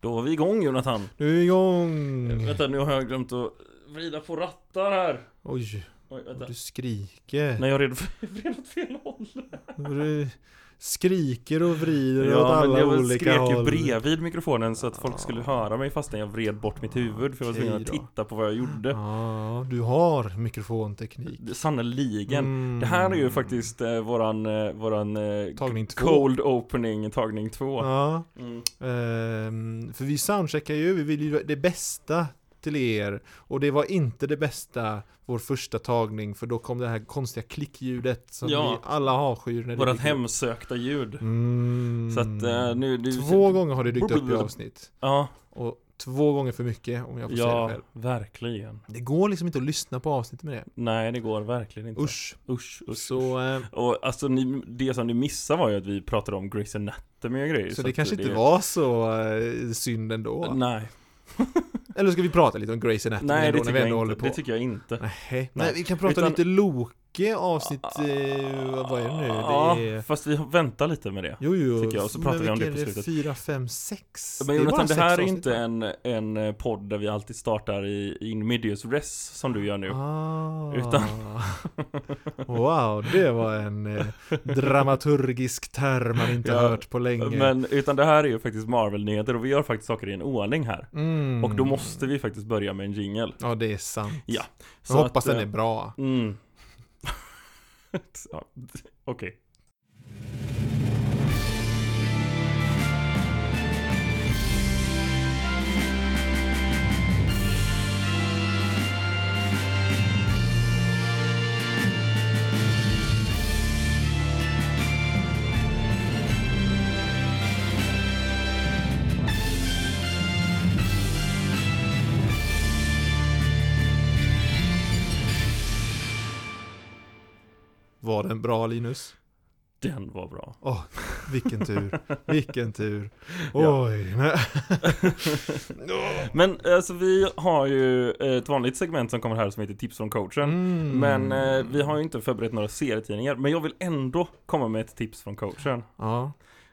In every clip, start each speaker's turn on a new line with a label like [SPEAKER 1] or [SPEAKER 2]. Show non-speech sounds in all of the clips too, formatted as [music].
[SPEAKER 1] Då var vi igång Jonathan.
[SPEAKER 2] Nu är vi igång!
[SPEAKER 1] Vänta, nu har jag glömt att vrida på rattar här.
[SPEAKER 2] Oj,
[SPEAKER 1] Oj, vänta.
[SPEAKER 2] du skriker.
[SPEAKER 1] Nej, jag för [laughs] vred åt fel håll.
[SPEAKER 2] Du skriker och vrider åt
[SPEAKER 1] Ja, men
[SPEAKER 2] alla
[SPEAKER 1] jag
[SPEAKER 2] olika
[SPEAKER 1] skrek ju
[SPEAKER 2] håll.
[SPEAKER 1] bredvid mikrofonen så att folk skulle höra mig fastän jag vred bort mitt huvud för jag var tvungen att titta på vad jag gjorde.
[SPEAKER 2] Ja, du har mikrofonteknik.
[SPEAKER 1] Sannerligen.
[SPEAKER 2] Mm.
[SPEAKER 1] Det här är ju faktiskt eh, våran, eh, våran eh,
[SPEAKER 2] Tagning två.
[SPEAKER 1] cold opening tagning två.
[SPEAKER 2] Ja,
[SPEAKER 1] Mm.
[SPEAKER 2] ehm, för vi soundcheckar ju, vi vill ju det bästa till er. Och det var inte det bästa vår första tagning, för då kom det här konstiga klickljudet som
[SPEAKER 1] Ja.
[SPEAKER 2] vi alla avskyr när det
[SPEAKER 1] Vårat hemsökta ljud.
[SPEAKER 2] Mm.
[SPEAKER 1] Så att eh, nu... nu
[SPEAKER 2] Två gånger har det dykt upp i avsnitt.
[SPEAKER 1] Ja,
[SPEAKER 2] Och två gånger för mycket om jag får säga det
[SPEAKER 1] ja,
[SPEAKER 2] själv.
[SPEAKER 1] verkligen.
[SPEAKER 2] Det går liksom inte att lyssna på avsnittet med det.
[SPEAKER 1] Nej, det går verkligen inte.
[SPEAKER 2] Usch.
[SPEAKER 1] Usch, usch.
[SPEAKER 2] Så, eh,
[SPEAKER 1] Och alltså ni, det som ni missade var ju att vi pratade om Grey's Anatomy och grejer
[SPEAKER 2] så det
[SPEAKER 1] att
[SPEAKER 2] kanske inte var så eh, synd ändå.
[SPEAKER 1] Nej, [laughs]
[SPEAKER 2] Eller ska vi prata lite om Grey's Anatomy
[SPEAKER 1] nej det
[SPEAKER 2] när
[SPEAKER 1] tycker
[SPEAKER 2] vi
[SPEAKER 1] jag inte,
[SPEAKER 2] på?
[SPEAKER 1] det tycker jag inte
[SPEAKER 2] Nej.
[SPEAKER 1] Nej.
[SPEAKER 2] Nej, vi kan prata
[SPEAKER 1] Utan-
[SPEAKER 2] lite Loke avsnitt, eh, vad är det nu?
[SPEAKER 1] Ja,
[SPEAKER 2] det är...
[SPEAKER 1] fast vi väntar lite med det
[SPEAKER 2] Jo, jo.
[SPEAKER 1] tycker jag, och så pratar vi om det på slutet.
[SPEAKER 2] 4, 5, 6?
[SPEAKER 1] Men Jonathan, det
[SPEAKER 2] bara
[SPEAKER 1] här är
[SPEAKER 2] sex
[SPEAKER 1] inte en, en eh, podd där vi alltid startar i in medias res som du gör nu
[SPEAKER 2] Ah.
[SPEAKER 1] Utan- [laughs]
[SPEAKER 2] Wow, det var en eh, dramaturgisk term man inte
[SPEAKER 1] Ja,
[SPEAKER 2] hört på länge.
[SPEAKER 1] Men, utan det här är ju faktiskt Marvel-nyheter och vi gör faktiskt saker i en ordning här
[SPEAKER 2] Mm.
[SPEAKER 1] Och då måste vi faktiskt börja med en jingle
[SPEAKER 2] Ja, det är sant.
[SPEAKER 1] Ja,
[SPEAKER 2] Jag hoppas
[SPEAKER 1] att,
[SPEAKER 2] den
[SPEAKER 1] eh,
[SPEAKER 2] är bra.
[SPEAKER 1] Mm. [laughs] ja, Okej.
[SPEAKER 2] Var den bra Linus?
[SPEAKER 1] Den var bra.
[SPEAKER 2] Åh, vilken tur. Vilken tur. [laughs]
[SPEAKER 1] Ja.
[SPEAKER 2] Oj. Men... [laughs]
[SPEAKER 1] Men alltså vi har ju ett vanligt segment som kommer här som heter Tips från coachen
[SPEAKER 2] Mm.
[SPEAKER 1] Men eh, vi har ju inte förberett några serietidningar Men jag vill ändå komma med ett tips från coachen
[SPEAKER 2] Ja.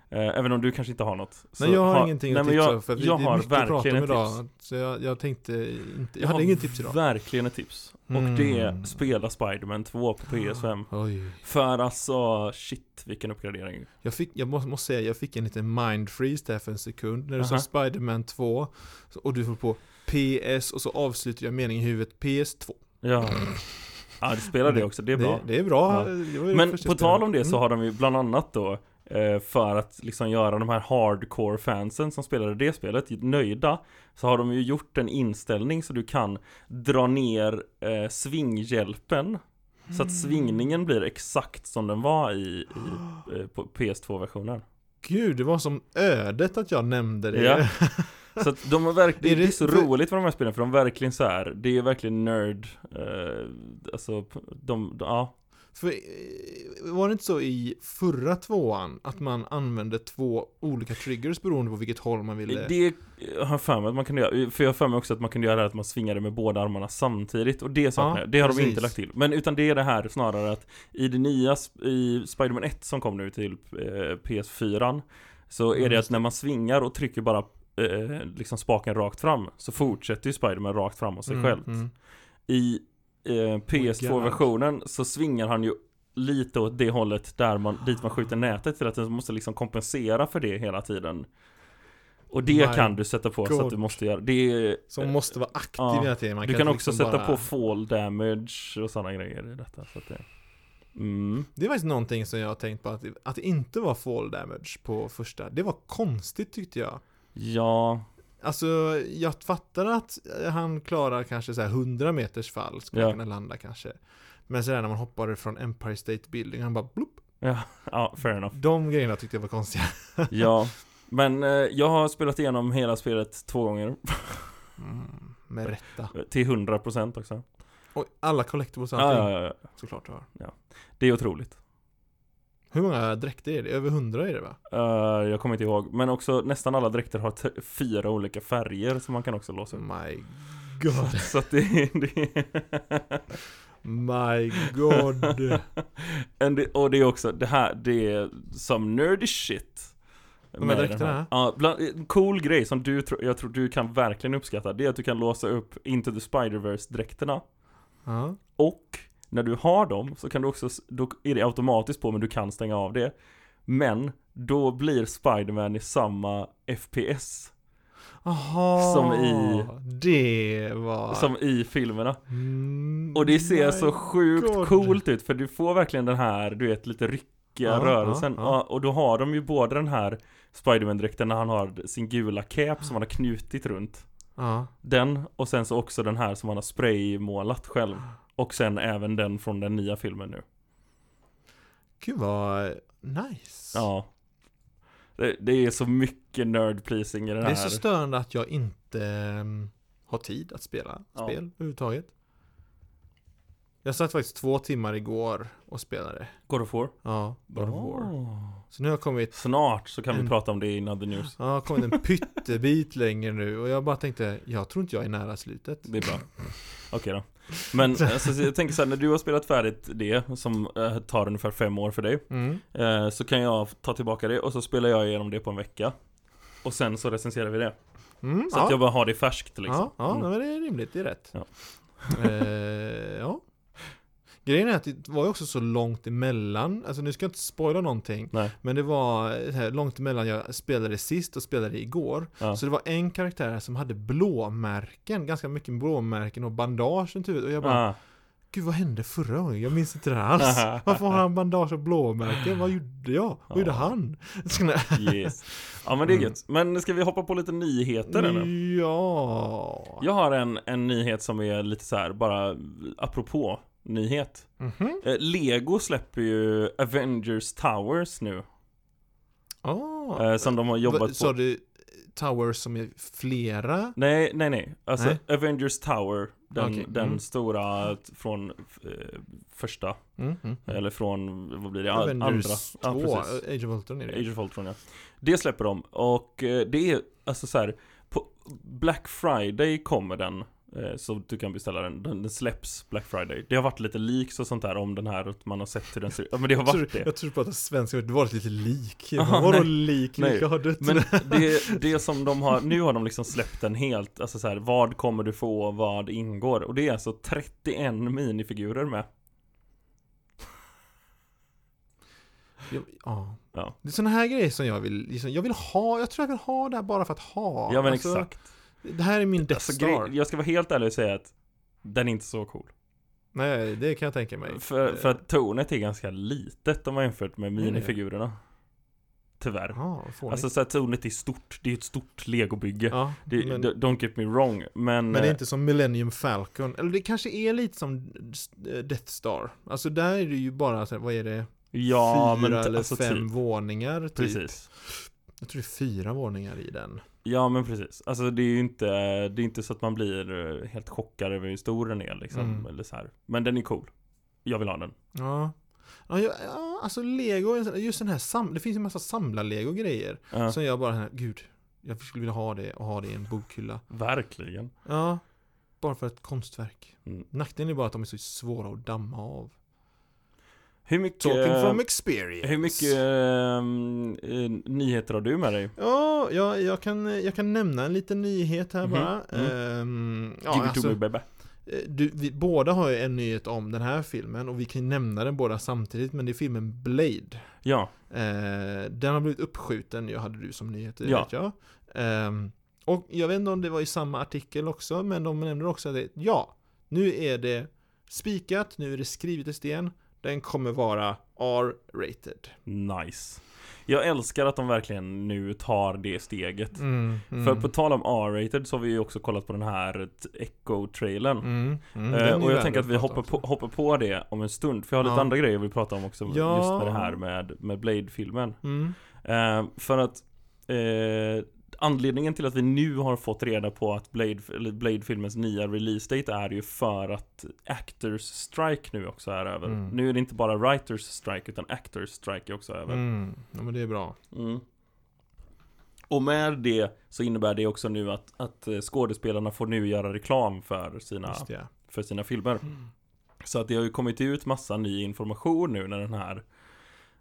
[SPEAKER 1] Eh, Även om du kanske inte har något så
[SPEAKER 2] Nej jag har
[SPEAKER 1] ha-
[SPEAKER 2] ingenting
[SPEAKER 1] nej,
[SPEAKER 2] att tipsa
[SPEAKER 1] jag,
[SPEAKER 2] för vi,
[SPEAKER 1] jag
[SPEAKER 2] det är
[SPEAKER 1] har
[SPEAKER 2] mycket att prata om
[SPEAKER 1] verkligen
[SPEAKER 2] idag.
[SPEAKER 1] tips
[SPEAKER 2] Så jag, jag tänkte inte, jag,
[SPEAKER 1] Jag
[SPEAKER 2] hade inget tips idag.
[SPEAKER 1] Verkligen ett tips Och
[SPEAKER 2] Mm.
[SPEAKER 1] det är spela Spiderman 2 på PS5 [gasps]
[SPEAKER 2] Oj.
[SPEAKER 1] För alltså, shit vilken uppgradering
[SPEAKER 2] Jag, fick, jag måste, måste säga, jag fick en liten mind freeze där för en sekund när du sa
[SPEAKER 1] Aha.
[SPEAKER 2] Spiderman 2 så- och du får på PS och så avslutar jag meningen i huvudet PS2.
[SPEAKER 1] Ja [laughs] Ja du spelar det också, det är bra
[SPEAKER 2] Det, det är bra.
[SPEAKER 1] Ja. Men på tal om det så
[SPEAKER 2] Mm.
[SPEAKER 1] har de ju bland annat då För att liksom göra de här hardcore fansen som spelade det spelet nöjda Så har de ju gjort en inställning så du kan dra ner eh, svinghjälpen Så att svingningen blir exakt som den var i, i eh, på PS2-versionen
[SPEAKER 2] Gud, det var som ödet att jag nämnde det.
[SPEAKER 1] Ja. Så att de har verkligen,
[SPEAKER 2] Är
[SPEAKER 1] det är så roligt med de här spelen för de är verkligen så här. Det är verkligen nerd eh, Alltså, de, ja
[SPEAKER 2] För eh, var det inte så i förra tvåan att man använde två olika triggers beroende på vilket håll man ville?
[SPEAKER 1] Det har jag för mig att man kunde göra, för jag har för mig också att man kunde göra det här att man svingade med båda armarna samtidigt och det saknar
[SPEAKER 2] Ja,
[SPEAKER 1] jag, det har de
[SPEAKER 2] precis.
[SPEAKER 1] inte lagt till. Men utan det är det här snarare att i det nya, i Spiderman 1 som kom nu till eh, PS4 Så är
[SPEAKER 2] Mm,
[SPEAKER 1] det att när man svingar och trycker bara eh, liksom spaken rakt fram Så fortsätter ju Spiderman rakt fram av sig
[SPEAKER 2] Mm,
[SPEAKER 1] själv.
[SPEAKER 2] mm.
[SPEAKER 1] I eh, PS2-versionen så svingar han ju lite åt det hållet där man, dit man skjuter nätet till att den måste liksom kompensera för det hela tiden. Och det
[SPEAKER 2] My
[SPEAKER 1] kan du sätta på så att
[SPEAKER 2] God.
[SPEAKER 1] du måste göra, det är,
[SPEAKER 2] Som måste vara aktiv
[SPEAKER 1] Ja.
[SPEAKER 2] hela tiden. Man
[SPEAKER 1] du kan också
[SPEAKER 2] liksom
[SPEAKER 1] sätta
[SPEAKER 2] bara-
[SPEAKER 1] på fall damage och sådana grejer i detta. Så det, mm.
[SPEAKER 2] Det är faktiskt någonting som jag har tänkt på att, att det inte var fall damage på första. Det var konstigt tyckte jag.
[SPEAKER 1] Ja,
[SPEAKER 2] Alltså, jag fattar att han klarar kanske så här 100 meters fall, skulle
[SPEAKER 1] Ja.
[SPEAKER 2] kunna landa kanske. Men sådär när man hoppade från Empire State Building, han bara bloop.
[SPEAKER 1] ja, ja, fair enough.
[SPEAKER 2] De grejerna tyckte jag var konstiga. [laughs]
[SPEAKER 1] Ja, men eh, jag har spelat igenom hela spelet två gånger.
[SPEAKER 2] Mm, med rätta.
[SPEAKER 1] Till 100% också.
[SPEAKER 2] Och alla collectibles och
[SPEAKER 1] Ja,
[SPEAKER 2] allting.
[SPEAKER 1] ja, ja, ja.
[SPEAKER 2] Såklart du har.
[SPEAKER 1] Det är otroligt.
[SPEAKER 2] Hur många dräkter är det? Över 100 är det va?
[SPEAKER 1] Eh, jag kommer inte ihåg, men också nästan alla dräkter har t- fyra olika färger som man kan också låsa upp.
[SPEAKER 2] My God. [laughs]
[SPEAKER 1] Så att det, det
[SPEAKER 2] My God. [laughs]
[SPEAKER 1] And det, och det är också, det här, det är som nerdy shit
[SPEAKER 2] här
[SPEAKER 1] med den
[SPEAKER 2] dräkterna?
[SPEAKER 1] Ja, bland, en cool grej som du tror, jag tror du kan verkligen uppskatta Det är att du kan låsa upp Into the Spider-Verse dräkterna
[SPEAKER 2] Ja.
[SPEAKER 1] Och när du har dem så kan du också, då är det automatiskt på men du kan stänga av det Men då blir Spider-Man i samma FPS
[SPEAKER 2] Aha,
[SPEAKER 1] Som i-
[SPEAKER 2] Det var...
[SPEAKER 1] som i filmerna
[SPEAKER 2] Mm,
[SPEAKER 1] Och det ser så sjukt
[SPEAKER 2] God.
[SPEAKER 1] coolt ut för du får verkligen den här, du vet lite ryckiga
[SPEAKER 2] Ja,
[SPEAKER 1] rörelsen
[SPEAKER 2] ja. Ja,
[SPEAKER 1] Och då har de ju både den här Spiderman-dräkten när han har sin gula cap som han har knutit runt. Den och sen så också den här som han har spraymålat själv Och sen även den från den nya filmen nu
[SPEAKER 2] Gud vad nice.
[SPEAKER 1] Ja Det, det är så mycket nerd pleasing i det
[SPEAKER 2] det
[SPEAKER 1] här
[SPEAKER 2] är så störande att jag inte um, har tid att spela
[SPEAKER 1] Ja.
[SPEAKER 2] spel överhuvudtaget. Jag satt faktiskt två timmar igår och spelade.
[SPEAKER 1] God of War
[SPEAKER 2] Ja, God of War. Så nu har kommit,
[SPEAKER 1] Snart så kan vi
[SPEAKER 2] En-
[SPEAKER 1] prata om det i Another News
[SPEAKER 2] ja, har kommit en pyttebit längre nu och jag bara tänkte, jag tror inte jag är nära slutet.
[SPEAKER 1] Det är bra Okej då Men [laughs] alltså, jag tänker så här, när du har spelat färdigt det Som eh, tar ungefär fem år för dig
[SPEAKER 2] Mm.
[SPEAKER 1] eh, Så kan jag ta tillbaka det och så spelar jag igenom det på en vecka Och sen så recenserar vi det
[SPEAKER 2] Mm,
[SPEAKER 1] Så att jag bara har det färskt liksom
[SPEAKER 2] Ja, ja
[SPEAKER 1] Mm.
[SPEAKER 2] men det är rimligt, det är rätt.
[SPEAKER 1] Ja.
[SPEAKER 2] eh, ja. Grejen är att det var ju också så långt emellan, alltså nu ska jag inte spoila någonting,
[SPEAKER 1] Nej,
[SPEAKER 2] men det var så här långt emellan jag spelade sist och spelade igår.
[SPEAKER 1] Ja.
[SPEAKER 2] Så det var en karaktär som hade blåmärken, ganska mycket blåmärken och bandage runt huvudet. Och jag bara,
[SPEAKER 1] ah,
[SPEAKER 2] gud vad hände förra gången? Jag minns inte det här alls. [laughs] [laughs] Varför har han bandage och blåmärken? Vad gjorde jag? Vad gjorde
[SPEAKER 1] Ja.
[SPEAKER 2] han? [laughs]
[SPEAKER 1] yes Ja men det är
[SPEAKER 2] Mm.
[SPEAKER 1] gött Men ska vi hoppa på lite nyheter eller?
[SPEAKER 2] Ja.
[SPEAKER 1] Jag har en, en nyhet som är lite så här, bara apropå nyhet
[SPEAKER 2] Mhm.
[SPEAKER 1] eh, Lego släpper ju Avengers Towers nu eh, Som de har jobbat
[SPEAKER 2] Va-
[SPEAKER 1] på
[SPEAKER 2] Sa du Towers som är flera?
[SPEAKER 1] Nej, nej, nej. Alltså
[SPEAKER 2] Nej.
[SPEAKER 1] Avengers Tower, den,
[SPEAKER 2] Okej,
[SPEAKER 1] den
[SPEAKER 2] mm.
[SPEAKER 1] stora från eh, första,
[SPEAKER 2] Mm, mm.
[SPEAKER 1] eller från, vad blir det,
[SPEAKER 2] Avengers
[SPEAKER 1] andra?
[SPEAKER 2] 2,
[SPEAKER 1] Ja.
[SPEAKER 2] Age of Ultron är det.
[SPEAKER 1] Age of Ultron, ja. Det släpper de, och eh, det är alltså så här, på Black Friday kommer den, eh, så du kan beställa den. den. Den släpps Black Friday. Det har varit lite leaks och sånt där om den här, att man har sett hur den ser ut. Ja, men det har
[SPEAKER 2] Jag tror,
[SPEAKER 1] varit det.
[SPEAKER 2] jag tror du pratar svenska, det var lite lik. Vadå lik?
[SPEAKER 1] Nej,
[SPEAKER 2] har dött.
[SPEAKER 1] Men det, det som de har, nu har de liksom släppt den helt, alltså så här, vad kommer du få, vad ingår? Och det är alltså 31 minifigurer med.
[SPEAKER 2] Jag, ja.
[SPEAKER 1] Ja.
[SPEAKER 2] Det är sådana här grejer som jag vill, liksom, jag vill ha, jag tror jag vill ha det här bara för att ha.
[SPEAKER 1] Ja men
[SPEAKER 2] Alltså,
[SPEAKER 1] exakt.
[SPEAKER 2] Det här är min Death
[SPEAKER 1] Alltså,
[SPEAKER 2] Star.
[SPEAKER 1] jag ska vara helt ärlig och säga att den är inte så cool.
[SPEAKER 2] Nej, det kan jag tänka mig.
[SPEAKER 1] För,
[SPEAKER 2] Eh,
[SPEAKER 1] för att tornet är ganska litet om man jämfört med minifigurerna. Tyvärr.
[SPEAKER 2] Fånigt.
[SPEAKER 1] Alltså så att tornet är stort, det är ett stort legobygge.
[SPEAKER 2] ja,
[SPEAKER 1] Det,
[SPEAKER 2] men,
[SPEAKER 1] Don't get me wrong, men...
[SPEAKER 2] men det är
[SPEAKER 1] eh,
[SPEAKER 2] inte som Millennium Falcon. Eller det kanske är lite som eh, Death Star. Alltså där är det ju bara, vad är det?
[SPEAKER 1] Ja,
[SPEAKER 2] fyra
[SPEAKER 1] men
[SPEAKER 2] eller
[SPEAKER 1] alltså
[SPEAKER 2] fem
[SPEAKER 1] typ.
[SPEAKER 2] våningar typ.
[SPEAKER 1] Precis.
[SPEAKER 2] Jag tror det är fyra våningar i den.
[SPEAKER 1] Ja men precis. Alltså det är ju inte, det är inte så att man blir eh, helt chockad över hur stor den är liksom.
[SPEAKER 2] Mm.
[SPEAKER 1] Eller så här. Men den är cool. Jag vill ha den.
[SPEAKER 2] Ja. Ja, jag- ja, alltså Lego, just den här sam- det finns ju en massa samlar-Lego-grejer.
[SPEAKER 1] Ja,
[SPEAKER 2] Som jag bara, gud, jag skulle vilja ha det och ha det i en bokhylla.
[SPEAKER 1] verkligen.
[SPEAKER 2] Ja, bara för ett konstverk.
[SPEAKER 1] Mm.
[SPEAKER 2] Nackdelen är bara att de är så svåra att damma av.
[SPEAKER 1] Hur mycket,
[SPEAKER 2] Talking from experience.
[SPEAKER 1] hur mycket ehm, eh, nyheter har du med dig?
[SPEAKER 2] Ja, jag, jag, kan, jag kan nämna en liten nyhet här
[SPEAKER 1] Mhm,
[SPEAKER 2] bara.
[SPEAKER 1] mm.
[SPEAKER 2] Ehm, ja,
[SPEAKER 1] Give it
[SPEAKER 2] alltså,
[SPEAKER 1] to me baby.
[SPEAKER 2] eh, du, vi båda har ju en nyhet om den här filmen och vi kan nämna den båda samtidigt, men det är filmen Blade.
[SPEAKER 1] Ja,
[SPEAKER 2] Eh, den har blivit uppskjuten, jag hade du som nyhet,
[SPEAKER 1] Ja.
[SPEAKER 2] vet jag. Ehm, och jag vet inte om det var i samma artikel också, men de nämner också att det, ja, nu är det spikat, nu är det skrivet i sten, den kommer vara R-rated.
[SPEAKER 1] nice. Jag älskar att de verkligen nu tar det steget.
[SPEAKER 2] Mm, mm.
[SPEAKER 1] För på tal om R-rated så har vi ju också kollat på den här Echo-trailern.
[SPEAKER 2] Mm, mm,
[SPEAKER 1] Eh, och jag tänker att vi hoppar på, hoppar på det om en stund. För jag har lite
[SPEAKER 2] Ja.
[SPEAKER 1] andra grejer jag vill prata om också.
[SPEAKER 2] Ja.
[SPEAKER 1] Just med det här med, med Blade-filmen.
[SPEAKER 2] Mm.
[SPEAKER 1] Eh, för att eh, anledningen till att vi nu har fått reda på att Blade, Blade-filmens nya release date är ju för att Actors Strike nu också är över.
[SPEAKER 2] Mm.
[SPEAKER 1] Nu är det inte bara Writers Strike utan Actors Strike är också över.
[SPEAKER 2] Mm. Ja men det är bra.
[SPEAKER 1] Mm. Och med det så innebär det också nu att, att eh, skådespelarna får nu göra reklam för sina, för sina filmer. Så att det har ju kommit ut massa ny information nu när den här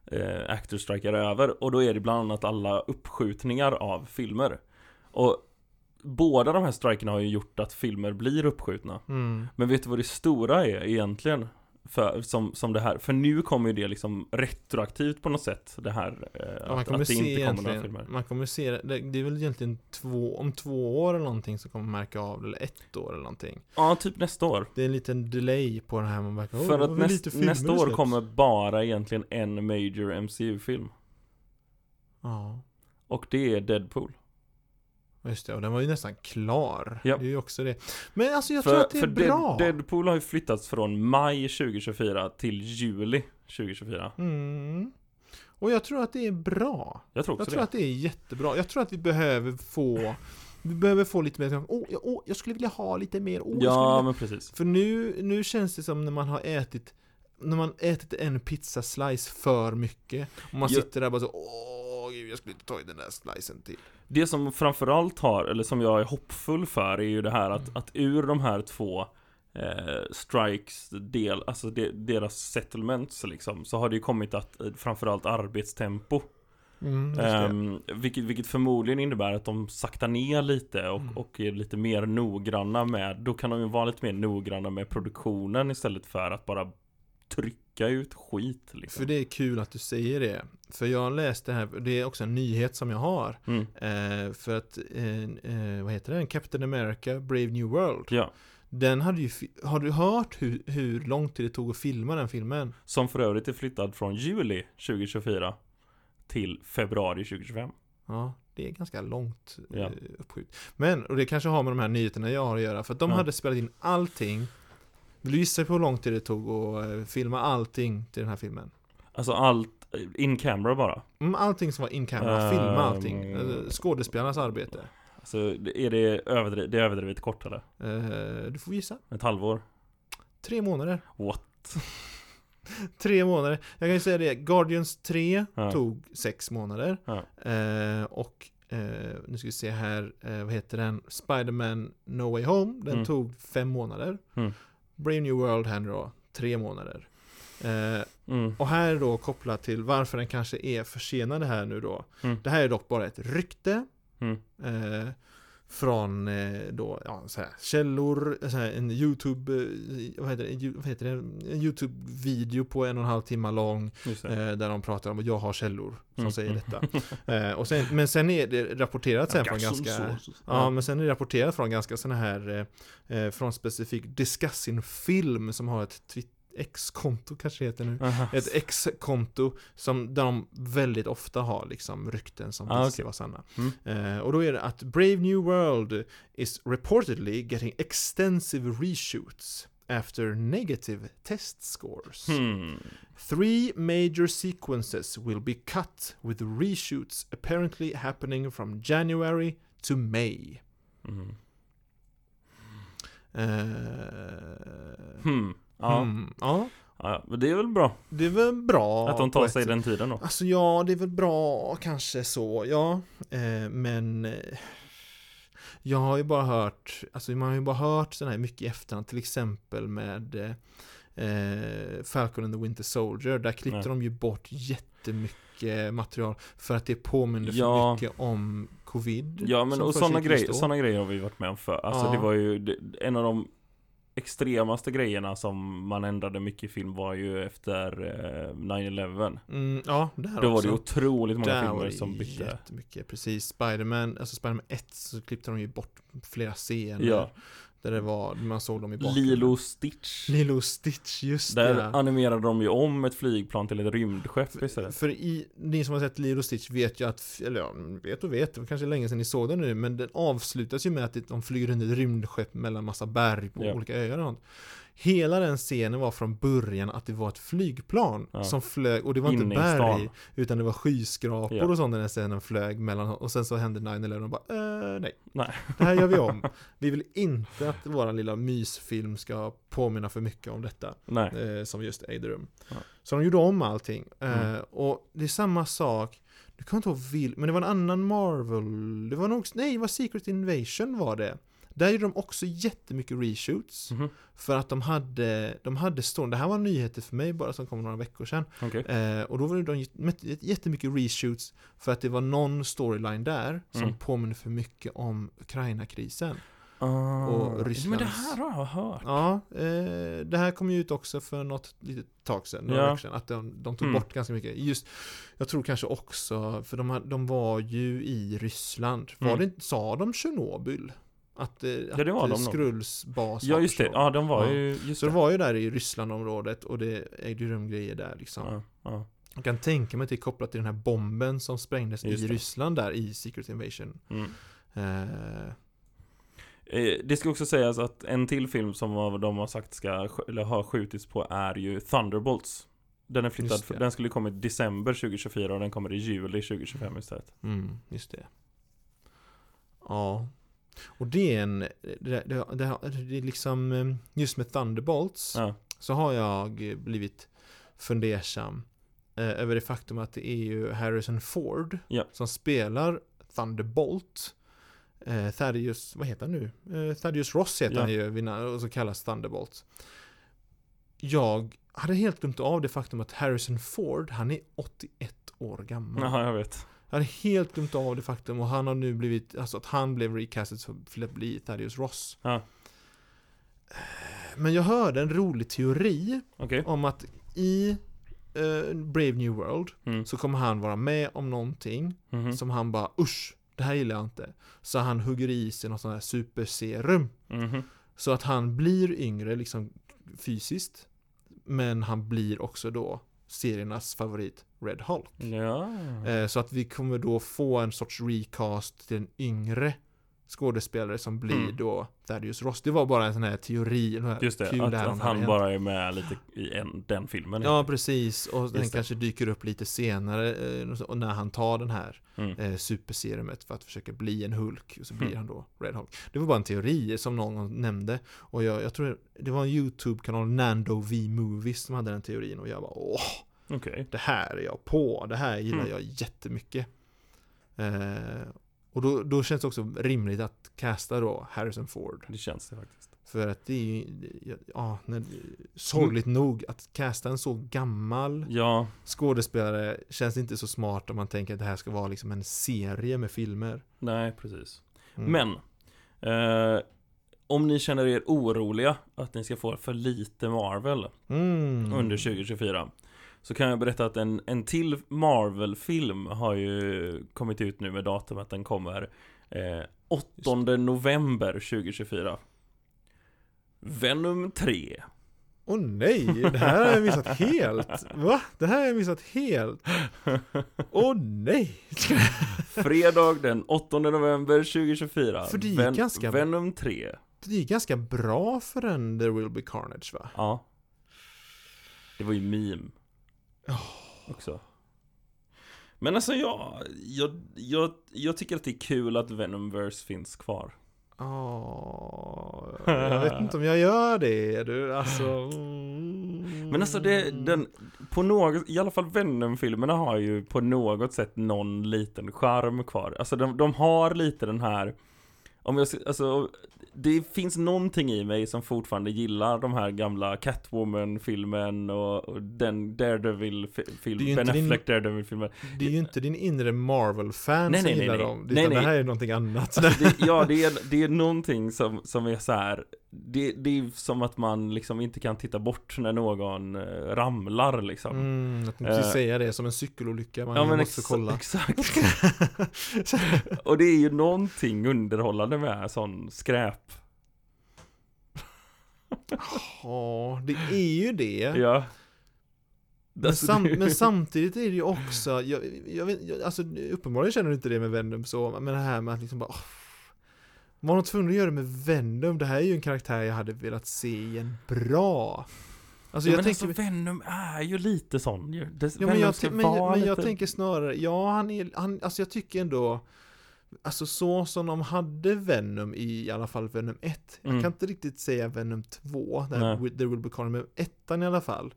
[SPEAKER 1] eh, actor strike är över och då är det bland annat alla uppskjutningar av filmer. Och båda de här strikerna har ju gjort att filmer blir uppskjutna.
[SPEAKER 2] Mm.
[SPEAKER 1] Men vet du vad det stora är egentligen? För, som, som det här, för nu kommer ju det liksom retroaktivt på något sätt Det här eh,
[SPEAKER 2] Ja, man
[SPEAKER 1] att,
[SPEAKER 2] kommer
[SPEAKER 1] att det
[SPEAKER 2] se
[SPEAKER 1] inte kommer några filmer.
[SPEAKER 2] man kommer se det, det, är väl egentligen två, om två år eller någonting som kommer man märka av det, eller ett år eller någonting.
[SPEAKER 1] Ja, typ nästa år.
[SPEAKER 2] Det är en liten delay på det här man verkar,
[SPEAKER 1] För
[SPEAKER 2] "Åh,
[SPEAKER 1] att näst, nästa år
[SPEAKER 2] släpps."
[SPEAKER 1] kommer bara egentligen en major MCU-film
[SPEAKER 2] Ja,
[SPEAKER 1] Och det är Deadpool
[SPEAKER 2] just det, och den var ju nästan klar.
[SPEAKER 1] Ja.
[SPEAKER 2] Det är ju också det. Men alltså jag
[SPEAKER 1] För,
[SPEAKER 2] tror att det är
[SPEAKER 1] för
[SPEAKER 2] bra.
[SPEAKER 1] Dead, Deadpool har ju flyttats från maj 2024 till juli 2024
[SPEAKER 2] Mm. Och jag tror att det är bra.
[SPEAKER 1] Jag tror också
[SPEAKER 2] Jag tror
[SPEAKER 1] det
[SPEAKER 2] att det är jättebra. Jag tror att vi behöver få Vi behöver få lite mer Åh, jag- åh, jag skulle vilja ha lite mer. Åh, jag skulle
[SPEAKER 1] Ja,
[SPEAKER 2] vilja...
[SPEAKER 1] men precis
[SPEAKER 2] För nu, nu känns det som när man har ätit När man ätit en pizzaslice för mycket Och man
[SPEAKER 1] Ja.
[SPEAKER 2] sitter där bara så Åh, gud, jag skulle inte ta i den där slicen till.
[SPEAKER 1] Det som framförallt har, eller som jag är hoppfull för, är ju det här att,
[SPEAKER 2] Mm.
[SPEAKER 1] att ur de här två eh, strikes del, alltså de, deras settlements liksom, så har det ju kommit att eh, framförallt arbetstempo.
[SPEAKER 2] Mm.
[SPEAKER 1] Ehm, vilket, vilket förmodligen innebär att de saktar ner lite och,
[SPEAKER 2] Mm.
[SPEAKER 1] och är lite mer noggranna med, då kan de ju vara lite mer noggranna med produktionen istället för att bara trycka ut skit liksom.
[SPEAKER 2] För det är kul att du säger det. För jag läste här, det är också en nyhet som jag har.
[SPEAKER 1] Mm.
[SPEAKER 2] Eh, för att, eh, eh, vad heter den? Captain America Brave New World.
[SPEAKER 1] Ja,
[SPEAKER 2] Den hade ju, har du hört hur, hur lång tid det tog att filma den filmen?
[SPEAKER 1] som för övrigt är flyttad från juli 2024 till februari 2025.
[SPEAKER 2] Ja, det är ganska långt
[SPEAKER 1] Ja.
[SPEAKER 2] eh, uppskjut. Men, och det kanske har med de här nyheterna jag har att göra, för att de
[SPEAKER 1] Ja.
[SPEAKER 2] hade spelat in allting. Vill du gissa på hur lång tid det tog att eh, filma allting till den här filmen?
[SPEAKER 1] Alltså allt in camera bara.
[SPEAKER 2] Mm, allting som var in camera,
[SPEAKER 1] Ehm.
[SPEAKER 2] filma allting. Eh, Skådespelarnas arbete.
[SPEAKER 1] Alltså är det överdrivet, det är överdrivet kort eller?
[SPEAKER 2] Eh, du får gissa.
[SPEAKER 1] Ett halvår?
[SPEAKER 2] Tre månader.
[SPEAKER 1] What? [laughs]
[SPEAKER 2] Tre månader. Jag kan ju säga det, Guardians 3
[SPEAKER 1] Ja.
[SPEAKER 2] tog sex månader. Eh, och eh, nu ska vi se här, eh, vad heter den? Spider-Man No Way Home, den
[SPEAKER 1] Mm.
[SPEAKER 2] tog fem månader.
[SPEAKER 1] Mm.
[SPEAKER 2] Brave New World här nu då, tre månader. Eh,
[SPEAKER 1] Mm.
[SPEAKER 2] och här är då kopplat till varför den kanske är försenad här nu då.
[SPEAKER 1] Mm.
[SPEAKER 2] Det här är dock bara ett rykte.
[SPEAKER 1] Mm.
[SPEAKER 2] Eh, från eh, då, ja, så här, källor, så här, en YouTube, eh, vad heter det, vad heter det, en YouTube-video på en och en halv timme lång eh, där de pratar om att jag har källor som
[SPEAKER 1] Mm.
[SPEAKER 2] säger detta. [laughs] Eh, och sen, men sen är det rapporterat sen från ganska, ja men sen är det rapporterat från ganska sådana här, från specifik Discussing Film som har ett Twitter X-konto kanske heter nu.
[SPEAKER 1] Aha.
[SPEAKER 2] Ett X-konto som, de väldigt ofta har liksom rykten som
[SPEAKER 1] Ah,
[SPEAKER 2] sig vara sanna.
[SPEAKER 1] Mm.
[SPEAKER 2] Eh, och då är det att Brave New World is reportedly getting extensive reshoots after negative test scores.
[SPEAKER 1] Hmm.
[SPEAKER 2] Three major sequences will be cut with reshoots apparently happening from January to May.
[SPEAKER 1] Mm.
[SPEAKER 2] Eh,
[SPEAKER 1] Hmm. Ja.
[SPEAKER 2] hmm, ja,
[SPEAKER 1] ja, men det är väl bra
[SPEAKER 2] det är väl bra.
[SPEAKER 1] att de tar
[SPEAKER 2] ett
[SPEAKER 1] sig
[SPEAKER 2] sätt.
[SPEAKER 1] den tiden då.
[SPEAKER 2] Alltså ja, det är väl bra kanske så, ja. Eh, men eh, jag har ju bara hört, alltså man har ju bara hört sådana här mycket i efterhand, till exempel med eh, Falcon and the Winter Soldier. Där klippte de ju bort jättemycket material för att det påminner
[SPEAKER 1] Ja.
[SPEAKER 2] för mycket om covid.
[SPEAKER 1] Ja men och sådana grejer, såna grejer har vi varit med om för. Alltså
[SPEAKER 2] Ja.
[SPEAKER 1] det var ju det, en av de extremaste grejerna som man ändrade mycket i film var ju efter eh, 9-11.
[SPEAKER 2] Mm, ja, där
[SPEAKER 1] Då var
[SPEAKER 2] också.
[SPEAKER 1] det otroligt många
[SPEAKER 2] Där var
[SPEAKER 1] filmer
[SPEAKER 2] det
[SPEAKER 1] som bytte.
[SPEAKER 2] jättemycket, precis. Spiderman, alltså Spiderman 1 så klippte de ju bort flera scener.
[SPEAKER 1] Ja.
[SPEAKER 2] Där det var, man såg dem i bakgrunden.
[SPEAKER 1] Lilo Stitch.
[SPEAKER 2] Lilo Stitch, just
[SPEAKER 1] Där
[SPEAKER 2] det.
[SPEAKER 1] animerade de ju om ett flygplan till ett rymdskepp istället.
[SPEAKER 2] För i, ni som har sett Lilo Stitch vet ju att, eller ja, vet och vet, det var kanske länge sedan ni såg den nu, men den avslutas ju med att de flyger under ett rymdskepp mellan massa berg på
[SPEAKER 1] Ja.
[SPEAKER 2] olika öar och sånt. Hela den scenen var från början att det var ett flygplan
[SPEAKER 1] Ja.
[SPEAKER 2] som flög, och det var inte
[SPEAKER 1] Inne i
[SPEAKER 2] berg, utan det var skyskrapor
[SPEAKER 1] Ja.
[SPEAKER 2] och sånt när den scenen flög mellan, och sen så hände 9-11 och bara, eh, nej.
[SPEAKER 1] Nej.
[SPEAKER 2] Det här gör vi om. [laughs] Vi vill inte att våran lilla mysfilm ska påminna för mycket om detta eh, som just rum.
[SPEAKER 1] Ja.
[SPEAKER 2] Så de gjorde om allting. Eh,
[SPEAKER 1] Mm.
[SPEAKER 2] och det är samma sak, du kan inte ihåg vil, men det var en annan Marvel, det var nog, nej det var Secret Invasion var det. Där gjorde de också jättemycket reshoots.
[SPEAKER 1] Mhm.
[SPEAKER 2] För att de hade, de hade storyn, det här var nyheter för mig bara som kom några veckor sedan.
[SPEAKER 1] Okej.
[SPEAKER 2] Eh, och då var det de jätte- jättemycket reshoots för att det var någon storyline där som
[SPEAKER 1] Mm.
[SPEAKER 2] påminner för mycket om Ukraina-krisen.
[SPEAKER 1] Ah,
[SPEAKER 2] Och
[SPEAKER 1] Men det
[SPEAKER 2] Rysslands-
[SPEAKER 1] här har jag hört.
[SPEAKER 2] Ja, eh, det här kom ju ut också för något litet tag sedan,
[SPEAKER 1] Ja.
[SPEAKER 2] sedan, att de, de tog
[SPEAKER 1] Mm.
[SPEAKER 2] bort ganska mycket. Just, jag tror kanske också, för de, de var ju i Ryssland. Var
[SPEAKER 1] Mm.
[SPEAKER 2] det sa de Tjernobyl? Att, eh, att
[SPEAKER 1] det var de.
[SPEAKER 2] Skrulls
[SPEAKER 1] Ja, just det. Ja, de var
[SPEAKER 2] Ja.
[SPEAKER 1] ju... Just
[SPEAKER 2] Så
[SPEAKER 1] det.
[SPEAKER 2] det var ju där i Rysslandområdet och det ägde ju rum grejer där liksom.
[SPEAKER 1] Ja, ja.
[SPEAKER 2] Jag kan tänka mig att det är kopplat till den här bomben som sprängdes
[SPEAKER 1] Just
[SPEAKER 2] i
[SPEAKER 1] det.
[SPEAKER 2] Ryssland där i Secret Invasion.
[SPEAKER 1] Mm.
[SPEAKER 2] Eh,
[SPEAKER 1] Eh, Det ska också sägas att en till film som de har sagt ska, sk- eller har skjutits på är ju Thunderbolts Den är flyttad,
[SPEAKER 2] det.
[SPEAKER 1] den skulle kommit december 2024 och den kommer i juli 2025 istället
[SPEAKER 2] Mm, just det. Ja. Och det är en, det, det, det, det är liksom, eh, just med Thunderbolts
[SPEAKER 1] Ja,
[SPEAKER 2] så har jag blivit fundersam eh, över det faktum att det är ju Harrison Ford
[SPEAKER 1] Ja.
[SPEAKER 2] som spelar Thunderbolt. Eh, Thaddeus, vad heter han nu? Eh, Thaddeus Ross heter
[SPEAKER 1] Ja.
[SPEAKER 2] han ju, och så kallas Thunderbolt. Jag hade helt glömt av det faktum att Harrison Ford, han är 81 år gammal.
[SPEAKER 1] Jaha, jag vet
[SPEAKER 2] Jag hade helt glömt av det faktum och han har nu blivit, alltså att han blev recasted för- att bli Thaddeus Ross.
[SPEAKER 1] Ja.
[SPEAKER 2] Men jag hörde en rolig teori
[SPEAKER 1] Okej
[SPEAKER 2] om att i eh, Brave New World
[SPEAKER 1] mm.
[SPEAKER 2] så kommer han vara med om någonting
[SPEAKER 1] Mhm.
[SPEAKER 2] som han bara usch, det här gillar jag inte. Så han hugger i sig något sånt här superserum.
[SPEAKER 1] Mhm.
[SPEAKER 2] Så att han blir yngre liksom fysiskt. Men han blir också då seriernas favorit Red Hulk.
[SPEAKER 1] Ja
[SPEAKER 2] Eh, Så att vi kommer då få en sorts recast till en yngre skådespelare som blir
[SPEAKER 1] Mm.
[SPEAKER 2] då Thaddeus Ross. Det var bara en sån här teori. här
[SPEAKER 1] Just det, att, att han
[SPEAKER 2] igen.
[SPEAKER 1] bara är med lite i en, den filmen
[SPEAKER 2] Ja, precis. Och den
[SPEAKER 1] Just det.
[SPEAKER 2] kanske dyker upp lite senare eh, och när han tar den här
[SPEAKER 1] mm.
[SPEAKER 2] eh, superserumet för att försöka bli en Hulk. Och så blir
[SPEAKER 1] Mm.
[SPEAKER 2] han då Red Hulk. Det var bara en teori som någon nämnde. Och jag, jag tror det var en YouTube-kanal, Nando V Movies, som hade den teorin. Och jag bara åh,
[SPEAKER 1] Okej
[SPEAKER 2] det här är jag på. Det här gillar
[SPEAKER 1] Mm.
[SPEAKER 2] jag jättemycket. Eh, och då, då känns det också rimligt att casta då Harrison Ford.
[SPEAKER 1] Det känns det faktiskt
[SPEAKER 2] För att det är ju, ja, när, sorgligt nog att casta en så gammal
[SPEAKER 1] Ja,
[SPEAKER 2] skådespelare känns inte så smart om man tänker att det här ska vara liksom en serie med filmer.
[SPEAKER 1] nej precis
[SPEAKER 2] Mm.
[SPEAKER 1] Men eh, Om ni känner er oroliga att ni ska få för lite Marvel
[SPEAKER 2] mm.
[SPEAKER 1] under 2024 Så kan jag berätta att en, en till Marvel-film har ju kommit ut nu med datum att den kommer eh, 8 november 2024 Venom 3
[SPEAKER 2] Åh nej, det här har jag missat helt. Va? Det här har jag missat helt. [laughs] Åh nej.
[SPEAKER 1] Fredag den 8 november 2024
[SPEAKER 2] För det är ganska-
[SPEAKER 1] Venom 3
[SPEAKER 2] Det är ganska bra för en There Will Be Carnage va?
[SPEAKER 1] Ja Det var ju meme Också Men alltså jag, jag, jag, jag tycker att det är kul att Venomverse finns kvar
[SPEAKER 2] Ja, jag vet inte om jag gör det du, alltså. mm.
[SPEAKER 1] Men alltså det, den, på något, i alla fall Venom-filmerna har ju på något sätt någon liten charm kvar Alltså de, de har lite den här Om jag, alltså Det finns någonting i mig som fortfarande gillar de här gamla Catwoman-filmen och, och den
[SPEAKER 2] Det
[SPEAKER 1] Daredevil-filmen, Ben
[SPEAKER 2] inte din-
[SPEAKER 1] Affleck-Daredevil-filmen
[SPEAKER 2] Det är ju inte din inre Marvel-fan
[SPEAKER 1] Nej,
[SPEAKER 2] som
[SPEAKER 1] nej, nej,
[SPEAKER 2] gillar
[SPEAKER 1] nej.
[SPEAKER 2] dem.
[SPEAKER 1] Nej,
[SPEAKER 2] Utan det
[SPEAKER 1] nej.
[SPEAKER 2] här är någonting annat.
[SPEAKER 1] Alltså det, ja, det är, det är någonting som, som är så här. Det, det är som att man liksom inte kan titta bort när någon eh, ramlar liksom
[SPEAKER 2] Mm, att man måste
[SPEAKER 1] Eh.
[SPEAKER 2] säga det som en cykelolycka, man
[SPEAKER 1] Ja men
[SPEAKER 2] måste
[SPEAKER 1] ex-
[SPEAKER 2] kolla.
[SPEAKER 1] exakt [laughs] Och det är ju någonting underhållande med sån skräp
[SPEAKER 2] Ja, det är ju det.
[SPEAKER 1] Ja
[SPEAKER 2] Men,
[SPEAKER 1] Alltså,
[SPEAKER 2] sam men samtidigt är det ju också, jag, jag jag, alltså uppenbarligen känner du inte det med Venom så, men det här med att liksom bara, åh, var något tvungen att göra med Venom, det här är ju en karaktär jag hade velat se igen bra. Alltså
[SPEAKER 1] ja,
[SPEAKER 2] jag
[SPEAKER 1] men
[SPEAKER 2] tänker,
[SPEAKER 1] alltså Venom är ju lite sån ju det,
[SPEAKER 2] ja, men, jag, men, jag
[SPEAKER 1] lite...
[SPEAKER 2] tänker snarare, ja han är, han, alltså jag tycker ändå, alltså så som de hade Venom i, i alla fall Venom 1, jag
[SPEAKER 1] Mm.
[SPEAKER 2] kan inte riktigt säga Venom 2,
[SPEAKER 1] Nej.
[SPEAKER 2] där There Will Be Carnage, men ettan i alla fall.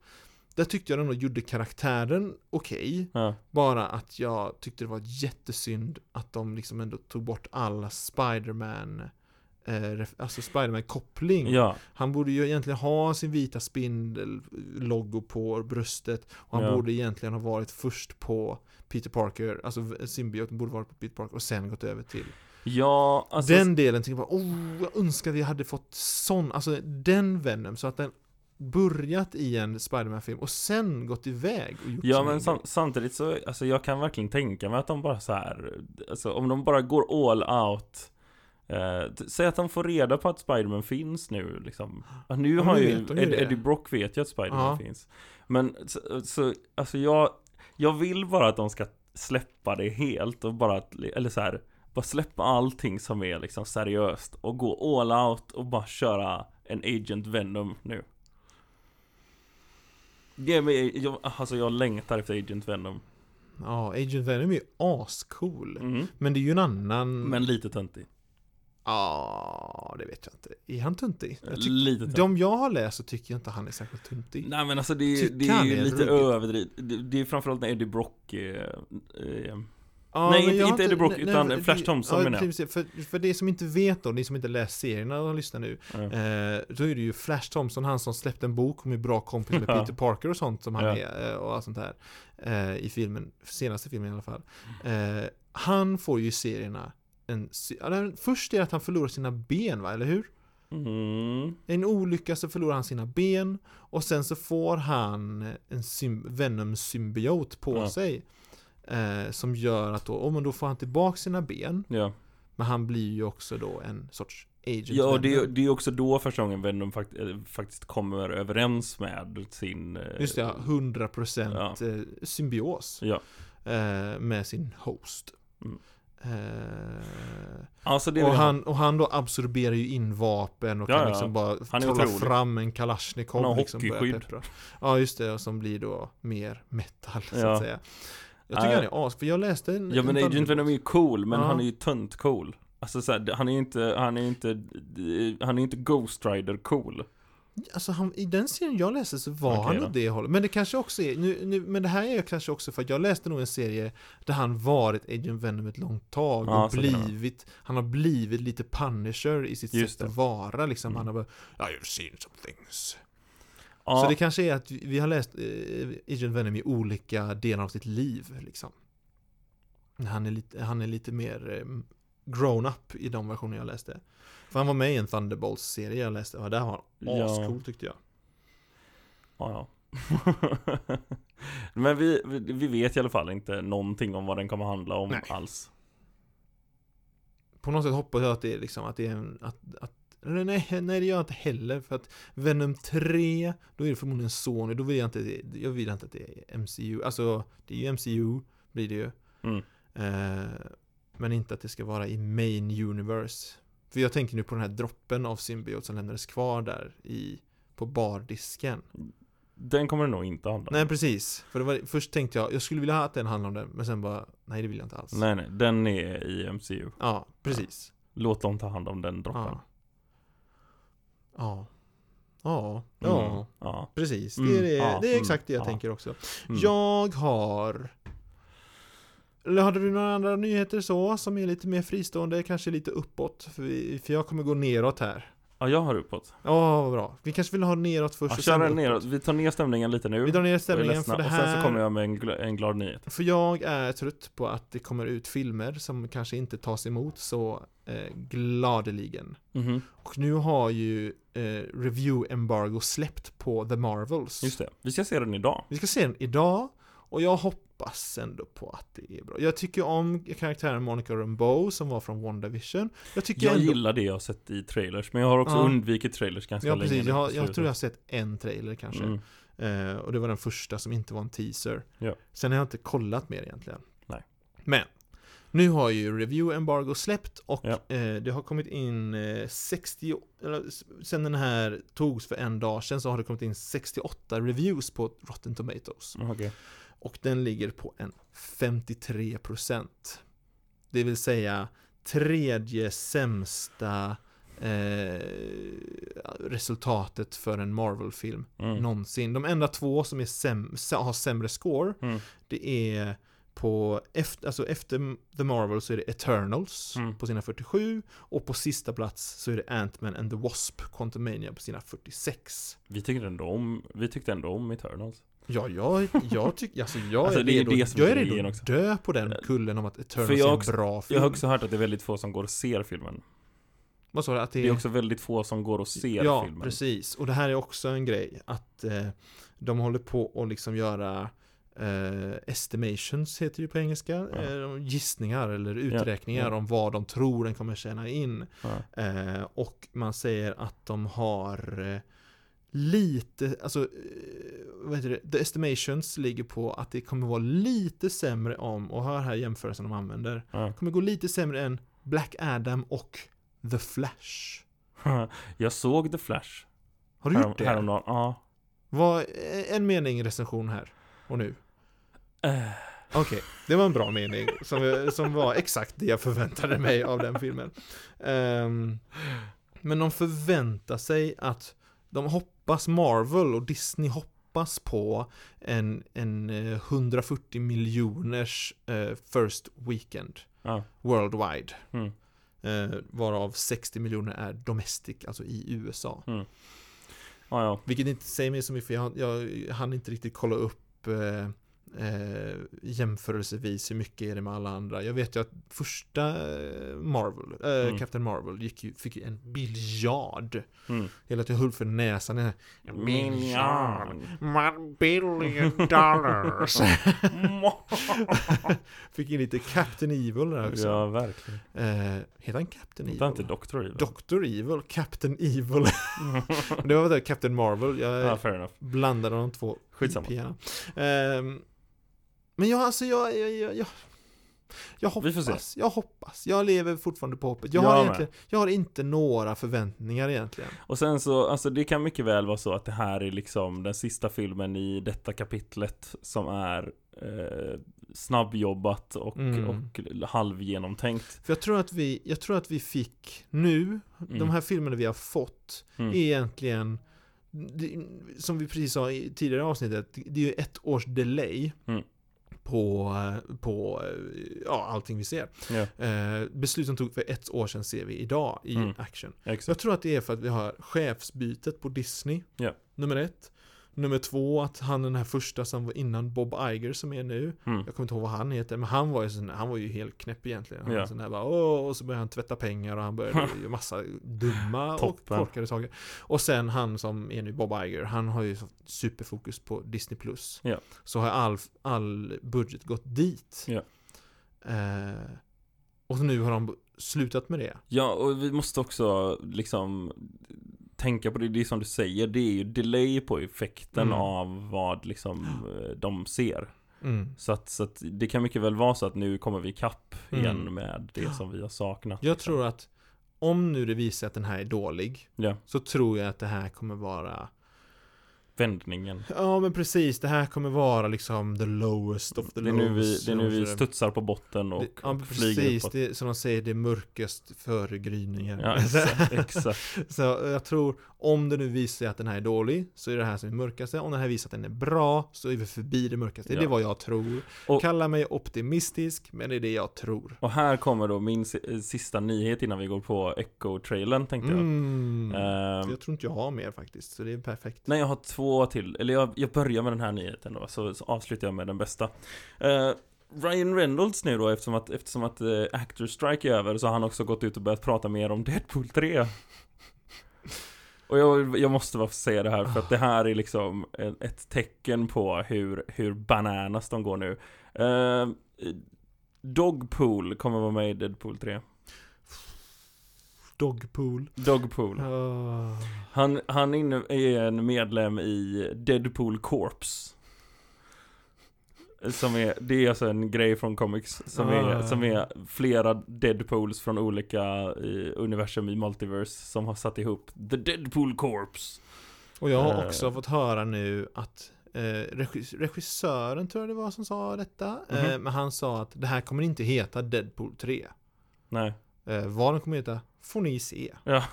[SPEAKER 2] Där tyckte jag ändå gjorde karaktären okej.
[SPEAKER 1] ja.
[SPEAKER 2] Bara att jag tyckte det var jättesynd att de liksom ändå tog bort alla Spiderman eh, alltså Spiderman-koppling.
[SPEAKER 1] Ja,
[SPEAKER 2] Han borde ju egentligen ha sin vita spindel-logo på bröstet. Och han
[SPEAKER 1] Ja.
[SPEAKER 2] borde egentligen ha varit först på Peter Parker, alltså symbioten borde varit på Peter Parker och sen gått över till
[SPEAKER 1] ja alltså,
[SPEAKER 2] den delen tänkte jag bara, oh, jag önskar vi hade fått sån, alltså den Venom, så att den börjat i en Spiderman-film och sen gått iväg och gjort
[SPEAKER 1] Ja men sam samtidigt så, alltså jag kan verkligen tänka mig att de bara så här, alltså om de bara går all out eh, Säg att de får reda på att Spiderman finns nu liksom ja, Nu
[SPEAKER 2] Ja,
[SPEAKER 1] har ju, Ed,
[SPEAKER 2] det.
[SPEAKER 1] Eddie Brock vet ju att Spiderman
[SPEAKER 2] Ja.
[SPEAKER 1] finns Men så, så, alltså jag Jag vill bara att de ska släppa det helt och bara eller så här Bara släppa allting som är liksom seriöst och gå all out och bara köra en Agent Venom nu Ge mig, jag, alltså jag längtar efter Agent Venom
[SPEAKER 2] Ja, Agent Venom är ju ascool.
[SPEAKER 1] mm.
[SPEAKER 2] Men det är ju en annan...
[SPEAKER 1] Men lite töntig
[SPEAKER 2] Ja, det vet jag inte. Är han? Jag tyck...
[SPEAKER 1] Lite töntig
[SPEAKER 2] De jag har läst så tycker jag inte han är särskilt tuntig.
[SPEAKER 1] Nej men alltså det är, det är
[SPEAKER 2] är
[SPEAKER 1] lite
[SPEAKER 2] ruggigt.
[SPEAKER 1] överdrivet det, det är framförallt när Eddie Brock eh, eh,
[SPEAKER 2] Ja,
[SPEAKER 1] Nej, inte- inte Eddie Brock,
[SPEAKER 2] nej,
[SPEAKER 1] utan
[SPEAKER 2] nej,
[SPEAKER 1] Flash Thompson
[SPEAKER 2] ja,
[SPEAKER 1] menar jag.
[SPEAKER 2] för, för det som inte vet då, ni som inte läst serierna och lyssnar nu,
[SPEAKER 1] ja.
[SPEAKER 2] eh, då är det ju Flash Thompson, han som släppte en bok om hur bra kompis med. [laughs] Peter Parker och sånt som han
[SPEAKER 1] Ja.
[SPEAKER 2] är eh, och allt sånt här. Eh, I filmen, senaste filmen i alla fall. Eh, han får ju i serierna en, den- först är det att han förlorar sina ben va, eller hur?
[SPEAKER 1] mm.
[SPEAKER 2] En olycka så förlorar han sina ben och sen så får han en sym- Venom-symbiot på sig. Eh, som gör att då, oh, men då får han tillbaka sina ben.
[SPEAKER 1] Ja,
[SPEAKER 2] Men han blir ju också då en sorts agent
[SPEAKER 1] ja och det, det är också då första gången Venom fakt, eh, faktiskt kommer överens med sin eh,
[SPEAKER 2] Just det, ja, 100%
[SPEAKER 1] Ja.
[SPEAKER 2] eh, symbios.
[SPEAKER 1] Ja.
[SPEAKER 2] Eh, med sin host.
[SPEAKER 1] Mm. Alltså
[SPEAKER 2] och, han, och han då absorberar ju in vapen och
[SPEAKER 1] Ja,
[SPEAKER 2] kan
[SPEAKER 1] ja.
[SPEAKER 2] liksom bara
[SPEAKER 1] Han
[SPEAKER 2] trolla
[SPEAKER 1] otrolig.
[SPEAKER 2] fram en kalasjnikov
[SPEAKER 1] Han har
[SPEAKER 2] liksom
[SPEAKER 1] hockeyskydd.
[SPEAKER 2] Ja just det, och som blir då mer metal så
[SPEAKER 1] Ja.
[SPEAKER 2] att säga. Jag tycker han är as, för jag läste en
[SPEAKER 1] Ja men
[SPEAKER 2] en
[SPEAKER 1] Agent Venom är ju cool, men han är ju tönt cool Alltså så här, han är ju inte, han är inte, han är inte Ghost Rider cool
[SPEAKER 2] Alltså han, i den serien jag läste så var
[SPEAKER 1] Okej
[SPEAKER 2] han åt det hållet. Men det kanske också är, nu, nu, men det här är kanske också för att jag läste nog en serie där han varit Agent Venom ett långt tag och
[SPEAKER 1] vara.
[SPEAKER 2] blivit, han har blivit lite Punisher i sitt
[SPEAKER 1] Just
[SPEAKER 2] sätt att
[SPEAKER 1] det.
[SPEAKER 2] vara liksom.
[SPEAKER 1] Mm.
[SPEAKER 2] Han har bara, I've seen some things.
[SPEAKER 1] Ja,
[SPEAKER 2] Så det kanske är att vi, har läst eh, Agent Venom i olika delar av sitt liv liksom. Han är lite, han är lite mer eh, grown up i de versioner jag läste. För han var med i en Thunderbolts-serie jag läste och där var han ascool tyckte jag.
[SPEAKER 1] Ja, ja. [laughs] Men vi, vi, vet i alla fall inte någonting om vad den kommer handla om
[SPEAKER 2] Nej.
[SPEAKER 1] alls.
[SPEAKER 2] På något sätt hoppas jag att det är liksom att det är en, att, att nej, nej det gör jag inte heller för att Venom 3 Då är det förmodligen Sony, då vill jag inte Jag vill inte att det är MCU Alltså det är ju MCU Blir det ju.
[SPEAKER 1] Mm.
[SPEAKER 2] eh, Men inte att det ska vara i Main Universe. För jag tänker nu på den här droppen av symbiot som lämnades kvar där i På bardisken.
[SPEAKER 1] Den kommer det nog inte handla om.
[SPEAKER 2] Nej precis. För det var, först tänkte jag Jag skulle vilja ha att den handlade om det Men sen bara Nej det vill jag inte alls.
[SPEAKER 1] Nej, nej, den är i MCU.
[SPEAKER 2] Ja precis.
[SPEAKER 1] Låt dem ta hand om den droppen.
[SPEAKER 2] Ja Ja Ja Ja
[SPEAKER 1] Mm. Ja.
[SPEAKER 2] Precis, det
[SPEAKER 1] Mm,
[SPEAKER 2] är, det,
[SPEAKER 1] ja,
[SPEAKER 2] det är
[SPEAKER 1] mm,
[SPEAKER 2] exakt det jag
[SPEAKER 1] ja.
[SPEAKER 2] tänker också.
[SPEAKER 1] Mm.
[SPEAKER 2] Jag har... Eller hade du några andra nyheter så, som är lite mer fristående, kanske lite uppåt? För, vi, för jag kommer gå neråt här.
[SPEAKER 1] Ja, jag har uppåt.
[SPEAKER 2] Ja, vad bra. Vi kanske vill ha neråt först
[SPEAKER 1] Ja,
[SPEAKER 2] och
[SPEAKER 1] kör den
[SPEAKER 2] uppåt.
[SPEAKER 1] neråt. Vi tar ner stämningen lite nu.
[SPEAKER 2] Vi drar ner stämningen
[SPEAKER 1] ledsna.
[SPEAKER 2] för det
[SPEAKER 1] Och sen
[SPEAKER 2] här.
[SPEAKER 1] så kommer jag med en, gl- en glad nyhet.
[SPEAKER 2] För jag är trött på att det kommer ut filmer som kanske inte tas emot så eh, gladeligen.
[SPEAKER 1] Mhm.
[SPEAKER 2] Och nu har ju eh, review-embargo släppt på The Marvels.
[SPEAKER 1] Just det. Vi ska se den idag.
[SPEAKER 2] Vi ska se den idag och jag hoppas ändå på att det är bra. Jag tycker om karaktären Monica Rambeau som var från WandaVision. Jag tycker
[SPEAKER 1] Jag
[SPEAKER 2] ändå...
[SPEAKER 1] gillar det jag har sett i trailers, men jag har också
[SPEAKER 2] Ja.
[SPEAKER 1] undvikit trailers ganska
[SPEAKER 2] Ja
[SPEAKER 1] länge
[SPEAKER 2] precis, jag, har, jag tror jag har sett en trailer kanske.
[SPEAKER 1] Mm.
[SPEAKER 2] Eh, och det var den första som inte var en teaser.
[SPEAKER 1] Ja.
[SPEAKER 2] Sen har jag inte kollat mer egentligen.
[SPEAKER 1] Nej.
[SPEAKER 2] Men, nu har ju review embargo släppt och
[SPEAKER 1] Ja.
[SPEAKER 2] eh, det har kommit in eh, 60, eller s- sen den här togs för en dag sedan så har det kommit in 68 reviews på Rotten Tomatoes.
[SPEAKER 1] Okej.
[SPEAKER 2] Och den ligger på en 53% Det vill säga tredje sämsta eh, resultatet för en Marvel-film
[SPEAKER 1] Mm.
[SPEAKER 2] någonsin. De enda två som är säm- har sämre score
[SPEAKER 1] Mm.
[SPEAKER 2] det är på efter, alltså efter The Marvel så är det Eternals
[SPEAKER 1] Mm.
[SPEAKER 2] på sina 47 och på sista plats så är det Ant-Man and the Wasp Quantumania på sina 46.
[SPEAKER 1] Vi tyckte ändå om, vi tyckte ändå om Eternals.
[SPEAKER 2] Ja, jag, jag tycker, alltså jag
[SPEAKER 1] Alltså,
[SPEAKER 2] är redo,
[SPEAKER 1] det
[SPEAKER 2] jag
[SPEAKER 1] är
[SPEAKER 2] redo att dö på den kullen om att Eternals
[SPEAKER 1] För
[SPEAKER 2] är en
[SPEAKER 1] också-
[SPEAKER 2] bra film.
[SPEAKER 1] Jag har också hört att det är väldigt få som går och ser filmen.
[SPEAKER 2] Vad sa du? Att det
[SPEAKER 1] Det är också väldigt få som går och ser
[SPEAKER 2] ja,
[SPEAKER 1] filmen.
[SPEAKER 2] precis. Och det här är också en grej att eh, de håller på att liksom göra eh, estimations heter det ju på engelska.
[SPEAKER 1] Ja.
[SPEAKER 2] Eh, gissningar eller uträkningar
[SPEAKER 1] ja.
[SPEAKER 2] om vad de tror den kommer tjäna in.
[SPEAKER 1] Ja.
[SPEAKER 2] Eh, och man säger att de har eh, lite, alltså, eh, vad heter det? The estimations ligger på att det kommer vara lite sämre om, och hör här jämförelsen de använder,
[SPEAKER 1] Ja.
[SPEAKER 2] kommer gå lite sämre än Black Adam och The Flash. [laughs]
[SPEAKER 1] Jag såg The Flash.
[SPEAKER 2] Har du
[SPEAKER 1] härom,
[SPEAKER 2] gjort det?
[SPEAKER 1] Häromdagen. Ja.
[SPEAKER 2] Vad, en mening recension här och nu.
[SPEAKER 1] Eh,
[SPEAKER 2] Okej, det var en bra mening som, som var exakt det jag förväntade mig av den filmen. Ehm, men de förväntar sig att de hoppas Marvel och Disney hoppas på en, en eh, 140 miljoners eh, first weekend
[SPEAKER 1] ja.
[SPEAKER 2] worldwide.
[SPEAKER 1] Mm.
[SPEAKER 2] Eh, varav 60 miljoner är domestic, alltså i USA.
[SPEAKER 1] Ja, ja.
[SPEAKER 2] Vilket inte säger mig så mycket för jag, jag hann inte riktigt kolla upp eh, eh, jämförelsevis hur mycket är det med alla andra. Jag vet ju att första eh, Marvel, eh,
[SPEAKER 1] Mm.
[SPEAKER 2] Captain Marvel gick ju, fick ju en biljard.
[SPEAKER 1] Mm.
[SPEAKER 2] Hela tiden höll för näsan. En
[SPEAKER 1] Miljard.
[SPEAKER 2] One billion dollars. [laughs] [laughs] fick in lite Captain Evil där också.
[SPEAKER 1] Ja, verkligen.
[SPEAKER 2] Eh, heter han Captain
[SPEAKER 1] Det är inte
[SPEAKER 2] Evil?
[SPEAKER 1] Dr. Evil.
[SPEAKER 2] Dr. Evil, Captain Evil. [laughs] det var väl Captain Marvel. Jag,
[SPEAKER 1] ja, fair enough.
[SPEAKER 2] blandade de två
[SPEAKER 1] Skitsamma.
[SPEAKER 2] IP-erna. Men jag, alltså jag, jag, jag, jag, jag
[SPEAKER 1] Vi får
[SPEAKER 2] hoppas, jag hoppas. Jag lever fortfarande på hoppet. Jag,
[SPEAKER 1] Jag
[SPEAKER 2] har, egentligen, jag har inte några förväntningar egentligen.
[SPEAKER 1] Och sen så, alltså det kan mycket väl vara så att det här är liksom den sista filmen i detta kapitlet som är eh, snabbjobbat och,
[SPEAKER 2] Mm.
[SPEAKER 1] och halvgenomtänkt.
[SPEAKER 2] För jag tror att vi, jag tror att vi fick nu, de
[SPEAKER 1] Mm.
[SPEAKER 2] här filmerna vi har fått,
[SPEAKER 1] Mm.
[SPEAKER 2] är egentligen det, som vi precis sa i tidigare avsnittet, det är ju ett års delay
[SPEAKER 1] Mm.
[SPEAKER 2] På, på ja, allting vi ser.
[SPEAKER 1] Ja,
[SPEAKER 2] Eh, beslut som tog för ett år sedan ser vi idag i
[SPEAKER 1] Mm.
[SPEAKER 2] action.
[SPEAKER 1] exakt.
[SPEAKER 2] Jag tror att det är för att vi har chefsbytet på Disney.
[SPEAKER 1] Ja.
[SPEAKER 2] Nummer ett. Nummer två, att han den här första som var innan Bob Iger som är nu.
[SPEAKER 1] Mm.
[SPEAKER 2] Jag kommer inte ihåg vad han heter, men han var ju, sån, han var ju helt knäpp egentligen. Han var sån här bara, Åh, och så började han tvätta pengar och han började [laughs] göra massa dumma och korkade saker. Och sen han som är nu Bob Iger, han har ju superfokus på Disney+. Plus.
[SPEAKER 1] Ja.
[SPEAKER 2] Så har all, all budget gått dit.
[SPEAKER 1] Ja.
[SPEAKER 2] Eh, och nu har de slutat med det.
[SPEAKER 1] Ja, och vi måste också liksom tänka på det, det är som du säger, det är ju delay på effekten
[SPEAKER 2] Mm.
[SPEAKER 1] av vad liksom eh, de ser.
[SPEAKER 2] Mm.
[SPEAKER 1] Så att, så att det kan mycket väl vara så att nu kommer vi kapp igen
[SPEAKER 2] Mm.
[SPEAKER 1] med det som vi har saknat.
[SPEAKER 2] Jag
[SPEAKER 1] liksom.
[SPEAKER 2] tror att om nu det visar att den här är dålig
[SPEAKER 1] Ja,
[SPEAKER 2] så tror jag att det här kommer vara
[SPEAKER 1] vändningen.
[SPEAKER 2] Ja men precis, det här kommer vara liksom the lowest of the
[SPEAKER 1] Det är nu vi,
[SPEAKER 2] lows.
[SPEAKER 1] det är nu vi studsar på botten och,
[SPEAKER 2] det, ja,
[SPEAKER 1] och flyger
[SPEAKER 2] precis,
[SPEAKER 1] uppåt.
[SPEAKER 2] det, som de säger, det är mörkast före gryningen.
[SPEAKER 1] Ja, [laughs] exakt, exakt.
[SPEAKER 2] så jag tror, om det nu visar sig att den här är dålig, så är det här som är mörkaste. Om den här visar att den är bra, så är vi förbi det mörkaste. Det är
[SPEAKER 1] Ja.
[SPEAKER 2] vad jag tror.
[SPEAKER 1] Och-
[SPEAKER 2] Kalla mig optimistisk, men det är det jag tror.
[SPEAKER 1] Och här kommer då min si- sista nyhet innan vi går på Echo-trailern tänkte jag.
[SPEAKER 2] Mm.
[SPEAKER 1] Ehm,
[SPEAKER 2] jag tror inte jag har mer faktiskt, så det är perfekt.
[SPEAKER 1] Nej, jag har två till. Eller jag, jag börjar med den här nyheten då, så, så avslutar jag med den bästa. Eh, Ryan Reynolds nu då, eftersom att, eftersom att eh, uh, Actor Strike är över, så har han också gått ut och börjat prata mer om Deadpool 3. Och jag, jag måste bara få säga det här, för att det här är liksom ett tecken på hur, hur bananas de går nu. Uh, Dogpool kommer vara med i Deadpool 3.
[SPEAKER 2] Dogpool.
[SPEAKER 1] Dogpool.
[SPEAKER 2] Ah.
[SPEAKER 1] Han, han är en medlem i Deadpool Corps Som är, det är alltså en grej från comics Som,
[SPEAKER 2] Ah.
[SPEAKER 1] är, som är flera Deadpools från olika eh, universum i Multiverse Som har satt ihop The Deadpool Corps
[SPEAKER 2] Och jag har
[SPEAKER 1] Eh.
[SPEAKER 2] också fått höra nu att eh, regis- regissören tror jag det var som sa detta. Eh,
[SPEAKER 1] Mhm.
[SPEAKER 2] men han sa att det här kommer inte heta Deadpool 3.
[SPEAKER 1] Nej,
[SPEAKER 2] Eh, vad den kommer heta får ni se.
[SPEAKER 1] Ja.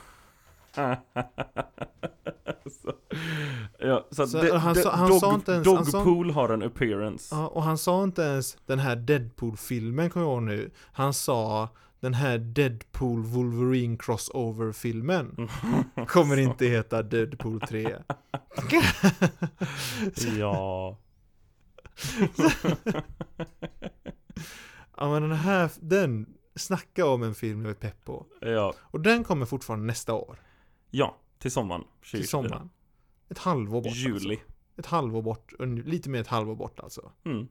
[SPEAKER 1] [laughs] så, ja, så,
[SPEAKER 2] Så
[SPEAKER 1] de,
[SPEAKER 2] han
[SPEAKER 1] de,
[SPEAKER 2] sa- han
[SPEAKER 1] dog,
[SPEAKER 2] sa inte ens-
[SPEAKER 1] Dogpool har en appearance.
[SPEAKER 2] Ja, och han sa inte ens den här Deadpool-filmen, kommer jag ihåg nu. Han sa den här Deadpool Wolverine Crossover-filmen. [laughs] Kommer inte heta Deadpool 3. [laughs]
[SPEAKER 1] Ja.
[SPEAKER 2] Ja men den här, den, snacka om en film jag är pepp på.
[SPEAKER 1] ja.
[SPEAKER 2] Och den kommer fortfarande nästa år.
[SPEAKER 1] Ja, till sommaren.
[SPEAKER 2] Till
[SPEAKER 1] 2024.
[SPEAKER 2] sommaren. Ett halvår bort
[SPEAKER 1] Juli.
[SPEAKER 2] Alltså. Ett halvår bort, lite mer ett halvår bort alltså.
[SPEAKER 1] Mm.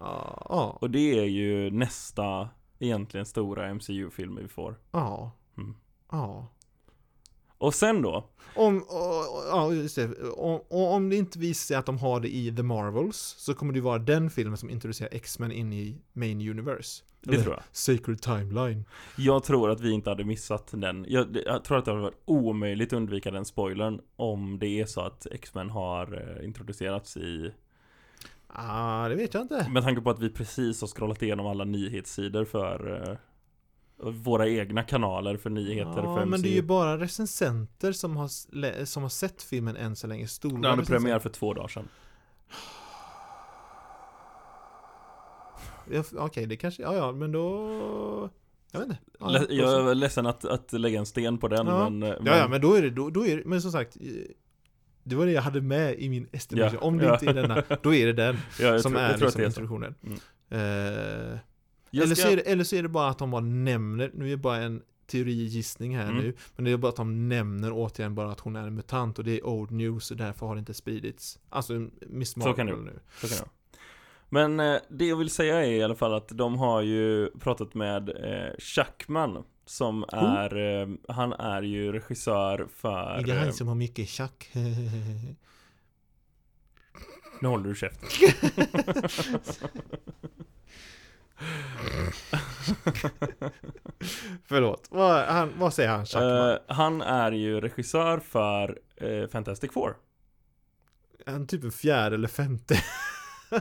[SPEAKER 2] Ja, ja,
[SPEAKER 1] Och det är ju nästa egentligen stora MCU-film vi får.
[SPEAKER 2] ja.
[SPEAKER 1] Mm.
[SPEAKER 2] ja.
[SPEAKER 1] Och sen då?
[SPEAKER 2] Om, ja, just det. Om, om det inte visar sig att de har det i The Marvels så kommer det vara den filmen som introducerar X-Men in i Main Universe.
[SPEAKER 1] Det tror jag.
[SPEAKER 2] Sacred Timeline.
[SPEAKER 1] Jag tror att vi inte hade missat den. Jag, jag tror att det hade varit omöjligt att undvika den spoilern om det är så att X-Men har eh, introducerats i
[SPEAKER 2] Ah, det vet jag inte.
[SPEAKER 1] Med tanke på att vi precis har scrollat igenom alla nyhetssidor för eh, våra egna kanaler för nyheter för
[SPEAKER 2] Ja,
[SPEAKER 1] MCU.
[SPEAKER 2] men det är ju bara recensenter som har, som har sett filmen än så länge. Stora
[SPEAKER 1] Den hade premiär för två dagar sedan.
[SPEAKER 2] Ja, Okej, det kanske, ja ja, men då... Jag vet inte. Ja,
[SPEAKER 1] jag är ledsen att, att lägga en sten på den
[SPEAKER 2] Ja.
[SPEAKER 1] men, eh,
[SPEAKER 2] Ja, ja, men då är det, då, då är det, men som sagt eh, Det var det jag hade med i min estimation.
[SPEAKER 1] Ja,
[SPEAKER 2] Om det
[SPEAKER 1] ja.
[SPEAKER 2] inte är denna, då är det den [laughs] som
[SPEAKER 1] tror,
[SPEAKER 2] är liksom introduktionen.
[SPEAKER 1] Mm.
[SPEAKER 2] Eh,
[SPEAKER 1] Jag
[SPEAKER 2] eller,
[SPEAKER 1] ska-
[SPEAKER 2] så är det, eller så är det bara att de bara nämner, nu är det bara en teorigissning här
[SPEAKER 1] Mm.
[SPEAKER 2] nu, men det är bara att de nämner återigen bara att hon är en mutant och det är old news och därför har det inte spridits. Alltså Miss
[SPEAKER 1] Så kan det
[SPEAKER 2] Marvel nu.
[SPEAKER 1] Så kan det. Men eh, det jag vill säga är i alla fall att de har ju pratat med eh, Chuckman Som är, eh, han är ju regissör för
[SPEAKER 2] Är det
[SPEAKER 1] eh,
[SPEAKER 2] han som har mycket tjack?
[SPEAKER 1] Nu håller du käften [laughs] [laughs]
[SPEAKER 2] Förlåt, vad, han, vad säger han?
[SPEAKER 1] Eh, Han är ju regissör för eh, Fantastic Four
[SPEAKER 2] han typ en fjärde eller femte. [laughs]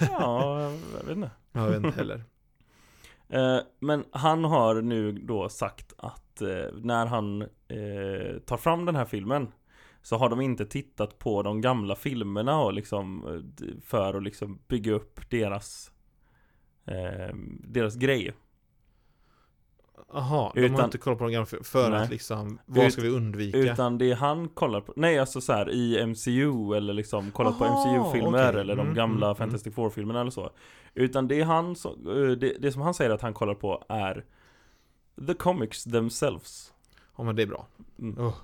[SPEAKER 1] Ja, jag vet inte
[SPEAKER 2] jag vet inte heller. [laughs]
[SPEAKER 1] Eh, Men han har nu då sagt att när han tar fram den här filmen Så har de inte tittat på de gamla filmerna och liksom För att liksom bygga upp deras eh, Deras grej
[SPEAKER 2] Jaha, de har inte kollat på de gamla för, för
[SPEAKER 1] Nej.
[SPEAKER 2] att liksom, vad
[SPEAKER 1] Ut-
[SPEAKER 2] ska vi undvika?
[SPEAKER 1] Utan det han kollar på Nej alltså så här i MCU eller liksom kollat på
[SPEAKER 2] Aha,
[SPEAKER 1] MCU-filmer
[SPEAKER 2] okej.
[SPEAKER 1] eller de
[SPEAKER 2] Mm,
[SPEAKER 1] gamla
[SPEAKER 2] mm,
[SPEAKER 1] Fantastic Four-filmerna eller så Utan det han eh, det, det som han säger att han kollar på är The comics themselves
[SPEAKER 2] Ja men det är bra.
[SPEAKER 1] Mm.
[SPEAKER 2] Oh.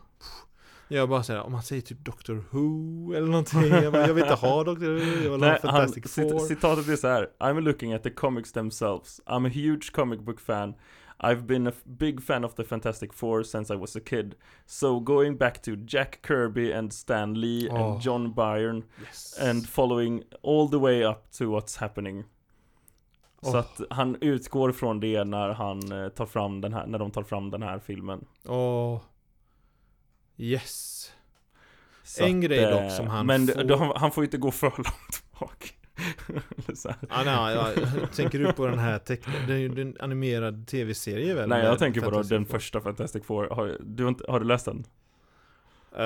[SPEAKER 2] Jag bara säger om man säger typ Doctor Who eller någonting. Jag, bara, jag vill inte ha [laughs] Doctor Who, jag vill ha
[SPEAKER 1] Nej, han,
[SPEAKER 2] Fantastic
[SPEAKER 1] cit-
[SPEAKER 2] Four.
[SPEAKER 1] citatet är så här. I'm looking at the comics themselves. I'm a huge comic book fan. I've been a big fan of the Fantastic Four since I was a kid. So going back to Jack Kirby and Stan Lee
[SPEAKER 2] Oh.
[SPEAKER 1] and John Byrne
[SPEAKER 2] Yes.
[SPEAKER 1] and following all the way up to what's happening. Så
[SPEAKER 2] Oh.
[SPEAKER 1] att han utgår från det när han eh, tar fram den här, när de tar fram den här filmen.
[SPEAKER 2] Åh. Yes.
[SPEAKER 1] Så
[SPEAKER 2] En grej dock
[SPEAKER 1] eh,
[SPEAKER 2] som han
[SPEAKER 1] Men
[SPEAKER 2] får-
[SPEAKER 1] då, han får inte gå för långt bak. [laughs]
[SPEAKER 2] Ah, nej, ja, tänker du på den här tecknade, det är ju en animerad tv-serie väl?
[SPEAKER 1] Nej jag tänker på då, den första Fantastic Four, har du, har du läst den?
[SPEAKER 2] Eh,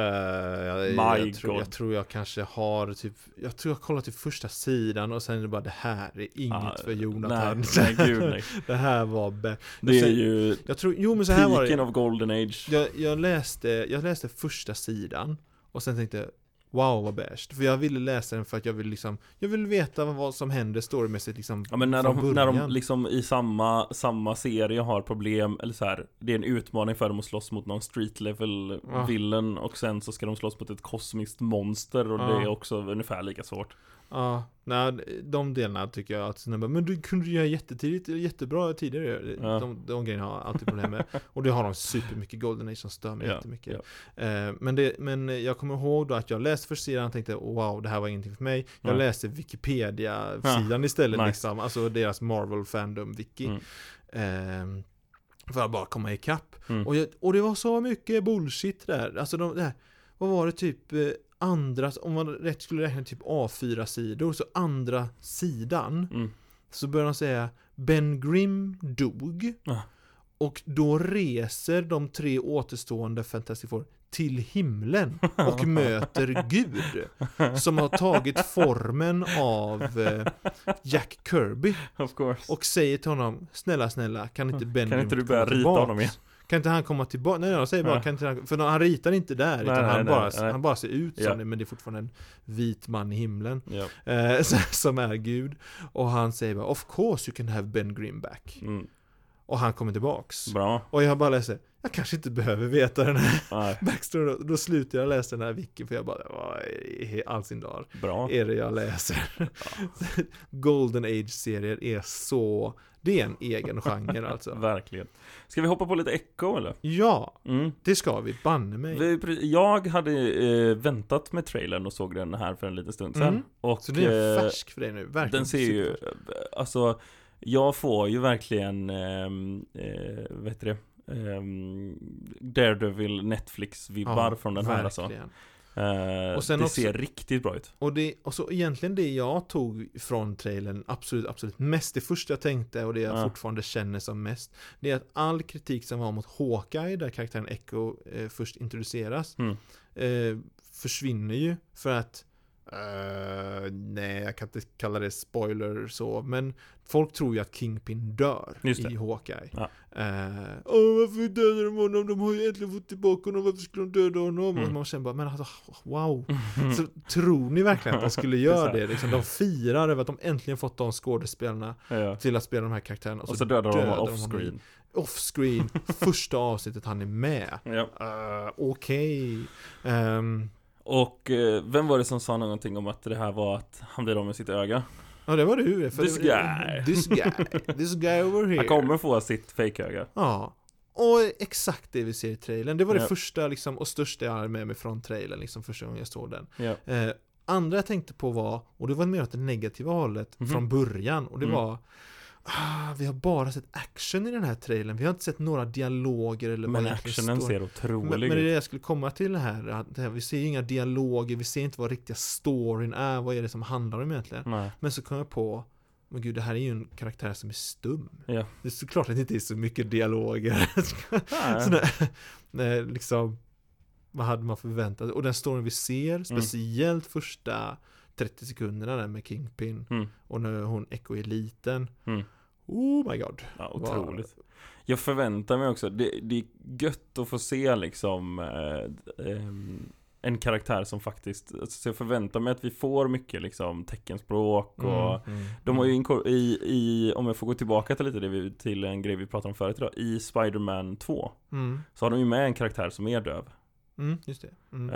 [SPEAKER 2] jag, jag, tror, jag tror jag kanske har typ Jag tror jag kollat till första sidan och sen är det bara det här är inget
[SPEAKER 1] Ah,
[SPEAKER 2] för Jonathan.
[SPEAKER 1] Nej, [laughs] nej gud nej.
[SPEAKER 2] Det här var bä-
[SPEAKER 1] Det är
[SPEAKER 2] sen-
[SPEAKER 1] ju
[SPEAKER 2] Jag tror, jo men så här var det.
[SPEAKER 1] of golden age.
[SPEAKER 2] Jag, jag, läste, jag läste första sidan Och sen tänkte Wow vad bäst För jag ville läsa den för att jag vill liksom Jag vill veta vad som händer storymässigt liksom
[SPEAKER 1] Ja men när de, när de liksom i samma, samma serie har problem, eller så här, Det är en utmaning för dem att slåss mot någon street level
[SPEAKER 2] Ja.
[SPEAKER 1] villain Och sen så ska de slåss mot ett kosmiskt monster och det
[SPEAKER 2] Ja.
[SPEAKER 1] är också ungefär lika svårt
[SPEAKER 2] Ja, nej, de delarna tycker jag att snabba, Men du kunde ju göra jättetidigt, jättebra tidigare
[SPEAKER 1] Ja.
[SPEAKER 2] de, de grejerna har jag alltid problem med [laughs] Och det har de supermycket Golden Age som stör mig
[SPEAKER 1] Ja,
[SPEAKER 2] jättemycket
[SPEAKER 1] ja.
[SPEAKER 2] Eh, men, det, men jag kommer ihåg då att jag läste första sidan och tänkte wow, det här var ingenting för mig. Jag
[SPEAKER 1] Nej.
[SPEAKER 2] läste Wikipedia-sidan istället
[SPEAKER 1] nice.
[SPEAKER 2] liksom, alltså deras Marvel Fandom-wiki.
[SPEAKER 1] Mm.
[SPEAKER 2] Ehm, för att bara komma ikapp.
[SPEAKER 1] Mm.
[SPEAKER 2] Och, jag, och det var så mycket bullshit där. Alltså de, det här, vad var det typ eh, andra, om man rätt skulle räkna typ A4-sidor, så andra sidan
[SPEAKER 1] Mm.
[SPEAKER 2] så började de säga Ben Grimm dog.
[SPEAKER 1] Ja.
[SPEAKER 2] Och då reser de tre återstående Fantastic Four till himlen [laughs] och möter Gud som har tagit formen av eh, Jack Kirby och säger till honom Snälla snälla kan inte Ben
[SPEAKER 1] Kan inte du börja rita
[SPEAKER 2] tillbaks?"
[SPEAKER 1] honom igen?
[SPEAKER 2] Kan inte han komma tillbaka? Nej jag säger bara
[SPEAKER 1] Ja.
[SPEAKER 2] kan inte han, För han ritar inte där utan
[SPEAKER 1] nej,
[SPEAKER 2] han,
[SPEAKER 1] nej,
[SPEAKER 2] bara,
[SPEAKER 1] nej.
[SPEAKER 2] han bara ser ut som
[SPEAKER 1] Ja.
[SPEAKER 2] det men det är fortfarande en vit man i himlen
[SPEAKER 1] Ja.
[SPEAKER 2] eh, [laughs] som är Gud Och han säger bara Of course you can have Ben Grimm back
[SPEAKER 1] Mm.
[SPEAKER 2] Och han kommer tillbaks
[SPEAKER 1] Bra.
[SPEAKER 2] Och jag bara läser Jag kanske inte behöver veta den här [laughs] backstoryn då, då slutar jag läsa den här wiki för jag bara Vad i all sin dar
[SPEAKER 1] bra.
[SPEAKER 2] är det jag läser? [laughs] Golden Age-serier är så Det är en egen genre alltså [laughs]
[SPEAKER 1] Verkligen. Ska vi hoppa på lite echo eller?
[SPEAKER 2] Ja,
[SPEAKER 1] Mm.
[SPEAKER 2] det ska vi, banne mig
[SPEAKER 1] jag hade eh, väntat med trailern och såg den här för en liten stund sedan.
[SPEAKER 2] Mm.
[SPEAKER 1] Och
[SPEAKER 2] Så det är
[SPEAKER 1] eh,
[SPEAKER 2] färsk för dig nu, verkligen
[SPEAKER 1] den ser ju,
[SPEAKER 2] super.
[SPEAKER 1] alltså Jag får ju verkligen, ehm, eh, vad heter det? Ehm, Daredevil Netflix-vibbar från den här alltså. Eh,
[SPEAKER 2] Och sen
[SPEAKER 1] det
[SPEAKER 2] också-
[SPEAKER 1] ser riktigt bra ut.
[SPEAKER 2] Och, det, och så egentligen det jag tog från trailern absolut, absolut mest, det första jag tänkte och det jag
[SPEAKER 1] Ja.
[SPEAKER 2] fortfarande känner som mest, det är att all kritik som var mot Hawkeye, där karaktären Echo eh, först introduceras,
[SPEAKER 1] Mm.
[SPEAKER 2] eh, försvinner ju för att eh, nej, jag kan inte kalla det spoiler så, men folk tror ju att Kingpin dör i Hawkeye.
[SPEAKER 1] Ja.
[SPEAKER 2] Åh, varför dödar de honom? De har ju äntligen fått tillbaka honom, varför skulle de döda honom?
[SPEAKER 1] Mm.
[SPEAKER 2] Och man känner bara, men alltså, wow. Så tror ni verkligen att de skulle [laughs] göra det? Liksom, de firar över att de äntligen fått de skådespelarna
[SPEAKER 1] Ja.
[SPEAKER 2] till att spela de här karaktärerna.
[SPEAKER 1] Och så dödar de
[SPEAKER 2] dödar
[SPEAKER 1] off-screen.
[SPEAKER 2] Off-screen, första avsnittet han är med.
[SPEAKER 1] Ja.
[SPEAKER 2] Uh, Okej. Ehm,
[SPEAKER 1] Och eh, vem var det som sa någonting om att det här var att han blir av med sitt öga?
[SPEAKER 2] Ja, det var du. För
[SPEAKER 1] This guy.
[SPEAKER 2] This guy. This guy over here.
[SPEAKER 1] Han kommer få sitt fake-öga.
[SPEAKER 2] Ja. Och exakt det vi ser i trailern. Det var det
[SPEAKER 1] Ja.
[SPEAKER 2] första liksom, och största jag hade med mig från trailern, liksom första gången jag såg den.
[SPEAKER 1] Ja.
[SPEAKER 2] Eh, andra jag tänkte på var, och det var mer åt det negativa hållet
[SPEAKER 1] Mhm.
[SPEAKER 2] från början, och det
[SPEAKER 1] Mm.
[SPEAKER 2] var ah, vi har bara sett action i den här trailern, vi har inte sett några dialoger eller
[SPEAKER 1] Men actionen ser
[SPEAKER 2] men,
[SPEAKER 1] otrolig
[SPEAKER 2] men det är det
[SPEAKER 1] ut.
[SPEAKER 2] jag skulle komma till här, det här, vi ser ju inga dialoger, vi ser inte vad riktiga storyn är, vad är det som handlar om egentligen?
[SPEAKER 1] Nej.
[SPEAKER 2] Men så kom jag på, men gud det här är ju en karaktär som är stum.
[SPEAKER 1] Ja.
[SPEAKER 2] Det är såklart att det inte är så mycket dialoger. Sådär, nej, [laughs] liksom, vad hade man förväntat Och den storyn vi ser, speciellt första 30 sekunderna där med Kingpin
[SPEAKER 1] Mm.
[SPEAKER 2] och när hon Echo är liten.
[SPEAKER 1] Mm.
[SPEAKER 2] Oh my god.
[SPEAKER 1] Ja, otroligt. Jag förväntar mig också, det, det är gött att få se liksom eh, ehm, en karaktär som faktiskt, alltså, så jag förväntar mig att vi får mycket liksom teckenspråk och
[SPEAKER 2] Mm, mm,
[SPEAKER 1] De har ju
[SPEAKER 2] mm.
[SPEAKER 1] inkor- i, i, om jag får gå tillbaka till lite det vi, till en grej vi pratade om förut idag I Spider-Man 2
[SPEAKER 2] Mm,
[SPEAKER 1] Så har de ju med en karaktär som är döv
[SPEAKER 2] mm, just det. Mm,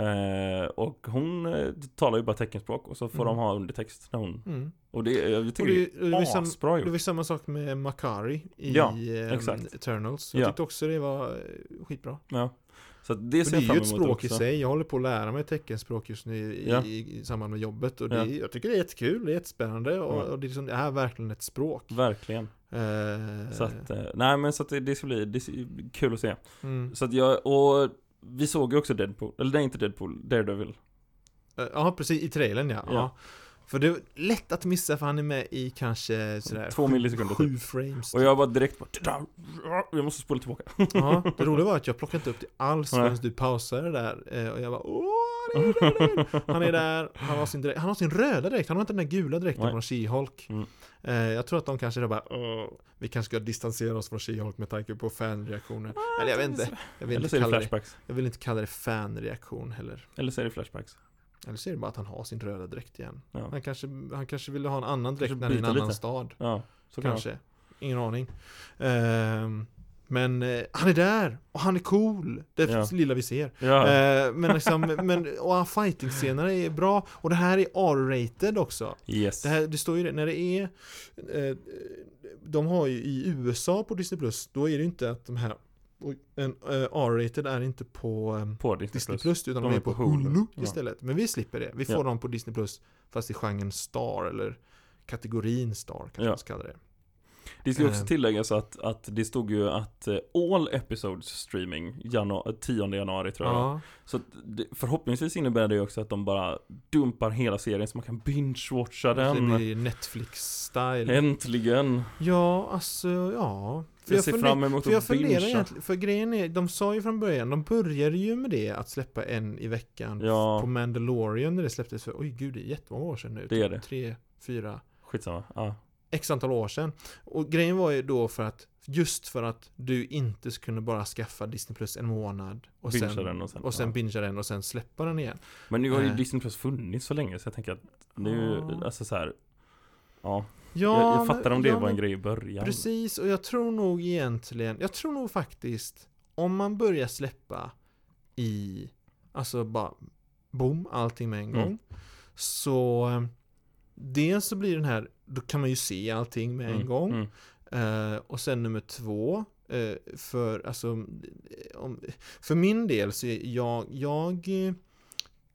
[SPEAKER 1] eh, Och hon eh, talar ju bara teckenspråk och så får
[SPEAKER 2] Mm.
[SPEAKER 1] de ha undertext när hon
[SPEAKER 2] mm.
[SPEAKER 1] Och det, jag
[SPEAKER 2] Och
[SPEAKER 1] tycker
[SPEAKER 2] det,
[SPEAKER 1] det,
[SPEAKER 2] och det, var sam,
[SPEAKER 1] asbra
[SPEAKER 2] det
[SPEAKER 1] gjort
[SPEAKER 2] var samma sak med Makari i
[SPEAKER 1] Ja,
[SPEAKER 2] ehm,
[SPEAKER 1] exakt.
[SPEAKER 2] Eternals. Jag
[SPEAKER 1] Ja.
[SPEAKER 2] tyckte också det var eh, skitbra.
[SPEAKER 1] Ja Så det ser
[SPEAKER 2] det
[SPEAKER 1] jag
[SPEAKER 2] är
[SPEAKER 1] fram
[SPEAKER 2] ju ett
[SPEAKER 1] emot
[SPEAKER 2] språk i
[SPEAKER 1] också
[SPEAKER 2] sig. Jag håller på att lära mig teckenspråk just nu i,
[SPEAKER 1] Ja.
[SPEAKER 2] i, i samband med jobbet. Och det,
[SPEAKER 1] Ja.
[SPEAKER 2] jag tycker det är jättekul, det är jättespännande och,
[SPEAKER 1] Ja.
[SPEAKER 2] och det, är liksom, det är verkligen ett språk.
[SPEAKER 1] Verkligen
[SPEAKER 2] Eh,
[SPEAKER 1] Så att, eh, nej men så att det, det ska bli, det är kul att se
[SPEAKER 2] mm.
[SPEAKER 1] Så att jag, och vi såg ju också Deadpool, eller nej inte Deadpool, Daredevil
[SPEAKER 2] Ja, precis, i trailern ja.
[SPEAKER 1] Ja.
[SPEAKER 2] För det är lätt att missa för han är med i kanske sådär
[SPEAKER 1] Två millisekunder
[SPEAKER 2] Sju frames.
[SPEAKER 1] Och jag var direkt bara Jag måste spola tillbaka
[SPEAKER 2] Ja, det roliga var att jag plockade inte upp det alls förrän du pausade där. eh, Och jag bara åh, han är [laughs] där, han är där. Han har sin, dräkt, han har sin röda dräkt, han har inte den där gula dräkten från She-Hulk.
[SPEAKER 1] Mm.
[SPEAKER 2] Eh, Jag tror att de kanske då bara åh, vi kanske ska distansera oss från She-Hulk med tanke på fanreaktioner. Eller jag vet inte. Jag vill
[SPEAKER 1] Eller
[SPEAKER 2] inte,
[SPEAKER 1] är
[SPEAKER 2] kalla det, jag vill inte kalla det fanreaktion heller.
[SPEAKER 1] Eller så är det flashbacks
[SPEAKER 2] Eller så är det bara att han har sin röda dräkt igen.
[SPEAKER 1] Ja,
[SPEAKER 2] Han kanske, han kanske ville ha en annan dräkt när det är en
[SPEAKER 1] byta
[SPEAKER 2] annan
[SPEAKER 1] lite.
[SPEAKER 2] stad.
[SPEAKER 1] ja så kan
[SPEAKER 2] Kanske. Ingen aning. Ehm, men eh, han är där och han är cool. Det
[SPEAKER 1] Ja.
[SPEAKER 2] lilla vi ser.
[SPEAKER 1] Ja,
[SPEAKER 2] Eh, men liksom, [laughs] men, och fighting-scenerna är bra. Och det här är R-rated också.
[SPEAKER 1] yes
[SPEAKER 2] Det, här, det står ju det, när det är eh, De har ju i USA på Disney Plus Då är det ju inte att de här oj, en, eh, R-rated är inte på eh,
[SPEAKER 1] På Disney,
[SPEAKER 2] Disney
[SPEAKER 1] Plus,
[SPEAKER 2] utan de,
[SPEAKER 1] De
[SPEAKER 2] är
[SPEAKER 1] är
[SPEAKER 2] på Hulu,
[SPEAKER 1] Hulu. Ja.
[SPEAKER 2] istället Men vi slipper det, vi får
[SPEAKER 1] Ja.
[SPEAKER 2] dem på Disney Plus Fast i genren Star eller kategorin Star kanske
[SPEAKER 1] Ja.
[SPEAKER 2] man ska kalla det
[SPEAKER 1] Det ska också
[SPEAKER 2] Eh.
[SPEAKER 1] tilläggas att, att det stod ju att eh, all episodes streaming janu- 10 januari tror jag
[SPEAKER 2] Ja,
[SPEAKER 1] Så det, förhoppningsvis innebär det ju också att de bara dumpar hela serien så man kan binge-watcha
[SPEAKER 2] det
[SPEAKER 1] den
[SPEAKER 2] blir Netflix-style.
[SPEAKER 1] Äntligen!
[SPEAKER 2] Ja, alltså ja. För
[SPEAKER 1] Jag ser
[SPEAKER 2] funder-
[SPEAKER 1] fram emot
[SPEAKER 2] För jag
[SPEAKER 1] att
[SPEAKER 2] egentligen, för grejen är, de sa ju från början, de började ju med det att släppa en i veckan
[SPEAKER 1] Ja.
[SPEAKER 2] på Mandalorian när det släpptes för, oj gud det är jättemånga år sedan nu.
[SPEAKER 1] Det är det.
[SPEAKER 2] Tre, fyra,
[SPEAKER 1] Skitsamma, ja
[SPEAKER 2] x antal år sedan. Och grejen var ju då för att, just för att du inte skulle bara skaffa Disney Plus en månad och
[SPEAKER 1] Bingea
[SPEAKER 2] sen,
[SPEAKER 1] den och sen-
[SPEAKER 2] och sen
[SPEAKER 1] ja.
[SPEAKER 2] bingea den och sen släppa den igen.
[SPEAKER 1] Men nu har ju
[SPEAKER 2] Nej.
[SPEAKER 1] Disney Plus funnits så länge så jag tänker att nu,
[SPEAKER 2] Ja.
[SPEAKER 1] alltså så här. Ja,
[SPEAKER 2] Ja,
[SPEAKER 1] jag, jag fattar
[SPEAKER 2] men-
[SPEAKER 1] om det
[SPEAKER 2] ja,
[SPEAKER 1] var en grej i början
[SPEAKER 2] Precis, och jag tror nog egentligen, jag tror nog faktiskt om man börjar släppa i, alltså bara boom, allting med en
[SPEAKER 1] Mm.
[SPEAKER 2] gång. Så eh, dels så blir den här, då kan man ju se allting med en
[SPEAKER 1] Mm,
[SPEAKER 2] gång.
[SPEAKER 1] mm.
[SPEAKER 2] Eh, och sen nummer två, eh, för alltså, om, för min del så är jag, jag eh,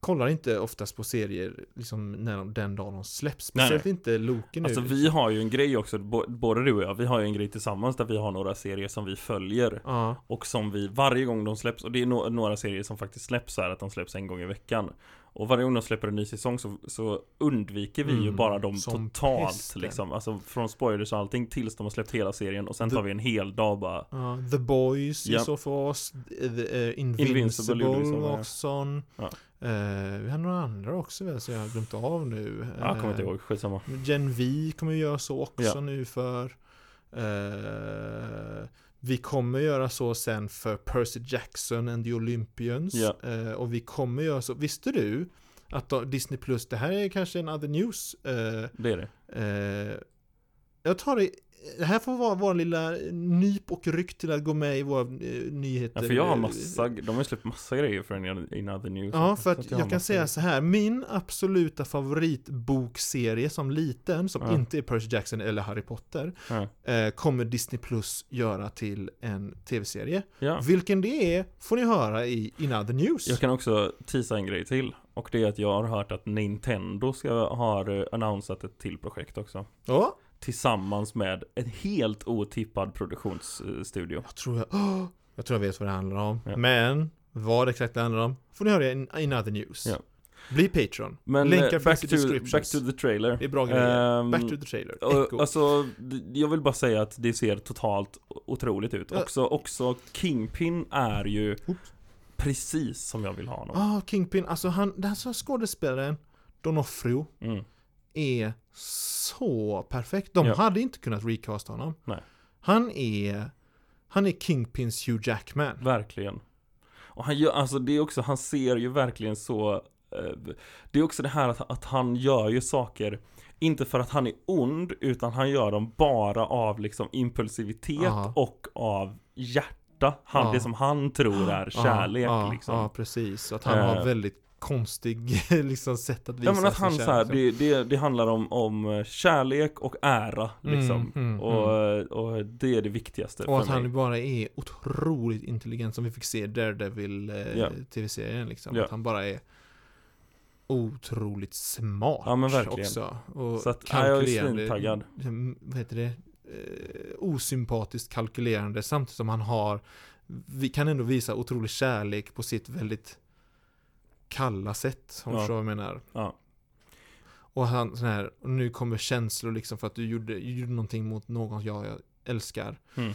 [SPEAKER 2] kollar inte oftast på serier liksom när de, den dagen de släpps.
[SPEAKER 1] Nej,
[SPEAKER 2] Speciellt inte Loki nu.
[SPEAKER 1] Alltså vi har ju en grej också, både du och jag, vi har ju en grej tillsammans där vi har några serier som vi följer
[SPEAKER 2] Ja,
[SPEAKER 1] Och som vi, varje gång de släpps, och det är no- några serier som faktiskt släpps så här att de släpps en gång i veckan Och varje gång de släpper en ny säsong så, så undviker vi ju
[SPEAKER 2] Mm,
[SPEAKER 1] bara dem
[SPEAKER 2] som
[SPEAKER 1] totalt
[SPEAKER 2] pesten.
[SPEAKER 1] liksom Alltså från spoilers och allting tills de har släppt hela serien och sen
[SPEAKER 2] The-
[SPEAKER 1] tar vi en hel dag bara
[SPEAKER 2] Ja, The Boys
[SPEAKER 1] Ja.
[SPEAKER 2] är så för oss. The, eh, Invincible,
[SPEAKER 1] Invincible som
[SPEAKER 2] också.
[SPEAKER 1] Ja.
[SPEAKER 2] Eh, vi har några andra också väl, så jag har glömt av nu.
[SPEAKER 1] Jag kommer inte
[SPEAKER 2] Eh,
[SPEAKER 1] ihåg, skitsamma
[SPEAKER 2] Gen V kommer ju göra så också
[SPEAKER 1] Ja.
[SPEAKER 2] nu för. Vi kommer göra så sen för Percy Jackson and the Olympians. Eh, och vi kommer göra så. Visste du att Disney Plus, det här är kanske en other news. eh,
[SPEAKER 1] Det är det
[SPEAKER 2] Eh, jag tar det, det här får vara vår lilla nyp och ryck till att gå med i våra eh, nyheter.
[SPEAKER 1] Ja för jag har massa, de har ju släppt massa grejer för en in other news
[SPEAKER 2] Ja, för att
[SPEAKER 1] har
[SPEAKER 2] jag kan
[SPEAKER 1] massa
[SPEAKER 2] säga
[SPEAKER 1] grejer.
[SPEAKER 2] så här, min absoluta favoritbokserie som liten, som
[SPEAKER 1] Ja.
[SPEAKER 2] inte är Percy Jackson eller Harry Potter,
[SPEAKER 1] ja.
[SPEAKER 2] eh, kommer Disney Plus göra till en tv-serie.
[SPEAKER 1] ja,
[SPEAKER 2] Vilken det är får ni höra i In Other News.
[SPEAKER 1] jag kan också tisa en grej till Och det är att jag har hört att Nintendo ska ha eh, annonsat ett till projekt också
[SPEAKER 2] Ja,
[SPEAKER 1] Tillsammans med en helt otippad produktionsstudio
[SPEAKER 2] jag tror jag, jag tror jag vet vad det handlar om.
[SPEAKER 1] Ja.
[SPEAKER 2] Men vad exakt det handlar om får ni höra In, in Other News.
[SPEAKER 1] Ja.
[SPEAKER 2] Bli Patreon.
[SPEAKER 1] Men
[SPEAKER 2] Länkar
[SPEAKER 1] eh,
[SPEAKER 2] finns
[SPEAKER 1] back
[SPEAKER 2] i
[SPEAKER 1] to,
[SPEAKER 2] descriptions.
[SPEAKER 1] back to the trailer
[SPEAKER 2] Det är bra grejer.
[SPEAKER 1] Ehm,
[SPEAKER 2] Back to the trailer. Echo.
[SPEAKER 1] Alltså, jag vill bara säga att det ser totalt otroligt ut
[SPEAKER 2] Ja.
[SPEAKER 1] också, också Kingpin är ju
[SPEAKER 2] Oops.
[SPEAKER 1] precis som jag vill ha honom
[SPEAKER 2] Ah, Kingpin, alltså han, den här skådespelaren, Donofrio,
[SPEAKER 1] mm.
[SPEAKER 2] Är så perfekt. De
[SPEAKER 1] Ja.
[SPEAKER 2] hade inte kunnat recasta honom.
[SPEAKER 1] Nej.
[SPEAKER 2] Han är, han är Kingpins Hugh Jackman.
[SPEAKER 1] Verkligen Och han gör, alltså det är också, han ser ju verkligen så eh, Det är också det här att, att han gör ju saker Inte för att han är ond Utan han gör dem bara av liksom impulsivitet
[SPEAKER 2] Ja.
[SPEAKER 1] och av hjärta han,
[SPEAKER 2] Ja.
[SPEAKER 1] Det som han tror är [gasps] kärlek
[SPEAKER 2] ja, ja,
[SPEAKER 1] liksom
[SPEAKER 2] Ja, precis. Så att han
[SPEAKER 1] Eh.
[SPEAKER 2] har väldigt konstig [laughs] liksom, sätt att visa
[SPEAKER 1] Ja men att han
[SPEAKER 2] kärlek,
[SPEAKER 1] så här,
[SPEAKER 2] liksom.
[SPEAKER 1] det, det, det handlar om, om eh, kärlek och ära liksom
[SPEAKER 2] Mm, mm,
[SPEAKER 1] och, och det är det viktigaste
[SPEAKER 2] Och att
[SPEAKER 1] för mig
[SPEAKER 2] han bara är otroligt intelligent som vi fick se Daredevil
[SPEAKER 1] Ja.
[SPEAKER 2] tv-serien liksom.
[SPEAKER 1] Ja.
[SPEAKER 2] Att han bara är otroligt smart
[SPEAKER 1] Ja, men verkligen.
[SPEAKER 2] också. Och
[SPEAKER 1] Så att, ja, jag är
[SPEAKER 2] kalkylerande.
[SPEAKER 1] svintaggad.
[SPEAKER 2] liksom, Vad heter det? Eh, osympatiskt kalkylerande samtidigt som han har vi kan ändå visa otrolig kärlek på sitt väldigt kalla sätt, om du
[SPEAKER 1] Ja.
[SPEAKER 2] förstår vad jag menar.
[SPEAKER 1] Ja.
[SPEAKER 2] Och han sån här, och nu kommer känslor liksom för att du gjorde, gjorde någonting mot någon jag, jag älskar.
[SPEAKER 1] Mm.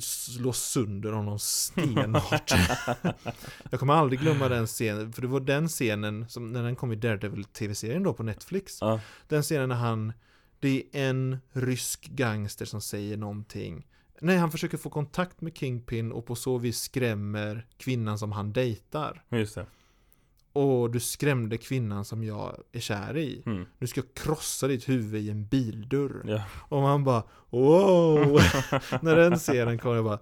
[SPEAKER 2] Slå sönder honom stenhårt. [laughs] jag kommer aldrig glömma den scenen, för det var den scenen som när den kom i Daredevil tv-serien då på Netflix.
[SPEAKER 1] Ja.
[SPEAKER 2] Den scenen när han, det är en rysk gangster som säger någonting. Nej, han försöker få kontakt med Kingpin och på så vis skrämmer kvinnan som han dejtar.
[SPEAKER 1] Just det
[SPEAKER 2] Och du skrämde kvinnan som jag är kär i.
[SPEAKER 1] mm.
[SPEAKER 2] Nu ska jag krossa ditt huvud i en bildörr.
[SPEAKER 1] Ja.
[SPEAKER 2] Och man bara wow! [laughs] När den scenen kom jag bara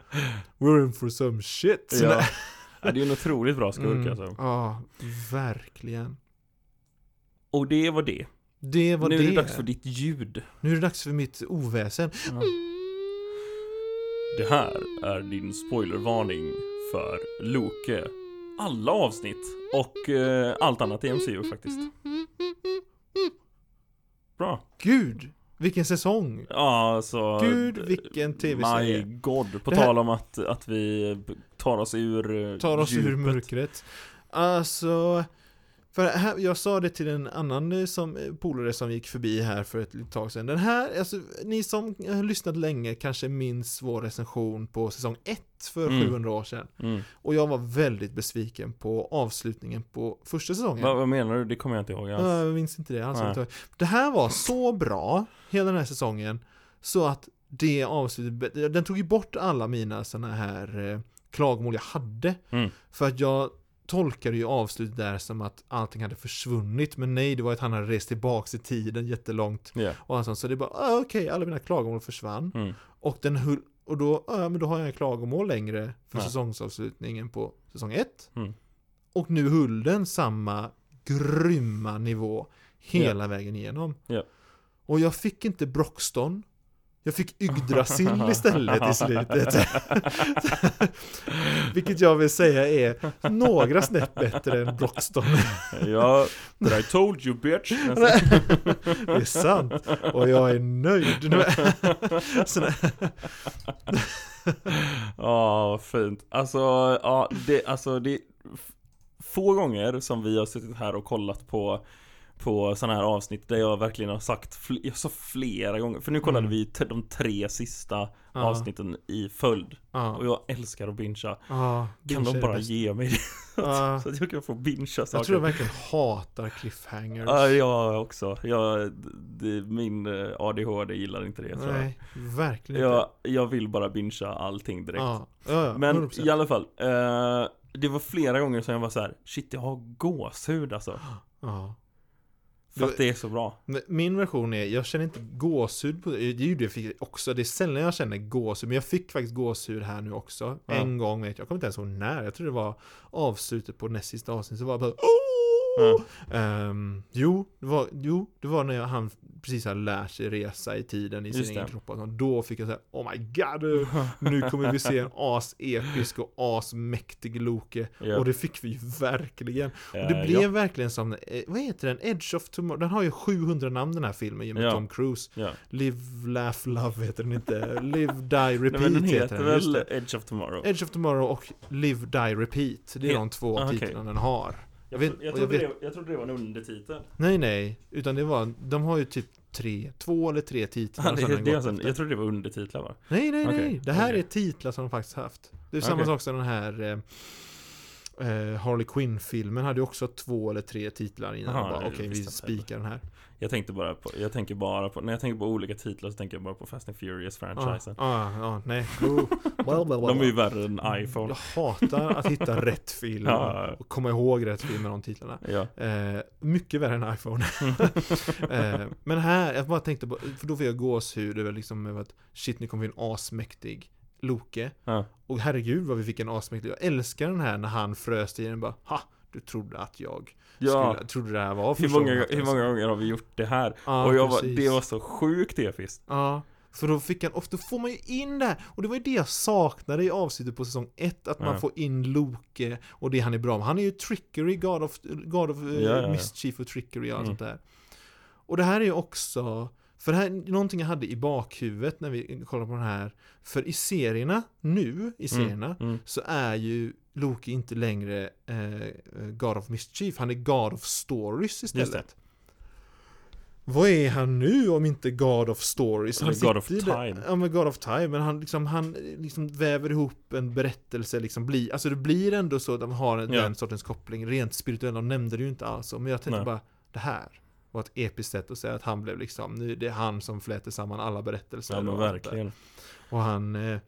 [SPEAKER 2] We're in for some shit!
[SPEAKER 1] Ja. [laughs] ja, det är en otroligt bra skurk
[SPEAKER 2] Mm,
[SPEAKER 1] alltså
[SPEAKER 2] Ja, verkligen.
[SPEAKER 1] Och det var det
[SPEAKER 2] Det var
[SPEAKER 1] Nu
[SPEAKER 2] det.
[SPEAKER 1] är det dags för ditt ljud
[SPEAKER 2] Nu är det dags för mitt oväsen.
[SPEAKER 1] ja. Det här är din spoilervarning för Loke Alla avsnitt och eh, allt annat i MCU faktiskt Bra
[SPEAKER 2] Gud! Vilken säsong!
[SPEAKER 1] Ja, alltså
[SPEAKER 2] Gud, vilken
[SPEAKER 1] My
[SPEAKER 2] tv-serie!
[SPEAKER 1] God, på
[SPEAKER 2] här-
[SPEAKER 1] tal om att, att vi tar oss ur eh,
[SPEAKER 2] Tar oss ur
[SPEAKER 1] djupet.
[SPEAKER 2] mörkret. Alltså, för här, jag sa det till en annan eh, som, eh, polare som gick förbi här för ett tag sedan. Den här, alltså, ni som har lyssnat länge kanske minns vår recension på säsong 1 för
[SPEAKER 1] Mm.
[SPEAKER 2] 700 år sedan.
[SPEAKER 1] Mm.
[SPEAKER 2] Och jag var väldigt besviken på avslutningen på första säsongen.
[SPEAKER 1] Vad, vad menar du? Det kommer jag inte ihåg alls.
[SPEAKER 2] Ja, jag minns inte det alls.
[SPEAKER 1] Nej.
[SPEAKER 2] Det här var så bra, hela den här säsongen, så att det avslutet, den tog ju bort alla mina sådana här eh, klagomål jag hade.
[SPEAKER 1] Mm.
[SPEAKER 2] För att jag tolkade ju avslutet där som att allting hade försvunnit, men nej, det var att han hade rest tillbaks i tiden jättelångt.
[SPEAKER 1] Ja.
[SPEAKER 2] Och allt sånt. Så det bara, ah, okej, alla mina klagomål försvann.
[SPEAKER 1] Mm.
[SPEAKER 2] Och den höll, och då, ja men då har jag en klagomål längre för
[SPEAKER 1] Nej.
[SPEAKER 2] säsongsavslutningen på säsong 1.
[SPEAKER 1] Mm.
[SPEAKER 2] Och nu höll den samma grymma nivå hela vägen igenom.
[SPEAKER 1] Ja.
[SPEAKER 2] Och jag fick inte Broxton. Jag fick Yggdrasil [laughs] istället i slutet. [laughs] Vilket jag vill säga är några snäpp bättre än Broxton. [laughs]
[SPEAKER 1] Ja, but I told you bitch.
[SPEAKER 2] Det är sant. Och jag är nöjd.
[SPEAKER 1] Ja, vad fint. Alltså, ja, det, alltså det är få gånger som vi har suttit här och kollat på på sådana här avsnitt där jag verkligen har sagt, fl- jag sa flera gånger, för nu kollade
[SPEAKER 2] Mm.
[SPEAKER 1] vi t- de tre sista
[SPEAKER 2] Ja.
[SPEAKER 1] avsnitten i följd
[SPEAKER 2] ja,
[SPEAKER 1] Och jag älskar att bingea
[SPEAKER 2] ja,
[SPEAKER 1] Kan de bara ge mig det? [laughs] Så att jag kan få bingea saker
[SPEAKER 2] Jag tror jag verkligen hatar cliffhangers.
[SPEAKER 1] Ja, jag också. Jag, det, min eh, ADHD gillar inte det tror jag.
[SPEAKER 2] Nej, verkligen inte.
[SPEAKER 1] Jag, jag vill bara bingea allting direkt. Men
[SPEAKER 2] 100%.
[SPEAKER 1] i alla fall, eh, det var flera gånger som jag var så här: shit jag har gåshud alltså.
[SPEAKER 2] Ja.
[SPEAKER 1] För att det är så bra.
[SPEAKER 2] Min version är, jag känner inte gåshud på det, det är ju det jag fick också, det är sällan jag känner gåshud, men jag fick faktiskt gåshud här nu också.
[SPEAKER 1] Ja.
[SPEAKER 2] En gång vet jag, jag kommer inte ens ihåg när, jag tror det var avslutet på näst sista avsnitt, så var jag bara
[SPEAKER 1] Ja.
[SPEAKER 2] Ehm, jo, det var, jo, det var när jag, han precis hade lärt sig resa i tiden i sin
[SPEAKER 1] Just
[SPEAKER 2] egen
[SPEAKER 1] det.
[SPEAKER 2] kropp och. Då fick jag säga Oh my god, [laughs] nu- kommer vi se en as-episk och as-mäktig Loke.
[SPEAKER 1] Ja.
[SPEAKER 2] Och det fick vi ju verkligen. Och det blev
[SPEAKER 1] ja.
[SPEAKER 2] verkligen som, eh, vad heter den? Edge of Tomorrow. Den har ju 700 namn den här filmen ju med
[SPEAKER 1] Ja.
[SPEAKER 2] Tom Cruise.
[SPEAKER 1] Ja.
[SPEAKER 2] Live, Laugh, Love heter den inte. Live, Die, [laughs]
[SPEAKER 1] Nej,
[SPEAKER 2] Repeat
[SPEAKER 1] men den
[SPEAKER 2] heter
[SPEAKER 1] heter
[SPEAKER 2] den.
[SPEAKER 1] Väl. Edge of Tomorrow?
[SPEAKER 2] Edge of Tomorrow och Live, Die, Repeat. Det är
[SPEAKER 1] He-
[SPEAKER 2] de två
[SPEAKER 1] ah,
[SPEAKER 2] titlarna den har. Jag vet-
[SPEAKER 1] jag,
[SPEAKER 2] och jag
[SPEAKER 1] trodde
[SPEAKER 2] vet-
[SPEAKER 1] det, jag trodde det var en undertitel.
[SPEAKER 2] Nej, nej. Utan det var, de har ju typ tre, två eller tre titlar som
[SPEAKER 1] det, det alltså, jag trodde det var undertitlar va?
[SPEAKER 2] Nej, nej, nej.
[SPEAKER 1] Okej,
[SPEAKER 2] Det här
[SPEAKER 1] okej.
[SPEAKER 2] är titlar som de faktiskt haft. Det är samma
[SPEAKER 1] Okej.
[SPEAKER 2] sak som den här eh, eh, Harley Quinn-filmen hade ju också två eller tre titlar innan.
[SPEAKER 1] Aha,
[SPEAKER 2] bara, Okej, vi spikar den här.
[SPEAKER 1] Jag tänkte bara på, jag tänker bara på, när jag tänker på olika titlar så tänker jag bara på Fast and Furious
[SPEAKER 2] Ja,
[SPEAKER 1] franchisen.
[SPEAKER 2] ja, nej. [laughs] Well, well, well,
[SPEAKER 1] De är ju värre än iPhone.
[SPEAKER 2] Jag hatar att hitta rätt film
[SPEAKER 1] Ja.
[SPEAKER 2] och komma ihåg rätt film med de titlarna.
[SPEAKER 1] Ja.
[SPEAKER 2] Eh, mycket värre än iPhone. [laughs] eh, men här, jag bara tänkte på, för då får jag gåshud över liksom över att shit, nu kommer vi en asmäktig Loke.
[SPEAKER 1] Ja.
[SPEAKER 2] Och herregud vad vi fick en asmäktig, jag älskar den här när han frös i den bara, ha, du trodde att jag
[SPEAKER 1] Ja.
[SPEAKER 2] skulle, trodde det här var
[SPEAKER 1] Hur många, hur
[SPEAKER 2] alltså.
[SPEAKER 1] många gånger har vi gjort det här?
[SPEAKER 2] Ja,
[SPEAKER 1] och jag var, det var så sjukt episkt.
[SPEAKER 2] Ja, för då fick han, då får man ju in det här, och det var ju det jag saknade i avslutet på säsong 1, att man
[SPEAKER 1] Ja.
[SPEAKER 2] får in Loke och det han är bra med. Han är ju trickery, God of, God of eh,
[SPEAKER 1] ja, ja.
[SPEAKER 2] mischief och trickery och allt
[SPEAKER 1] Mm.
[SPEAKER 2] sånt där. Och det här är ju också, för det här är någonting jag hade i bakhuvudet när vi kollade på den här, för i serierna, nu i serierna,
[SPEAKER 1] Mm.
[SPEAKER 2] så är ju Loki inte längre eh, God of Mischief, han är God of Stories istället. Vad är han nu om inte God of Stories? Han
[SPEAKER 1] God of
[SPEAKER 2] där-
[SPEAKER 1] Time.
[SPEAKER 2] Ja men God of Time, men han liksom, han liksom väver ihop en berättelse liksom blir, alltså det blir ändå så att de har en,
[SPEAKER 1] Ja.
[SPEAKER 2] den sortens koppling, rent spirituellt, de nämnde det ju inte alls men jag tänkte
[SPEAKER 1] Nej.
[SPEAKER 2] bara, det här var ett episkt sätt att säga att han blev liksom, nu det är han som fläter samman alla berättelser
[SPEAKER 1] Ja men verkligen.
[SPEAKER 2] Och han eh,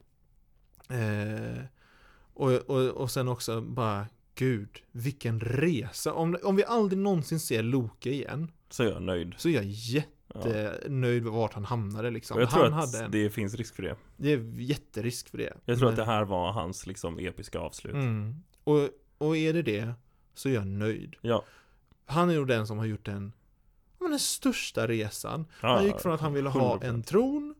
[SPEAKER 2] eh, och, och, och sen också bara Gud, vilken resa. Om, om vi aldrig någonsin ser Loke igen
[SPEAKER 1] Så är jag nöjd.
[SPEAKER 2] så är jag
[SPEAKER 1] Ja.
[SPEAKER 2] jättenöjd med vart han hamnade liksom.
[SPEAKER 1] Och jag tror
[SPEAKER 2] han
[SPEAKER 1] att
[SPEAKER 2] hade en,
[SPEAKER 1] det finns risk för det.
[SPEAKER 2] det är jätterisk för det.
[SPEAKER 1] Jag tror att
[SPEAKER 2] Men-
[SPEAKER 1] det här var hans liksom episka avslut.
[SPEAKER 2] mm. och, och är det det så är jag nöjd.
[SPEAKER 1] Ja.
[SPEAKER 2] Han är nog den som har gjort den, men den största resan.
[SPEAKER 1] Ja,
[SPEAKER 2] Han gick från att han ville ha
[SPEAKER 1] 100%.
[SPEAKER 2] en tron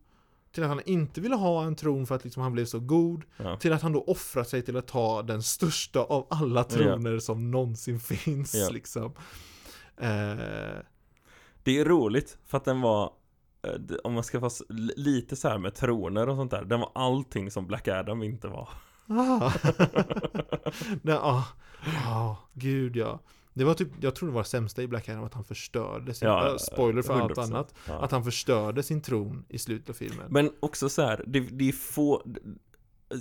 [SPEAKER 2] till att han inte ville ha en tron för att liksom han blev så god
[SPEAKER 1] Ja.
[SPEAKER 2] till att han då offrar sig till att ta den största av alla troner som någonsin finns
[SPEAKER 1] Ja.
[SPEAKER 2] liksom. Eh,
[SPEAKER 1] Det är roligt för att den var eh, om man ska vara lite så här med troner och sånt där Den var allting som Black Adam inte var
[SPEAKER 2] Ah. [laughs] Nej, ah, ah, gud ja. Det var typ, jag tror det var det sämsta i Black Adam att han förstörde sin,
[SPEAKER 1] Ja,
[SPEAKER 2] äh, spoiler för allt
[SPEAKER 1] 100%.
[SPEAKER 2] annat,
[SPEAKER 1] ja.
[SPEAKER 2] att han förstörde sin tron i slutet av filmen.
[SPEAKER 1] Men också så här, det, det är få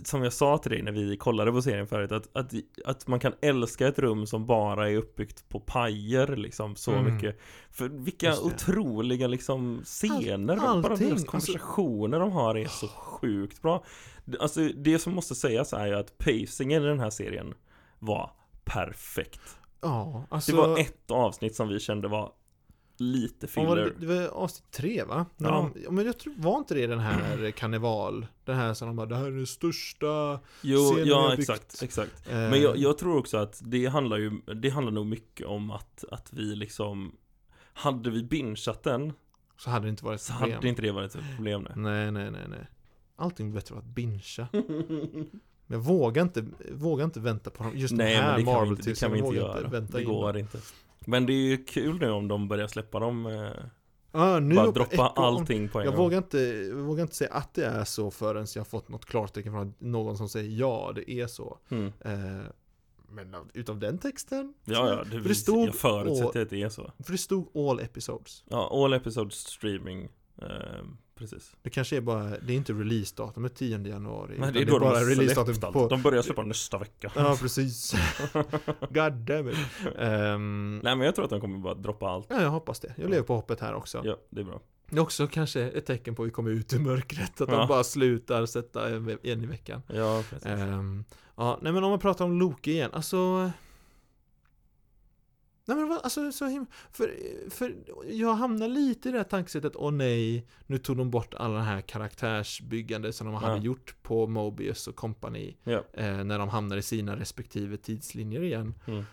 [SPEAKER 1] Som jag sa till dig när vi kollade på serien förut att, att, att man kan älska ett rum som bara är uppbyggt på pajer liksom så
[SPEAKER 2] Mm.
[SPEAKER 1] mycket För vilka otroliga liksom scener
[SPEAKER 2] Allt-
[SPEAKER 1] Bara deras
[SPEAKER 2] alltså-
[SPEAKER 1] konversationer de har är så sjukt bra Alltså det som måste sägas är ju att pacingen i den här serien var perfekt
[SPEAKER 2] ja, alltså.
[SPEAKER 1] Det var ett avsnitt som vi kände var lite filler
[SPEAKER 2] det, det var avsnitt tre va? När
[SPEAKER 1] Ja.
[SPEAKER 2] de, ja, men jag tror, var inte det den här [clears throat] karneval? Den här som de bara, det här är den största
[SPEAKER 1] Jo, ja
[SPEAKER 2] har byggt."
[SPEAKER 1] exakt, exakt
[SPEAKER 2] eh,
[SPEAKER 1] Men jag, jag tror också att det handlar ju, det handlar nog mycket om att, att vi liksom Hade vi bingeat den
[SPEAKER 2] Så hade det inte varit
[SPEAKER 1] så
[SPEAKER 2] ett problem.
[SPEAKER 1] hade inte det varit ett problem nej.
[SPEAKER 2] Nej, nej, nej, nej. Allting blir bättre av att bingea. [laughs] Men jag vågar inte, vågar inte vänta på dem. Just
[SPEAKER 1] Nej
[SPEAKER 2] den här
[SPEAKER 1] men det kan vi inte, det kan vi inte göra
[SPEAKER 2] vänta
[SPEAKER 1] Det
[SPEAKER 2] in
[SPEAKER 1] går
[SPEAKER 2] dem.
[SPEAKER 1] inte Men det är ju kul nu om de börjar släppa dem eh,
[SPEAKER 2] Ah, nu
[SPEAKER 1] Bara droppa
[SPEAKER 2] Echo-
[SPEAKER 1] allting på en
[SPEAKER 2] Jag
[SPEAKER 1] gång
[SPEAKER 2] vågar, inte, jag vågar inte säga att det är så förrän jag fått något klartecken från någon som säger ja, det är så.
[SPEAKER 1] mm.
[SPEAKER 2] Eh, men av- utav den texten?
[SPEAKER 1] Ja ja, det,
[SPEAKER 2] För det stod
[SPEAKER 1] jag förutsätter att det är så
[SPEAKER 2] För det stod all episodes.
[SPEAKER 1] Ja, all episodes streaming eh, Precis
[SPEAKER 2] Det kanske är bara, det är inte releasedatumet 10 januari.
[SPEAKER 1] Nej det är då de
[SPEAKER 2] bara
[SPEAKER 1] har
[SPEAKER 2] releasedatum
[SPEAKER 1] släppt allt
[SPEAKER 2] på...
[SPEAKER 1] De börjar släppa nästa vecka
[SPEAKER 2] Ja, precis. [laughs] God damn it. Ehm,
[SPEAKER 1] Nej men jag tror att de kommer bara droppa allt
[SPEAKER 2] ja, jag hoppas det. Jag lever på hoppet här också.
[SPEAKER 1] Ja, det är bra
[SPEAKER 2] Det är också kanske ett tecken på att vi kommer ut ur mörkret. Att
[SPEAKER 1] Ja.
[SPEAKER 2] de bara slutar sätta en, en i veckan.
[SPEAKER 1] Ja, precis
[SPEAKER 2] Ehm, ja, nej men om man pratar om Loki igen, alltså... Nej men alltså så himla... För, för jag hamnar lite i det här tankesättet, åh nej, nu tog de bort alla det här karaktärsbyggande som de hade
[SPEAKER 1] Ja.
[SPEAKER 2] gjort på Mobius och company
[SPEAKER 1] Ja.
[SPEAKER 2] eh, när de hamnar i sina respektive tidslinjer igen.
[SPEAKER 1] Mm.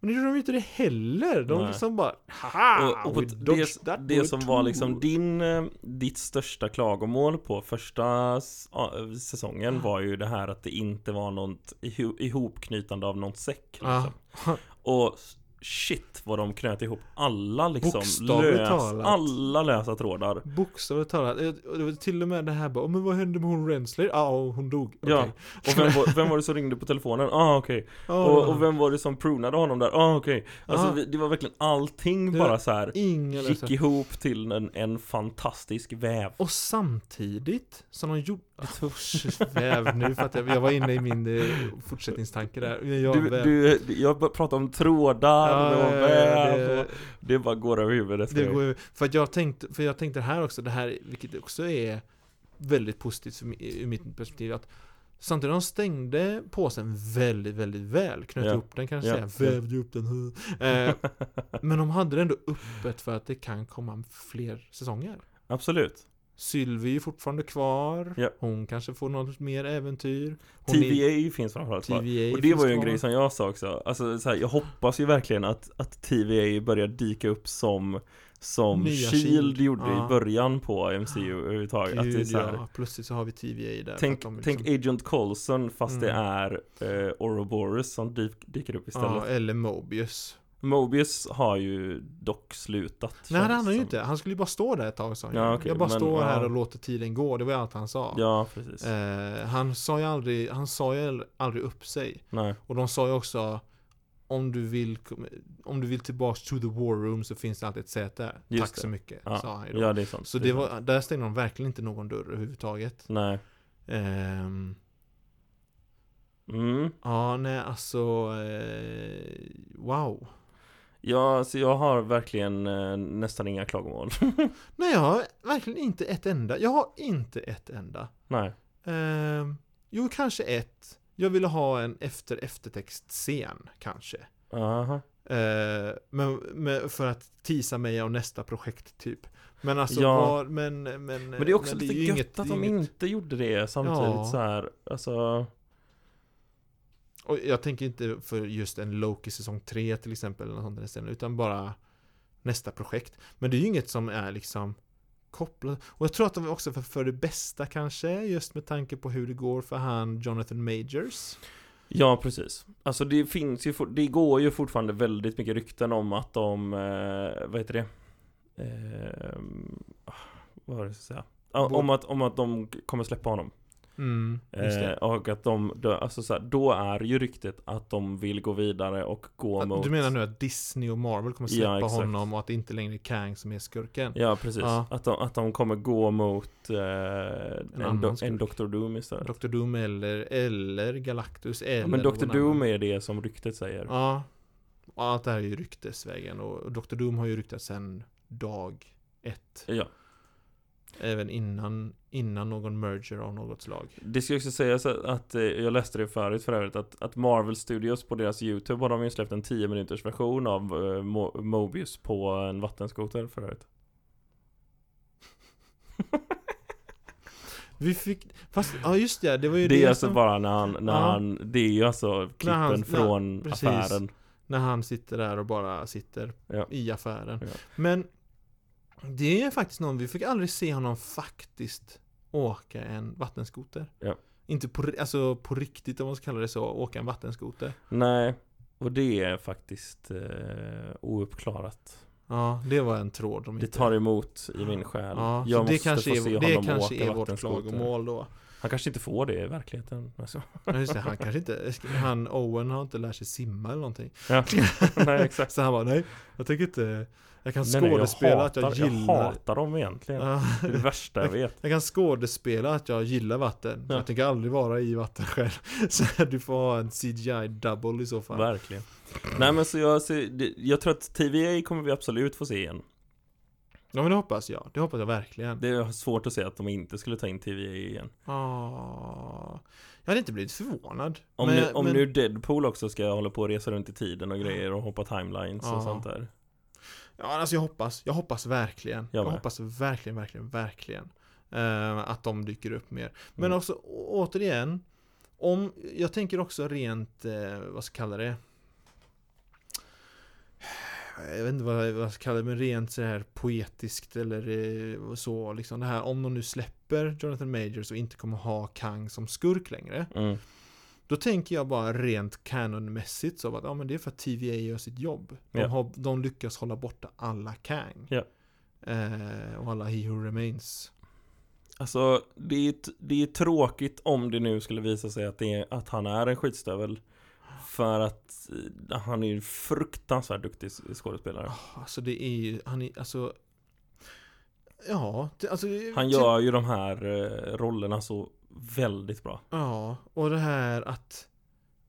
[SPEAKER 2] Men nu gjorde de inte det heller. De
[SPEAKER 1] Nej.
[SPEAKER 2] liksom bara Haha!
[SPEAKER 1] Och, och det, det som var
[SPEAKER 2] too."
[SPEAKER 1] liksom din, eh, ditt största klagomål på första säsongen var ju det här att det inte var något iho- ihopknytande av någon säck liksom.
[SPEAKER 2] Ja. [laughs]
[SPEAKER 1] Och shit vad de knöt ihop alla liksom lös, alla lösa trådar
[SPEAKER 2] Bokstavligt talat, det var till och med det här bara, "Åh, men vad hände med hon Renslayer? Ja, ah, hon dog.
[SPEAKER 1] Ja.
[SPEAKER 2] Okej.
[SPEAKER 1] Och vem var, vem var det som ringde på telefonen? Ah okej
[SPEAKER 2] Ja,
[SPEAKER 1] och, och vem var det som prunade honom där? Ah okej Alltså
[SPEAKER 2] Ja.
[SPEAKER 1] vi- det var verkligen allting bara så här gick
[SPEAKER 2] lösa.
[SPEAKER 1] ihop till en, en fantastisk väv
[SPEAKER 2] Och samtidigt som de gjorde... Oh, väv nu för att jag, jag var inne i min eh, fortsättningstanke där. Jag,
[SPEAKER 1] Du, du, jag pratar om trådar,
[SPEAKER 2] Ja,
[SPEAKER 1] väv,
[SPEAKER 2] det-
[SPEAKER 1] och det bara går över huvudet
[SPEAKER 2] Det går för att jag tänkte, för jag tänkte här också, det här, vilket också är väldigt positivt ur mitt perspektiv, att samtidigt de stängde påsen väldigt, väldigt väl, knöt
[SPEAKER 1] Ja.
[SPEAKER 2] ihop den kanske säga, vävde upp den, eh, [laughs] men de hade det ändå öppet för att det kan komma fler säsonger.
[SPEAKER 1] Absolut
[SPEAKER 2] Sylvie är fortfarande kvar,
[SPEAKER 1] Ja.
[SPEAKER 2] hon kanske får något mer äventyr. Hon är-
[SPEAKER 1] TVA finns framförallt kvar
[SPEAKER 2] TVA
[SPEAKER 1] Och det var ju en
[SPEAKER 2] kvar.
[SPEAKER 1] grej som jag sa också Alltså så här, jag hoppas ju verkligen att, att TVA börjar dyka upp som Som
[SPEAKER 2] Nya
[SPEAKER 1] Shield
[SPEAKER 2] Shield.
[SPEAKER 1] gjorde
[SPEAKER 2] Ja.
[SPEAKER 1] i början på MCU överhuvudtaget att det är
[SPEAKER 2] Gud
[SPEAKER 1] så här,
[SPEAKER 2] ja, plötsligt så har vi TVA där.
[SPEAKER 1] Tänk,
[SPEAKER 2] de
[SPEAKER 1] tänk
[SPEAKER 2] liksom-
[SPEAKER 1] Agent Coulson fast det
[SPEAKER 2] Mm.
[SPEAKER 1] är uh, Ouroboros som dyk, dyker upp istället
[SPEAKER 2] Ja, eller Mobius.
[SPEAKER 1] Mobius har ju dock slutat
[SPEAKER 2] Nej, det han ju
[SPEAKER 1] som.
[SPEAKER 2] inte. Han skulle ju bara stå där ett tag sa han ju.
[SPEAKER 1] Ja, okej,
[SPEAKER 2] Jag bara
[SPEAKER 1] men,
[SPEAKER 2] står här
[SPEAKER 1] ja.
[SPEAKER 2] och låter tiden gå. Det var ju allt han sa.
[SPEAKER 1] Ja, precis
[SPEAKER 2] Eh, han sa ju aldrig, han sa ju aldrig upp sig.
[SPEAKER 1] Nej,
[SPEAKER 2] Och de sa ju också om du vill, om du vill tillbaks to the war room så finns det alltid ett säte där.
[SPEAKER 1] Just
[SPEAKER 2] Tack
[SPEAKER 1] det.
[SPEAKER 2] så mycket,
[SPEAKER 1] ja,
[SPEAKER 2] sa han ju då.
[SPEAKER 1] ja det är sant
[SPEAKER 2] Så det var, där stängde de verkligen inte någon dörr överhuvudtaget.
[SPEAKER 1] Nej
[SPEAKER 2] Ehm,
[SPEAKER 1] mm.
[SPEAKER 2] ja, nej alltså, eh, wow.
[SPEAKER 1] Ja, så jag har verkligen eh, nästan inga klagomål [laughs]
[SPEAKER 2] Nej, jag har verkligen inte ett enda. Jag har inte ett enda.
[SPEAKER 1] Nej
[SPEAKER 2] Ehm, jo, kanske ett. Jag ville ha en efter eftertext-scen, kanske.
[SPEAKER 1] Aha.
[SPEAKER 2] Eh, men, men för att tisa mig av nästa projekt, typ. Men alltså,
[SPEAKER 1] Ja.
[SPEAKER 2] var, men, men... Men
[SPEAKER 1] det är också lite
[SPEAKER 2] ju
[SPEAKER 1] gött
[SPEAKER 2] inget-
[SPEAKER 1] att
[SPEAKER 2] det är
[SPEAKER 1] de
[SPEAKER 2] inget-
[SPEAKER 1] inte gjorde det samtidigt
[SPEAKER 2] Ja.
[SPEAKER 1] så här. Alltså
[SPEAKER 2] Och jag tänker inte för just en Loki säsong 3 till exempel, eller något sånt där utan bara nästa projekt. Men det är ju inget som är liksom kopplat. Och jag tror att de är också för, för det bästa kanske, just med tanke på hur det går för han Jonathan Majors.
[SPEAKER 1] Ja, precis. Alltså det finns ju, det går ju fortfarande väldigt mycket rykten om att de, eh, vad heter det? Eh, vad var det jag säga? Om att, om att de kommer släppa honom.
[SPEAKER 2] Mm,
[SPEAKER 1] Eh, och att de, då, alltså så här, då är ju ryktet att de vill gå vidare och gå mot
[SPEAKER 2] Du menar nu att Disney och Marvel kommer
[SPEAKER 1] Ja,
[SPEAKER 2] släppa
[SPEAKER 1] exakt.
[SPEAKER 2] honom och att det inte längre är Kang som är skurken?
[SPEAKER 1] Ja precis,
[SPEAKER 2] Ja.
[SPEAKER 1] Att, de, att de kommer gå mot eh, en, do,
[SPEAKER 2] skurk.
[SPEAKER 1] en Dr. Doom istället
[SPEAKER 2] Dr. Doom eller, eller Galactus eller
[SPEAKER 1] ja, Men Dr. Doom är det som ryktet säger
[SPEAKER 2] Ja. Och allt det här är ju ryktesvägen och Dr. Doom har ju ryktats sedan dag ett.
[SPEAKER 1] Ja,
[SPEAKER 2] Även innan, innan någon merger av något slag.
[SPEAKER 1] Det ska också sägas att, att eh, jag läste det förut för övrigt att, att Marvel Studios på deras YouTube har de ju släppt en 10 minuters version av eh, Mo- Mobius på en vattenskoter för övrigt [laughs]
[SPEAKER 2] Vi fick, fast, ja just det, det var ju
[SPEAKER 1] Det
[SPEAKER 2] det,
[SPEAKER 1] är alltså
[SPEAKER 2] som,
[SPEAKER 1] bara när han, när
[SPEAKER 2] Ja.
[SPEAKER 1] han, det är ju alltså klippen
[SPEAKER 2] han-
[SPEAKER 1] från
[SPEAKER 2] precis.
[SPEAKER 1] affären
[SPEAKER 2] när han sitter där och bara sitter
[SPEAKER 1] Ja.
[SPEAKER 2] i affären.
[SPEAKER 1] Ja.
[SPEAKER 2] Men det är faktiskt någon, vi fick aldrig se honom faktiskt åka en vattenskoter.
[SPEAKER 1] Ja.
[SPEAKER 2] Inte på, alltså på riktigt om man ska kalla det så, åka en vattenskoter.
[SPEAKER 1] Nej, och det är faktiskt eh, ouppklarat
[SPEAKER 2] Ja, det var en tråd de
[SPEAKER 1] Det
[SPEAKER 2] inte...
[SPEAKER 1] tar emot i min själ
[SPEAKER 2] Ja,
[SPEAKER 1] Jag
[SPEAKER 2] det
[SPEAKER 1] måste
[SPEAKER 2] kanske
[SPEAKER 1] få se
[SPEAKER 2] är, det
[SPEAKER 1] honom
[SPEAKER 2] kanske
[SPEAKER 1] åka
[SPEAKER 2] är vårt klagomål då.
[SPEAKER 1] Han kanske inte får det i verkligheten alltså.
[SPEAKER 2] Ja, just det, han kanske inte, han Owen har inte lärt sig simma eller någonting.
[SPEAKER 1] Ja, [laughs] nej exakt [laughs]
[SPEAKER 2] Så han bara, nej, jag tänker inte, jag kan
[SPEAKER 1] Nej, nej,
[SPEAKER 2] skådespela att jag
[SPEAKER 1] hatar,
[SPEAKER 2] gillar
[SPEAKER 1] Jag hatar dem egentligen. Det är det värsta jag vet
[SPEAKER 2] Jag kan skådespela att jag gillar vatten.
[SPEAKER 1] Ja.
[SPEAKER 2] Jag tänker aldrig vara i vatten själv. [laughs] Så du får ha en CGI double i så fall.
[SPEAKER 1] Verkligen Nej men så jag, så jag tror att TVA kommer vi absolut få se igen
[SPEAKER 2] Ja men det hoppas jag. Det hoppas jag verkligen.
[SPEAKER 1] Det är svårt att se att de inte skulle ta in TVA igen
[SPEAKER 2] Ah. Jag hade inte blivit förvånad.
[SPEAKER 1] Om,
[SPEAKER 2] men,
[SPEAKER 1] nu, om
[SPEAKER 2] men,
[SPEAKER 1] nu Deadpool också ska hålla på och resa runt i tiden och grejer och hoppa timelines
[SPEAKER 2] Ja.
[SPEAKER 1] och sånt där
[SPEAKER 2] Ja alltså jag hoppas. Jag hoppas verkligen.
[SPEAKER 1] Jag
[SPEAKER 2] Jag, hoppas verkligen, verkligen, verkligen. eh, att de dyker upp mer. Men
[SPEAKER 1] Mm.
[SPEAKER 2] också återigen. Om, jag tänker också rent, eh, vad ska jag kalla det? Jag vet inte vad, vad jag ska kalla det, men rent så här poetiskt eller eh, så liksom det här om de nu släpper Jonathan Majors och inte kommer ha Kang som skurk längre.
[SPEAKER 1] mm.
[SPEAKER 2] Då tänker jag bara rent canonmässigt så att ja men det är för att TVA gör sitt jobb. De,
[SPEAKER 1] Ja.
[SPEAKER 2] har, de lyckas hålla borta alla Kang.
[SPEAKER 1] Ja.
[SPEAKER 2] Eh, och alla He Who Remains.
[SPEAKER 1] Alltså det är, det är tråkigt om det nu skulle visa sig att, är, att han är en skitstövel För att eh, han är ju en fruktansvärt duktig skådespelare
[SPEAKER 2] Oh, alltså det är ju, han är, alltså Ja, det, alltså
[SPEAKER 1] Han gör ju de här eh, rollerna så väldigt bra.
[SPEAKER 2] Ja, och det här att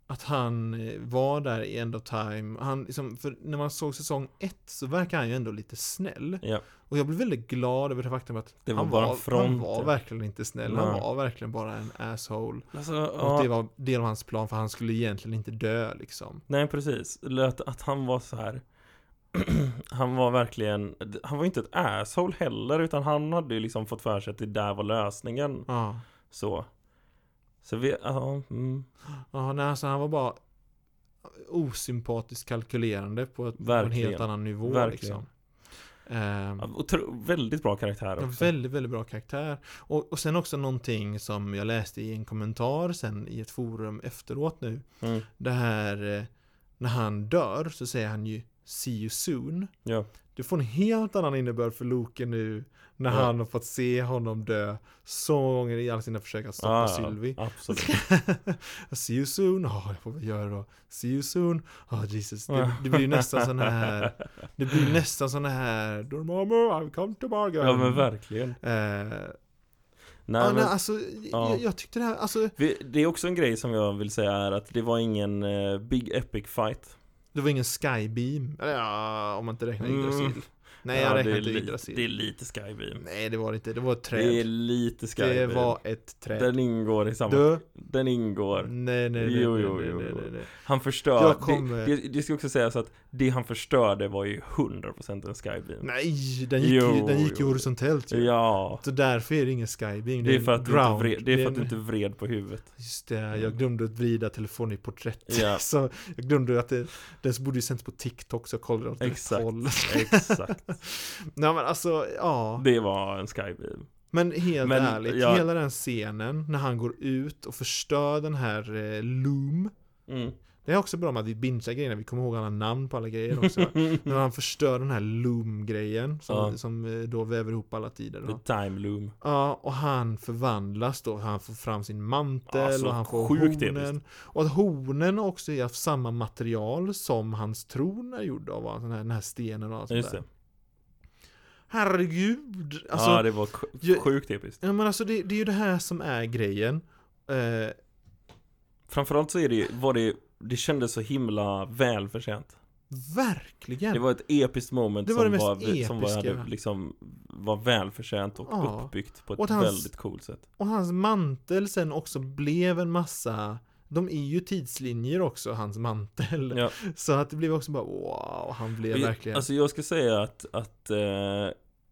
[SPEAKER 2] Att han eh, var där i End of Time han, liksom, För när man såg säsong ett så verkar han ju ändå lite snäll.
[SPEAKER 1] Ja,
[SPEAKER 2] Och jag blev väldigt glad över det faktum att
[SPEAKER 1] Det var
[SPEAKER 2] han, var,
[SPEAKER 1] front,
[SPEAKER 2] han var
[SPEAKER 1] ja.
[SPEAKER 2] verkligen inte snäll. Han
[SPEAKER 1] Nej.
[SPEAKER 2] var verkligen bara en asshole.
[SPEAKER 1] Alltså,
[SPEAKER 2] Och
[SPEAKER 1] ja,
[SPEAKER 2] det var del av hans plan för han skulle egentligen inte dö liksom.
[SPEAKER 1] Nej precis, att, att han var så här [clears throat] Han var verkligen Han var inte ett asshole heller Utan han hade ju liksom fått för sig att det där var lösningen.
[SPEAKER 2] Ja,
[SPEAKER 1] Så Så vi, ja, mm,
[SPEAKER 2] ja nej, alltså han var bara Osympatiskt kalkylerande på, ett, på en helt annan nivå
[SPEAKER 1] Verkligen.
[SPEAKER 2] liksom
[SPEAKER 1] ja, otro, väldigt bra karaktär också
[SPEAKER 2] väldigt, väldigt bra karaktär. Och, och sen också någonting som jag läste i en kommentar sen i ett forum efteråt nu.
[SPEAKER 1] mm,
[SPEAKER 2] Det här, eh, när han dör så säger han ju See you soon.
[SPEAKER 1] Ja,
[SPEAKER 2] Det får en helt annan innebörd för Loke nu när
[SPEAKER 1] Ja.
[SPEAKER 2] han har fått se honom dö så många gånger i alla sina försök att stoppa
[SPEAKER 1] ja,
[SPEAKER 2] Sylvie.
[SPEAKER 1] absolut [laughs]
[SPEAKER 2] See you soon, ja jag får väl göra då. See you soon, ja Jesus. Det, det blir ju nästan sån här, det blir nästan sån här Dormammu, I've come to bargain.
[SPEAKER 1] Ja men verkligen
[SPEAKER 2] Eh,
[SPEAKER 1] Nej,
[SPEAKER 2] ja,
[SPEAKER 1] men,
[SPEAKER 2] nej, alltså,
[SPEAKER 1] ja.
[SPEAKER 2] jag, jag tyckte det här, alltså,
[SPEAKER 1] Det är också en grej som jag vill säga är att det var ingen eh, Big Epic fight
[SPEAKER 2] det var ingen skybeam. Eller ja, om man inte räknar
[SPEAKER 1] Mm.
[SPEAKER 2] Nej,
[SPEAKER 1] Ja,
[SPEAKER 2] jag
[SPEAKER 1] det,
[SPEAKER 2] räknar
[SPEAKER 1] är
[SPEAKER 2] inte Yggdrasil.
[SPEAKER 1] det är lite Skybeam
[SPEAKER 2] Nej, det var det inte. Det var ett träd.
[SPEAKER 1] Det är lite Skybeam
[SPEAKER 2] Det var ett träd.
[SPEAKER 1] Den ingår i samma
[SPEAKER 2] Du?
[SPEAKER 1] Den ingår
[SPEAKER 2] Nej, nej, nej,
[SPEAKER 1] Jo, jo, jo, jo. Han förstör
[SPEAKER 2] kommer-
[SPEAKER 1] det, det, det ska också sägas att Det han förstörde var ju 100% en Skybeam
[SPEAKER 2] Nej, den gick,
[SPEAKER 1] Jo,
[SPEAKER 2] den gick ju horisontellt ju.
[SPEAKER 1] Ja
[SPEAKER 2] Så därför är det ingen skybeam.
[SPEAKER 1] Det är för att du inte vred, det är för att du
[SPEAKER 2] en-
[SPEAKER 1] inte vred på huvudet
[SPEAKER 2] Just det, jag glömde att vrida telefonen i porträtt.
[SPEAKER 1] Ja. [laughs]
[SPEAKER 2] Så jag glömde att det, den borde ju sänds på TikTok så jag kollade åt rätt
[SPEAKER 1] Exakt.
[SPEAKER 2] håll.
[SPEAKER 1] Exakt
[SPEAKER 2] Nej men alltså, ja.
[SPEAKER 1] Det var en Skybeam
[SPEAKER 2] Men helt
[SPEAKER 1] Men,
[SPEAKER 2] ärligt,
[SPEAKER 1] ja.
[SPEAKER 2] hela den scenen när han går ut och förstör den här eh, Loom.
[SPEAKER 1] mm.
[SPEAKER 2] Det är också bra med att vi bingear grejerna, vi kommer ihåg alla namn på alla grejer också. [laughs] När han förstör den här Loom-grejen som,
[SPEAKER 1] Ja.
[SPEAKER 2] som eh, då väver ihop alla tider.
[SPEAKER 1] The
[SPEAKER 2] Då.
[SPEAKER 1] time loom.
[SPEAKER 2] Ja, och han förvandlas då. Han får fram sin mantel
[SPEAKER 1] Ja,
[SPEAKER 2] och han får hornen. Och att hornen också är av samma material som hans tron är gjord av. va? Den här, den här stenen och allt sånt där. Herregud! Alltså,
[SPEAKER 1] ja, det var sj-
[SPEAKER 2] ju-
[SPEAKER 1] sjukt episkt.
[SPEAKER 2] ja, men alltså det, det är ju det här som är grejen. Eh,
[SPEAKER 1] Framförallt så är det, var det, det kändes så himla välförtjänt.
[SPEAKER 2] verkligen!
[SPEAKER 1] Det var ett episkt moment
[SPEAKER 2] Det var
[SPEAKER 1] som,
[SPEAKER 2] det
[SPEAKER 1] var, som var,
[SPEAKER 2] episka.
[SPEAKER 1] hade, liksom, var välförtjänt och
[SPEAKER 2] Ja.
[SPEAKER 1] uppbyggt på ett
[SPEAKER 2] hans-
[SPEAKER 1] väldigt coolt sätt.
[SPEAKER 2] Och hans mantel sen också blev en massa de är ju tidslinjer också, hans mantel.
[SPEAKER 1] Ja. [laughs]
[SPEAKER 2] Så att det blev också bara wow, han blev
[SPEAKER 1] Vi-
[SPEAKER 2] verkligen
[SPEAKER 1] Alltså jag ska säga att, att eh,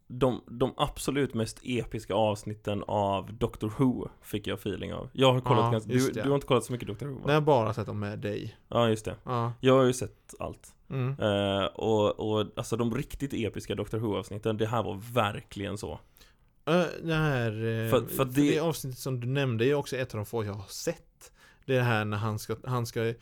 [SPEAKER 1] de, de absolut mest episka avsnitten av Doctor Who fick jag feeling av. Jag har kollat
[SPEAKER 2] Ja,
[SPEAKER 1] ganska, du, du har inte kollat så mycket Doctor Who va?
[SPEAKER 2] När jag bara sett dem med dig.
[SPEAKER 1] Ja just det.
[SPEAKER 2] Ja.
[SPEAKER 1] Jag har ju sett allt.
[SPEAKER 2] Mm.
[SPEAKER 1] Eh, och, och alltså de riktigt episka Doctor Who avsnitten, det här var verkligen så.
[SPEAKER 2] Äh, Det här, eh,
[SPEAKER 1] För-
[SPEAKER 2] för,
[SPEAKER 1] för
[SPEAKER 2] det...
[SPEAKER 1] det-
[SPEAKER 2] avsnittet som du nämnde är också ett av de få jag har sett. Det är det här när han ska, han ska eh,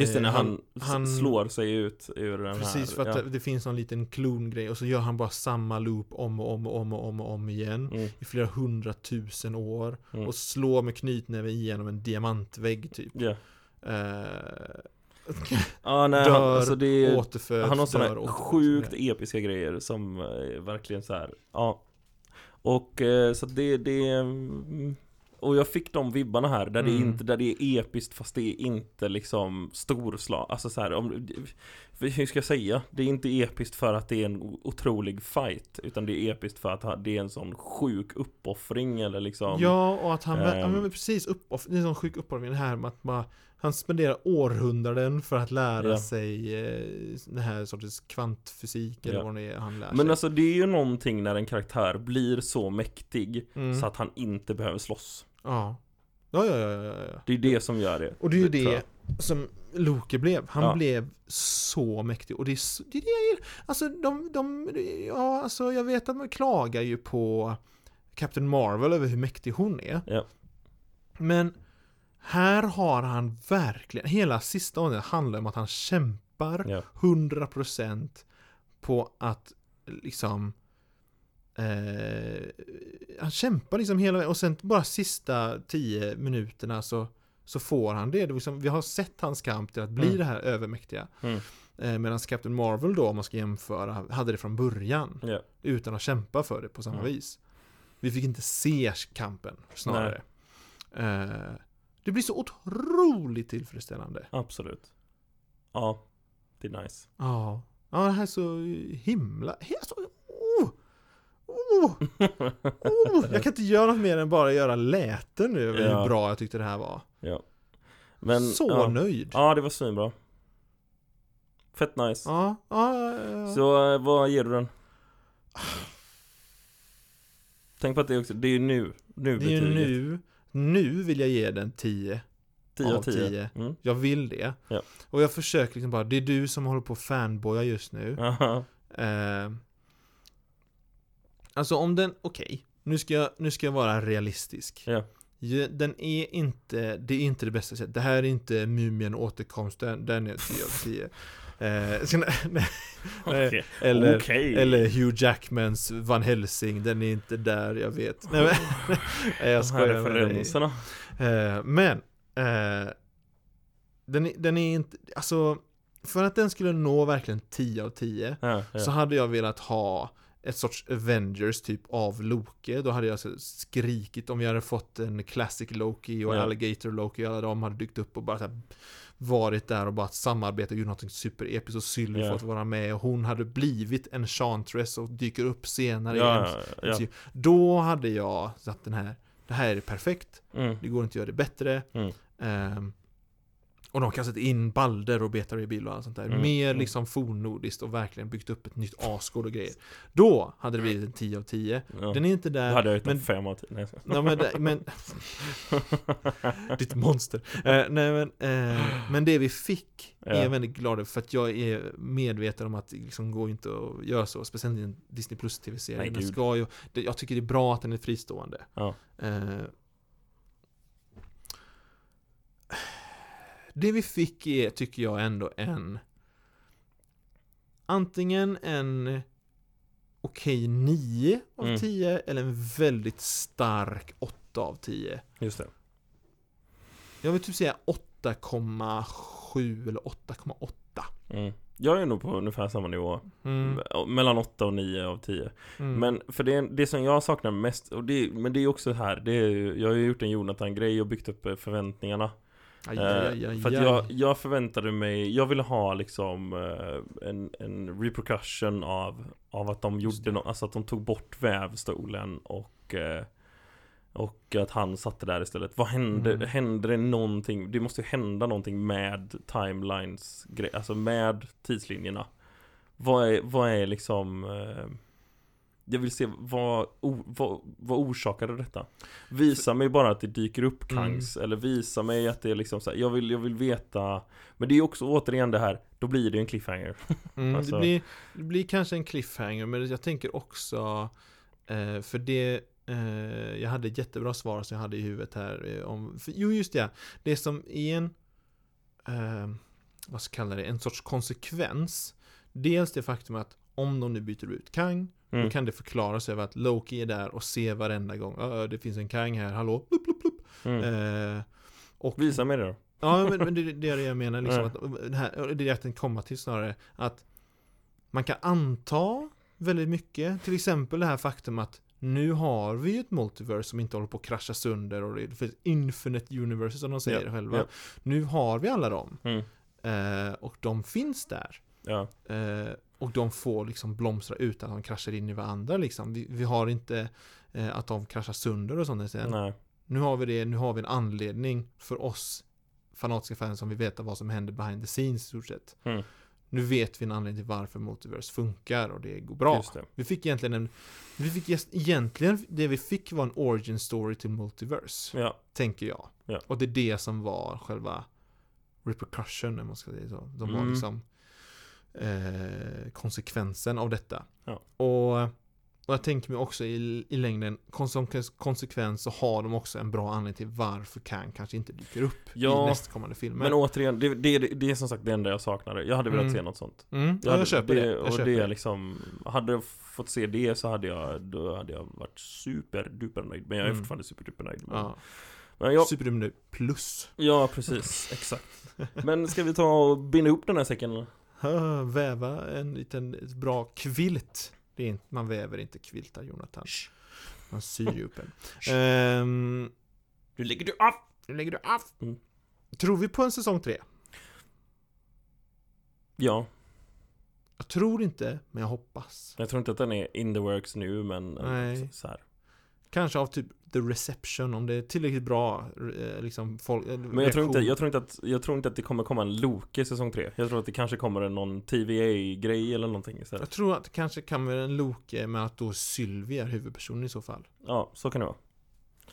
[SPEAKER 1] Just det, när han,
[SPEAKER 2] han-
[SPEAKER 1] slår sig ut ur den
[SPEAKER 2] Precis,
[SPEAKER 1] här.
[SPEAKER 2] för att
[SPEAKER 1] ja.
[SPEAKER 2] det finns någon liten klongrej och så gör han bara samma loop om och om och om och om, och om igen
[SPEAKER 1] Mm,
[SPEAKER 2] i flera hundratusen år
[SPEAKER 1] mm.
[SPEAKER 2] och slår med knytnäven igenom en diamantvägg typ.
[SPEAKER 1] Ja,
[SPEAKER 2] Eh, [laughs]
[SPEAKER 1] ah, nej, han,
[SPEAKER 2] Dör,
[SPEAKER 1] alltså det är,
[SPEAKER 2] återföds,
[SPEAKER 1] Han har sådana
[SPEAKER 2] återföds.
[SPEAKER 1] sjukt episka grejer som eh, verkligen så här. ja. Och eh, så det, det mm, och jag fick de vibbarna här där det
[SPEAKER 2] Mm.
[SPEAKER 1] inte, där det är episkt fast det är inte liksom storslag, alltså så här, om, hur ska jag säga? Det är inte episkt för att det är en otrolig fight Utan det är episkt för att det är en sån sjuk uppoffring eller liksom
[SPEAKER 2] Ja, och att han,
[SPEAKER 1] Ehm.
[SPEAKER 2] ja, men precis, uppoff, det är en sån sjuk uppoffring det här med att man, han spenderar århundraden för att lära
[SPEAKER 1] Ja.
[SPEAKER 2] sig eh, den här sortens kvantfysik eller
[SPEAKER 1] Ja.
[SPEAKER 2] vad det är han lär
[SPEAKER 1] Men
[SPEAKER 2] sig.
[SPEAKER 1] alltså det är ju någonting när en karaktär blir så mäktig
[SPEAKER 2] mm.
[SPEAKER 1] Så att han inte behöver slåss
[SPEAKER 2] ja. Ja, ja, ja, ja, ja.
[SPEAKER 1] Det är det som gör det
[SPEAKER 2] Och det är ju det som Loke blev. Han
[SPEAKER 1] Ja.
[SPEAKER 2] blev så mäktig. Och det är, så, det är det jag gillar. Alltså, de, de, ja, alltså, jag vet att man klagar ju på Captain Marvel över hur mäktig hon är.
[SPEAKER 1] Ja.
[SPEAKER 2] Men här har han verkligen, hela sista året handlar om att han kämpar
[SPEAKER 1] Ja,
[SPEAKER 2] 100% på att liksom eh, Han kämpar liksom hela vägen och sen bara sista 10 minuterna så Så får han det, det liksom, vi har sett hans kamp till att bli
[SPEAKER 1] Mm.
[SPEAKER 2] det här övermäktiga.
[SPEAKER 1] Mm.
[SPEAKER 2] eh, Medan Captain Marvel då, om man ska jämföra, hade det från början.
[SPEAKER 1] Ja,
[SPEAKER 2] Utan att kämpa för det på samma
[SPEAKER 1] Mm.
[SPEAKER 2] vis. Vi fick inte se kampen, snarare. Eh, Det blir så otroligt tillfredsställande.
[SPEAKER 1] Absolut. Ja, det är nice.
[SPEAKER 2] Ja, ja det här är så himla... Alltså, oh, [laughs] oh. Jag kan inte göra något mer än bara göra läten nu över
[SPEAKER 1] Ja.
[SPEAKER 2] hur bra jag tyckte det här var.
[SPEAKER 1] Ja Men,
[SPEAKER 2] så
[SPEAKER 1] ja.
[SPEAKER 2] nöjd.
[SPEAKER 1] Ja, det var svinbra Fett nice
[SPEAKER 2] Ja, ja, ja.
[SPEAKER 1] Så eh, vad ger du den? Tänk på att det också, det är ju nu, nu
[SPEAKER 2] Det är ju nu, nu vill jag ge den 10.
[SPEAKER 1] 10 av
[SPEAKER 2] av
[SPEAKER 1] 10
[SPEAKER 2] 10.
[SPEAKER 1] mm.
[SPEAKER 2] Jag vill det.
[SPEAKER 1] Ja.
[SPEAKER 2] Och jag försöker liksom bara, det är du som håller på att fanboya just nu.
[SPEAKER 1] Aha.
[SPEAKER 2] Alltså om den, okej, nu, ska jag, nu ska jag vara realistisk.
[SPEAKER 1] Ja.
[SPEAKER 2] Den är inte, det är inte det bästa sättet. Det här är inte Mumien återkomsten, den är 10 av 10. Eh, ska- [laughs] nej,
[SPEAKER 1] Okej.
[SPEAKER 2] eller,
[SPEAKER 1] Okej.
[SPEAKER 2] eller Hugh Jackmans Van Helsing, den är inte där, jag vet. Nej, men, [laughs] nej, jag skojar med dig. Eh, men, eh, den, den är inte, alltså, för att den skulle nå verkligen 10 av 10
[SPEAKER 1] ja, ja.
[SPEAKER 2] så hade jag velat ha ett sorts Avengers typ av Loki. Då hade jag så skrikit om vi hade fått en Classic Loki och
[SPEAKER 1] Ja.
[SPEAKER 2] Alligator Loki och alla de hade dykt upp och bara så varit där och bara samarbetat och gjort något superepiskt och Sylvie
[SPEAKER 1] Ja.
[SPEAKER 2] fått vara med och hon hade blivit en Chantress och dyker upp senare
[SPEAKER 1] ja, ja, ja.
[SPEAKER 2] Då hade jag satt den här, det här är perfekt,
[SPEAKER 1] Mm.
[SPEAKER 2] det går inte att göra det bättre.
[SPEAKER 1] Mm.
[SPEAKER 2] Ehm, och de kan sätta in Balder och Beta Ray Bill och allt sånt där.
[SPEAKER 1] Mm,
[SPEAKER 2] Mer
[SPEAKER 1] mm.
[SPEAKER 2] liksom fornnordiskt och verkligen byggt upp ett nytt asgård och grejer. Då hade det blivit en 10 av 10.
[SPEAKER 1] Ja.
[SPEAKER 2] Den är inte
[SPEAKER 1] Då
[SPEAKER 2] där.
[SPEAKER 1] hade jag
[SPEAKER 2] men-
[SPEAKER 1] en 5 av 10 Nej.
[SPEAKER 2] Ja, men, men Ditt monster. Eh, nej men, eh, men det vi fick är
[SPEAKER 1] Ja.
[SPEAKER 2] jag väldigt glad över för att jag är medveten om att det liksom går inte att göra så. Speciellt i en Disney Plus tv-serie.
[SPEAKER 1] Nej,
[SPEAKER 2] Den
[SPEAKER 1] gud.
[SPEAKER 2] ska ju, jag tycker det är bra att den är fristående.
[SPEAKER 1] Ja.
[SPEAKER 2] Eh, Det vi fick är, tycker jag ändå, en Antingen en okej 9 av
[SPEAKER 1] Mm.
[SPEAKER 2] 10 eller en väldigt stark 8 av 10.
[SPEAKER 1] Just det.
[SPEAKER 2] Jag vill typ säga 8,7 eller 8,8.
[SPEAKER 1] Mm. Jag är nog på ungefär samma nivå.
[SPEAKER 2] Mm.
[SPEAKER 1] Mellan 8 och 9 av 10.
[SPEAKER 2] Mm.
[SPEAKER 1] Men för det, det som jag saknar mest, och det, men det är också här, det är, jag har ju gjort en Jonathan-grej och byggt upp eh, förväntningarna.
[SPEAKER 2] Aj,
[SPEAKER 1] Eh,
[SPEAKER 2] aj, aj,
[SPEAKER 1] för att jag, jag förväntade mig, jag ville ha liksom eh, en, en repercussion av, av att de gjorde no, alltså att de tog bort vävstolen och eh, och att han satte där istället. Vad hände?
[SPEAKER 2] Mm.
[SPEAKER 1] Hände det någonting? Det måste ju hända någonting med timelines alltså med tidslinjerna. Vad är, vad är liksom Jag vill se vad, o, vad, vad orsakade detta? Visa mig bara att det dyker upp
[SPEAKER 2] Mm.
[SPEAKER 1] Kangs Eller visa mig att det är liksom så här, jag vill, jag vill veta Men det är också återigen det här Då blir det en cliffhanger [laughs]
[SPEAKER 2] Mm,
[SPEAKER 1] Alltså-
[SPEAKER 2] det, blir, det blir kanske en cliffhanger, men jag tänker också eh, För det eh, Jag hade ett jättebra svar som jag hade i huvudet här eh, om, för, Jo just det, det som är en eh, Vad ska jag kalla det, en sorts konsekvens Dels det faktum att om de nu byter ut Kang Då
[SPEAKER 1] mm.
[SPEAKER 2] kan det förklaras över att Loki är där och ser varenda gång "Ö, Det finns en Kang här, hallå, plupp, plupp, plupp.
[SPEAKER 1] Mm.
[SPEAKER 2] Eh, och
[SPEAKER 1] Visa mig det då
[SPEAKER 2] Ja, men, men det, det är det jag menar liksom.
[SPEAKER 1] Ja.
[SPEAKER 2] Att, det, här, det är jag tänkte komma till snarare. Att man kan anta väldigt mycket. Till exempel det här faktum att nu har vi ett multiverse som inte håller på att krascha sönder och det finns infinite universes som de säger
[SPEAKER 1] Ja,
[SPEAKER 2] själva.
[SPEAKER 1] ja.
[SPEAKER 2] Nu har vi alla dem.
[SPEAKER 1] mm.
[SPEAKER 2] Eh, och de finns där.
[SPEAKER 1] Ja,
[SPEAKER 2] Eh, och de får liksom blomstra utan att de kraschar in i varandra liksom. Vi, vi har inte eh, att de kraschar sönder och sånt.
[SPEAKER 1] Nej
[SPEAKER 2] Nu har vi det, nu har vi en anledning för oss fanatiska fans som vill veta vad som händer behind the scenes i stort sett.
[SPEAKER 1] Mm.
[SPEAKER 2] Nu vet vi en anledning till varför Multiverse funkar och det går bra.
[SPEAKER 1] Det
[SPEAKER 2] Vi fick egentligen en, vi fick just- egentligen, det vi fick var en origin story till Multiverse,
[SPEAKER 1] Ja,
[SPEAKER 2] tänker jag.
[SPEAKER 1] Ja.
[SPEAKER 2] Och det är det som var själva repercussion, om man ska säga så. De var
[SPEAKER 1] Mm.
[SPEAKER 2] liksom eh, konsekvensen av detta.
[SPEAKER 1] Ja.
[SPEAKER 2] Och, och jag tänker mig också i, i längden, som konsekvens så har de också en bra anledning till varför Kang kanske inte dyker upp
[SPEAKER 1] Ja,
[SPEAKER 2] i nästkommande filmer.
[SPEAKER 1] men återigen, det, det, det är som sagt det enda jag saknade Jag hade velat
[SPEAKER 2] Mm.
[SPEAKER 1] se något sånt
[SPEAKER 2] mm, ja,
[SPEAKER 1] hade-
[SPEAKER 2] jag köper det. Jag
[SPEAKER 1] och
[SPEAKER 2] köper
[SPEAKER 1] det liksom Hade jag fått se det så hade jag Då hade jag varit superduper nöjd Men jag är
[SPEAKER 2] Mm.
[SPEAKER 1] fortfarande superduper nöjd men,
[SPEAKER 2] Ja.
[SPEAKER 1] men jag,
[SPEAKER 2] Superduper plus.
[SPEAKER 1] Ja precis, exakt Men ska vi ta och binda ihop den här säcken? [laughs]
[SPEAKER 2] Väva en liten bra kvilt. Det är inte, man väver inte kviltar Jonathan. Man syr ihop en. Ehm,
[SPEAKER 1] Nu lägger du av!
[SPEAKER 2] nu lägger du av.
[SPEAKER 1] Mm.
[SPEAKER 2] Tror vi på en säsong tre?
[SPEAKER 1] Ja,
[SPEAKER 2] Jag tror inte, men jag hoppas.
[SPEAKER 1] jag tror inte att den är in the works nu men
[SPEAKER 2] Nej.
[SPEAKER 1] så här.
[SPEAKER 2] Kanske av typ the reception, om det är tillräckligt bra eh, liksom folk, eh,
[SPEAKER 1] Men jag tror, inte, jag, tror inte att, jag tror inte att det kommer komma en Loki i säsong 3 Jag tror att det kanske kommer någon TVA-grej eller någonting istället
[SPEAKER 2] Jag tror att det kanske kan vara en Loke med att då Sylvie är huvudpersonen i så fall.
[SPEAKER 1] Ja, så kan det vara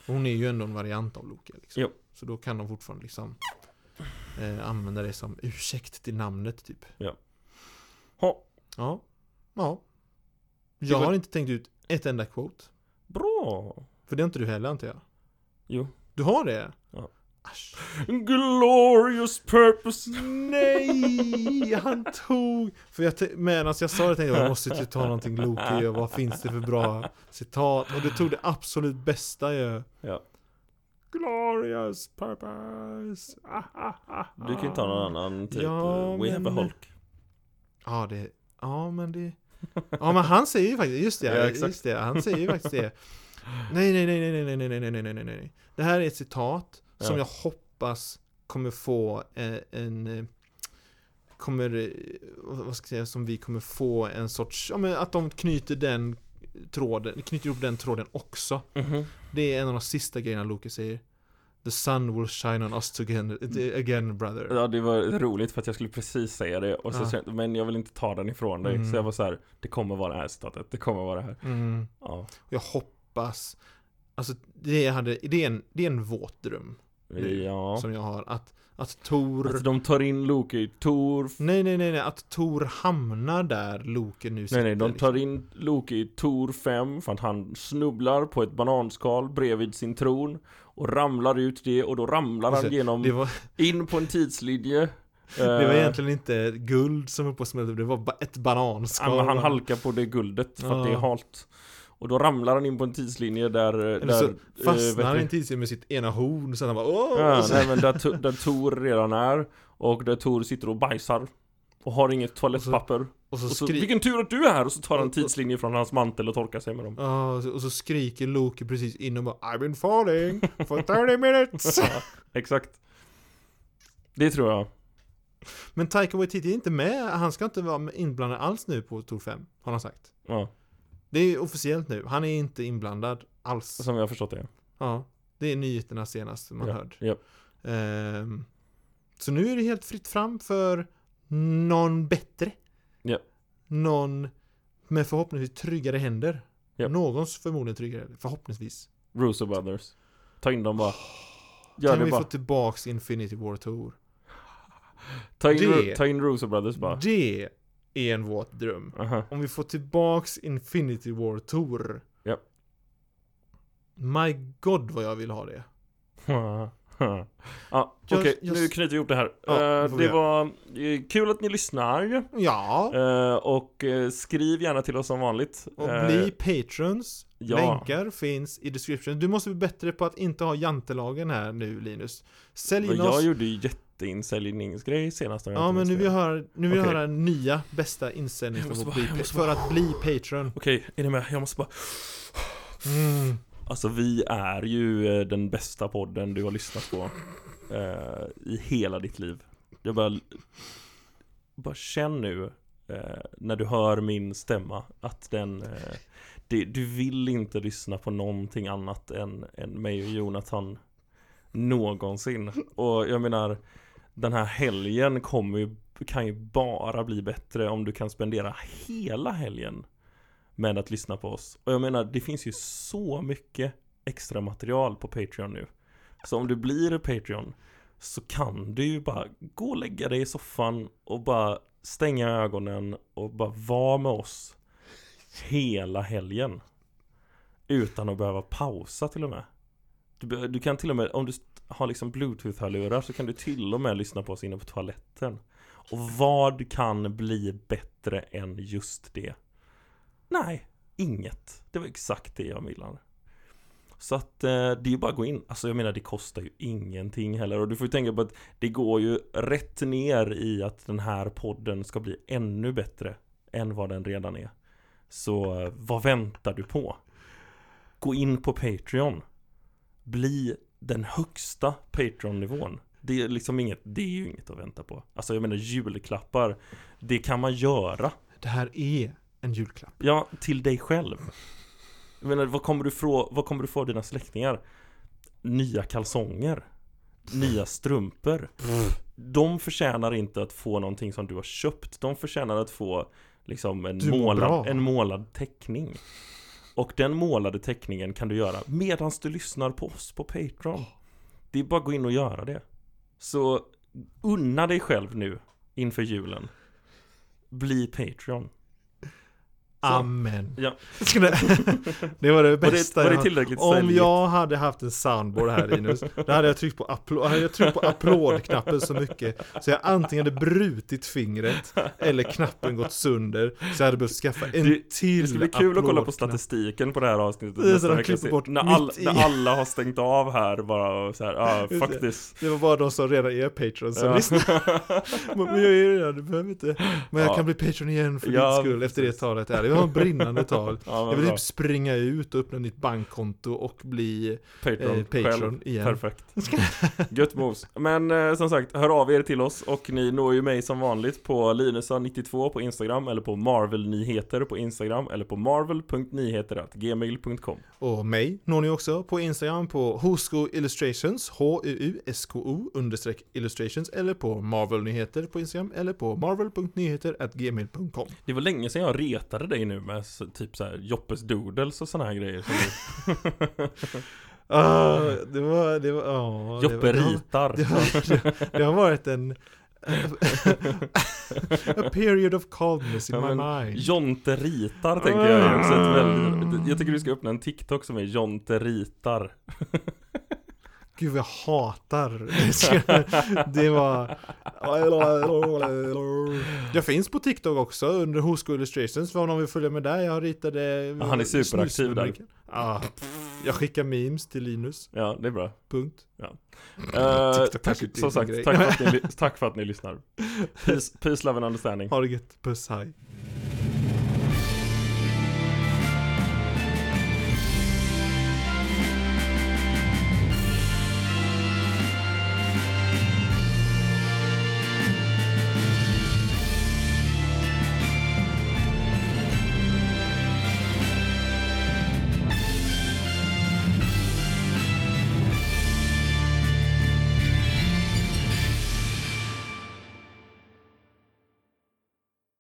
[SPEAKER 2] Hon är ju ändå en variant av Loke liksom.
[SPEAKER 1] Jo.
[SPEAKER 2] Så då kan de fortfarande liksom eh, använda det som ursäkt till namnet typ.
[SPEAKER 1] Ha,
[SPEAKER 2] Ja. Ja. Jag har inte tänkt ut ett enda quote.
[SPEAKER 1] bra!
[SPEAKER 2] För det har inte du heller antar jag.
[SPEAKER 1] Jo
[SPEAKER 2] Du har det?
[SPEAKER 1] Ja.
[SPEAKER 2] Asch.
[SPEAKER 1] Glorious purpose
[SPEAKER 2] Nej! Han tog... För jag medan jag sa det tänkte jag jag måste ju ta någonting Loki och vad finns det för bra citat? Och du tog det absolut bästa ju.
[SPEAKER 1] Ja,
[SPEAKER 2] Glorious purpose. Ah, ah, ah,
[SPEAKER 1] du kan ju ta någon annan typ
[SPEAKER 2] Ja,
[SPEAKER 1] We have a
[SPEAKER 2] men-
[SPEAKER 1] Hulk
[SPEAKER 2] Ja, det... Ja, men det... Ja, men han säger ju faktiskt, just det,
[SPEAKER 1] Ja,
[SPEAKER 2] just det, han säger ju faktiskt det. Nej, nej, nej, nej, nej, nej, nej, nej, nej, nej, nej. Det här är ett citat som
[SPEAKER 1] Ja.
[SPEAKER 2] jag hoppas kommer få eh, en... eh, Kommer, eh, vad ska jag säga, som vi kommer få en sorts, ja men att de knyter den tråden, knyter ihop den tråden också.
[SPEAKER 1] Mhm.
[SPEAKER 2] Det är en av de sista grejerna Loki säger. The sun will shine on us again, again brother.
[SPEAKER 1] Ja det var roligt för att jag skulle precis säga det och så
[SPEAKER 2] Ja.
[SPEAKER 1] Men jag vill inte ta den ifrån dig
[SPEAKER 2] Mm.
[SPEAKER 1] Så jag var så här, Det kommer vara det här citatet, det kommer vara det här
[SPEAKER 2] Mm.
[SPEAKER 1] Ja,
[SPEAKER 2] Jag hoppas Alltså det, hade, det, är en, det är en våt dröm nu,
[SPEAKER 1] Ja.
[SPEAKER 2] som jag har. Att, att Tor...
[SPEAKER 1] Att de tar in Loke i Tor...
[SPEAKER 2] Nej, nej, nej, nej, att Tor hamnar där Loke nu sitter.
[SPEAKER 1] Nej nej, de
[SPEAKER 2] liksom.
[SPEAKER 1] tar in Loke i Tor 5 för att han snubblar på ett bananskal bredvid sin tron och ramlar ut det och då ramlar han
[SPEAKER 2] Alltså,
[SPEAKER 1] genom
[SPEAKER 2] var,
[SPEAKER 1] in på en tidslinje.
[SPEAKER 2] det var
[SPEAKER 1] Eh,
[SPEAKER 2] egentligen inte guld som var på smält det var ett bananskal.
[SPEAKER 1] Men han halkar på det guldet för att det är halt. Och då ramlar han in på en tidslinje där...
[SPEAKER 2] Eller så
[SPEAKER 1] eh,
[SPEAKER 2] fastnar han i en tidslinje med sitt ena horn så han bara åh!
[SPEAKER 1] Ja,
[SPEAKER 2] och så-
[SPEAKER 1] nej men där, där Tor redan är Och där Tor sitter och bajsar Och har inget toalettpapper
[SPEAKER 2] och så
[SPEAKER 1] Och så,
[SPEAKER 2] skri-
[SPEAKER 1] vilken tur att du är här! Och så tar han
[SPEAKER 2] Och- och-
[SPEAKER 1] tidslinje från hans mantel och torkar sig med dem
[SPEAKER 2] Ja, och så- och så skriker Loki precis in och bara I've been falling for 30 minutes! [laughs]
[SPEAKER 1] Ja, Exakt Det tror jag
[SPEAKER 2] Men Taika Waititi är inte med, han ska inte vara inblandad alls nu på Tor 5, har han sagt.
[SPEAKER 1] Ja,
[SPEAKER 2] Det är officiellt nu, han är inte inblandad alls.
[SPEAKER 1] som jag har förstått det
[SPEAKER 2] Ja, det är nyheterna senast man
[SPEAKER 1] ja,
[SPEAKER 2] hörde.
[SPEAKER 1] ja.
[SPEAKER 2] Ehm, så nu är det helt fritt fram för någon bättre.
[SPEAKER 1] Ja.
[SPEAKER 2] Någon med förhoppningsvis tryggare händer.
[SPEAKER 1] Ja.
[SPEAKER 2] Någons förmodligen tryggare förhoppningsvis.
[SPEAKER 1] Russo Brothers Ta in dem bara Gör
[SPEAKER 2] kan
[SPEAKER 1] det
[SPEAKER 2] vi
[SPEAKER 1] bara
[SPEAKER 2] få tillbaks Infinity War Tour?
[SPEAKER 1] ta in,
[SPEAKER 2] det-
[SPEAKER 1] ta in Russo Brothers bara
[SPEAKER 2] Det är en våt dröm.
[SPEAKER 1] Aha.
[SPEAKER 2] Om vi får tillbaks Infinity War Tour.
[SPEAKER 1] Ja.
[SPEAKER 2] My God vad jag vill ha det. [laughs]
[SPEAKER 1] Ja, okej,
[SPEAKER 2] jag-
[SPEAKER 1] nu knyter vi ihop det här.
[SPEAKER 2] Ja, vi
[SPEAKER 1] det var eh, kul att ni lyssnar.
[SPEAKER 2] Ja.
[SPEAKER 1] Eh, och skriv gärna till oss som vanligt.
[SPEAKER 2] Och bli patrons.
[SPEAKER 1] Ja.
[SPEAKER 2] Länkar finns i description. Du måste bli bättre på att inte ha jantelagen här nu Linus. Sälj in
[SPEAKER 1] jag
[SPEAKER 2] oss.
[SPEAKER 1] gjorde ju jätteinsäljningsgrej senast jag
[SPEAKER 2] Ja men nu vill jag höra, nu vill jag
[SPEAKER 1] Okej.
[SPEAKER 2] höra nya bästa
[SPEAKER 1] Jag måste
[SPEAKER 2] för, att
[SPEAKER 1] bara-
[SPEAKER 2] bli,
[SPEAKER 1] jag
[SPEAKER 2] för att bli patron.
[SPEAKER 1] Okej, är ni med? Jag måste bara...
[SPEAKER 2] Mm.
[SPEAKER 1] Alltså vi är ju eh, den bästa podden du har lyssnat på eh, i hela ditt liv. Jag bara... Bara känn nu eh, när du hör min stämma att den... Eh, det, du vill inte lyssna på någonting annat än, än mig och Jonathan någonsin. Och jag menar, den här helgen kommer ju, kan ju bara bli bättre om du kan spendera hela helgen med att lyssna på oss. Och jag menar, det finns ju så mycket extra material på Patreon nu. Så om du blir Patreon så kan du ju bara gå och lägga dig i soffan och bara stänga ögonen och bara vara med oss hela helgen. Utan att behöva pausa till och med. Du, du kan till och med, om du har liksom bluetooth-hörlurar så kan du till och med lyssna på oss inne på toaletten. Och vad kan bli bättre än just det? Nej, inget. Det var exakt det jag ville. Så att eh, det är ju bara att gå in. Alltså jag menar det kostar ju ingenting heller. Och du får ju tänka på att det går ju rätt ner i att den här podden ska bli ännu bättre än vad den redan är. Så vad väntar du på? Gå in på Patreon. Bli den högsta Patreon-nivån. Det är liksom inget, det är ju inget att vänta på. Alltså jag menar julklappar, det kan man göra.
[SPEAKER 2] Det här är en julklapp.
[SPEAKER 1] Ja, till dig själv. Jag menar, vad kommer du få, vad kommer du få av dina släktingar? Nya kalsonger. Nya strumpor. De förtjänar inte att få någonting som du har köpt. De förtjänar att få liksom en, målad, en målad teckning. Och den målade teckningen kan du göra medan du lyssnar på oss på Patreon. Det är bara att gå in och göra det. Så unna dig själv nu inför julen. Bli Patreon.
[SPEAKER 2] Amen.
[SPEAKER 1] Ja. [laughs]
[SPEAKER 2] Det, var det
[SPEAKER 1] Var
[SPEAKER 2] bästa
[SPEAKER 1] det, var
[SPEAKER 2] jag
[SPEAKER 1] det tillräckligt
[SPEAKER 2] Om
[SPEAKER 1] säljigt?
[SPEAKER 2] jag hade haft en soundboard här Linus, då hade jag tryckt på, applå- hade jag tryckt på applådknappen så mycket Så jag antingen hade brutit fingret eller knappen gått sönder Så jag hade behövt skaffa en
[SPEAKER 1] Det-
[SPEAKER 2] till
[SPEAKER 1] Det ska bli kul att kolla på statistiken på det här avsnittet
[SPEAKER 2] Det så de klipper bort
[SPEAKER 1] när, all, när alla har stängt av här bara så här,
[SPEAKER 2] Just det.
[SPEAKER 1] faktiskt
[SPEAKER 2] Det var bara de som redan är Patreon som
[SPEAKER 1] Ja.
[SPEAKER 2] lyssnar [laughs] Men jag är redan, du behöver inte Men jag
[SPEAKER 1] Ja.
[SPEAKER 2] kan bli Patreon igen för
[SPEAKER 1] Ja,
[SPEAKER 2] din skull efter det talet är Jag har en brinnande tal.
[SPEAKER 1] Ja,
[SPEAKER 2] Jag vill typ springa ut och öppna nytt bankkonto och bli
[SPEAKER 1] Patreon,
[SPEAKER 2] eh, Patreon
[SPEAKER 1] själv.
[SPEAKER 2] igen.
[SPEAKER 1] Perfekt. [laughs] Gött moves. Men eh, som sagt, hör av er till oss och ni når ju mig som vanligt på Linusa92 på Instagram eller på Marvel-nyheter på Instagram eller på marvel.nyheter.gmail.com
[SPEAKER 2] Och mig når ni också på Instagram på Husko Illustrations, H-U-U-S-K-O understreck illustrations eller på Marvel-nyheter på Instagram eller på marvel.nyheter.gmail.com
[SPEAKER 1] Det var länge sedan jag retade dig nu med typ så här Joppes Doodles och såna här grejer som. [laughs]
[SPEAKER 2] Ah, det var, det var, det
[SPEAKER 1] Joppe
[SPEAKER 2] var, det
[SPEAKER 1] ritar.
[SPEAKER 2] det, har, det, har varit en [laughs] A period of calmness in
[SPEAKER 1] Ja,
[SPEAKER 2] my mind
[SPEAKER 1] Jonte ritar tänker jag också
[SPEAKER 2] Ah.
[SPEAKER 1] väldigt, Jag tycker du ska öppna en TikTok som är Jonte ritar [laughs]
[SPEAKER 2] Gud vad jag hatar Det. Var Jag finns på TikTok också under Hosko Illustrations om någon vill följa med där. Jag ritade
[SPEAKER 1] Ja, han är superaktiv där.
[SPEAKER 2] ah, Jag skickar memes till Linus.
[SPEAKER 1] Ja, det är bra.
[SPEAKER 2] Punkt.
[SPEAKER 1] Eh,
[SPEAKER 2] TikTok
[SPEAKER 1] tack, Som sagt, tack för, att ni, [laughs] tack för att ni lyssnar. Peace, peace love and understanding.
[SPEAKER 2] Ha det gött, puss, hej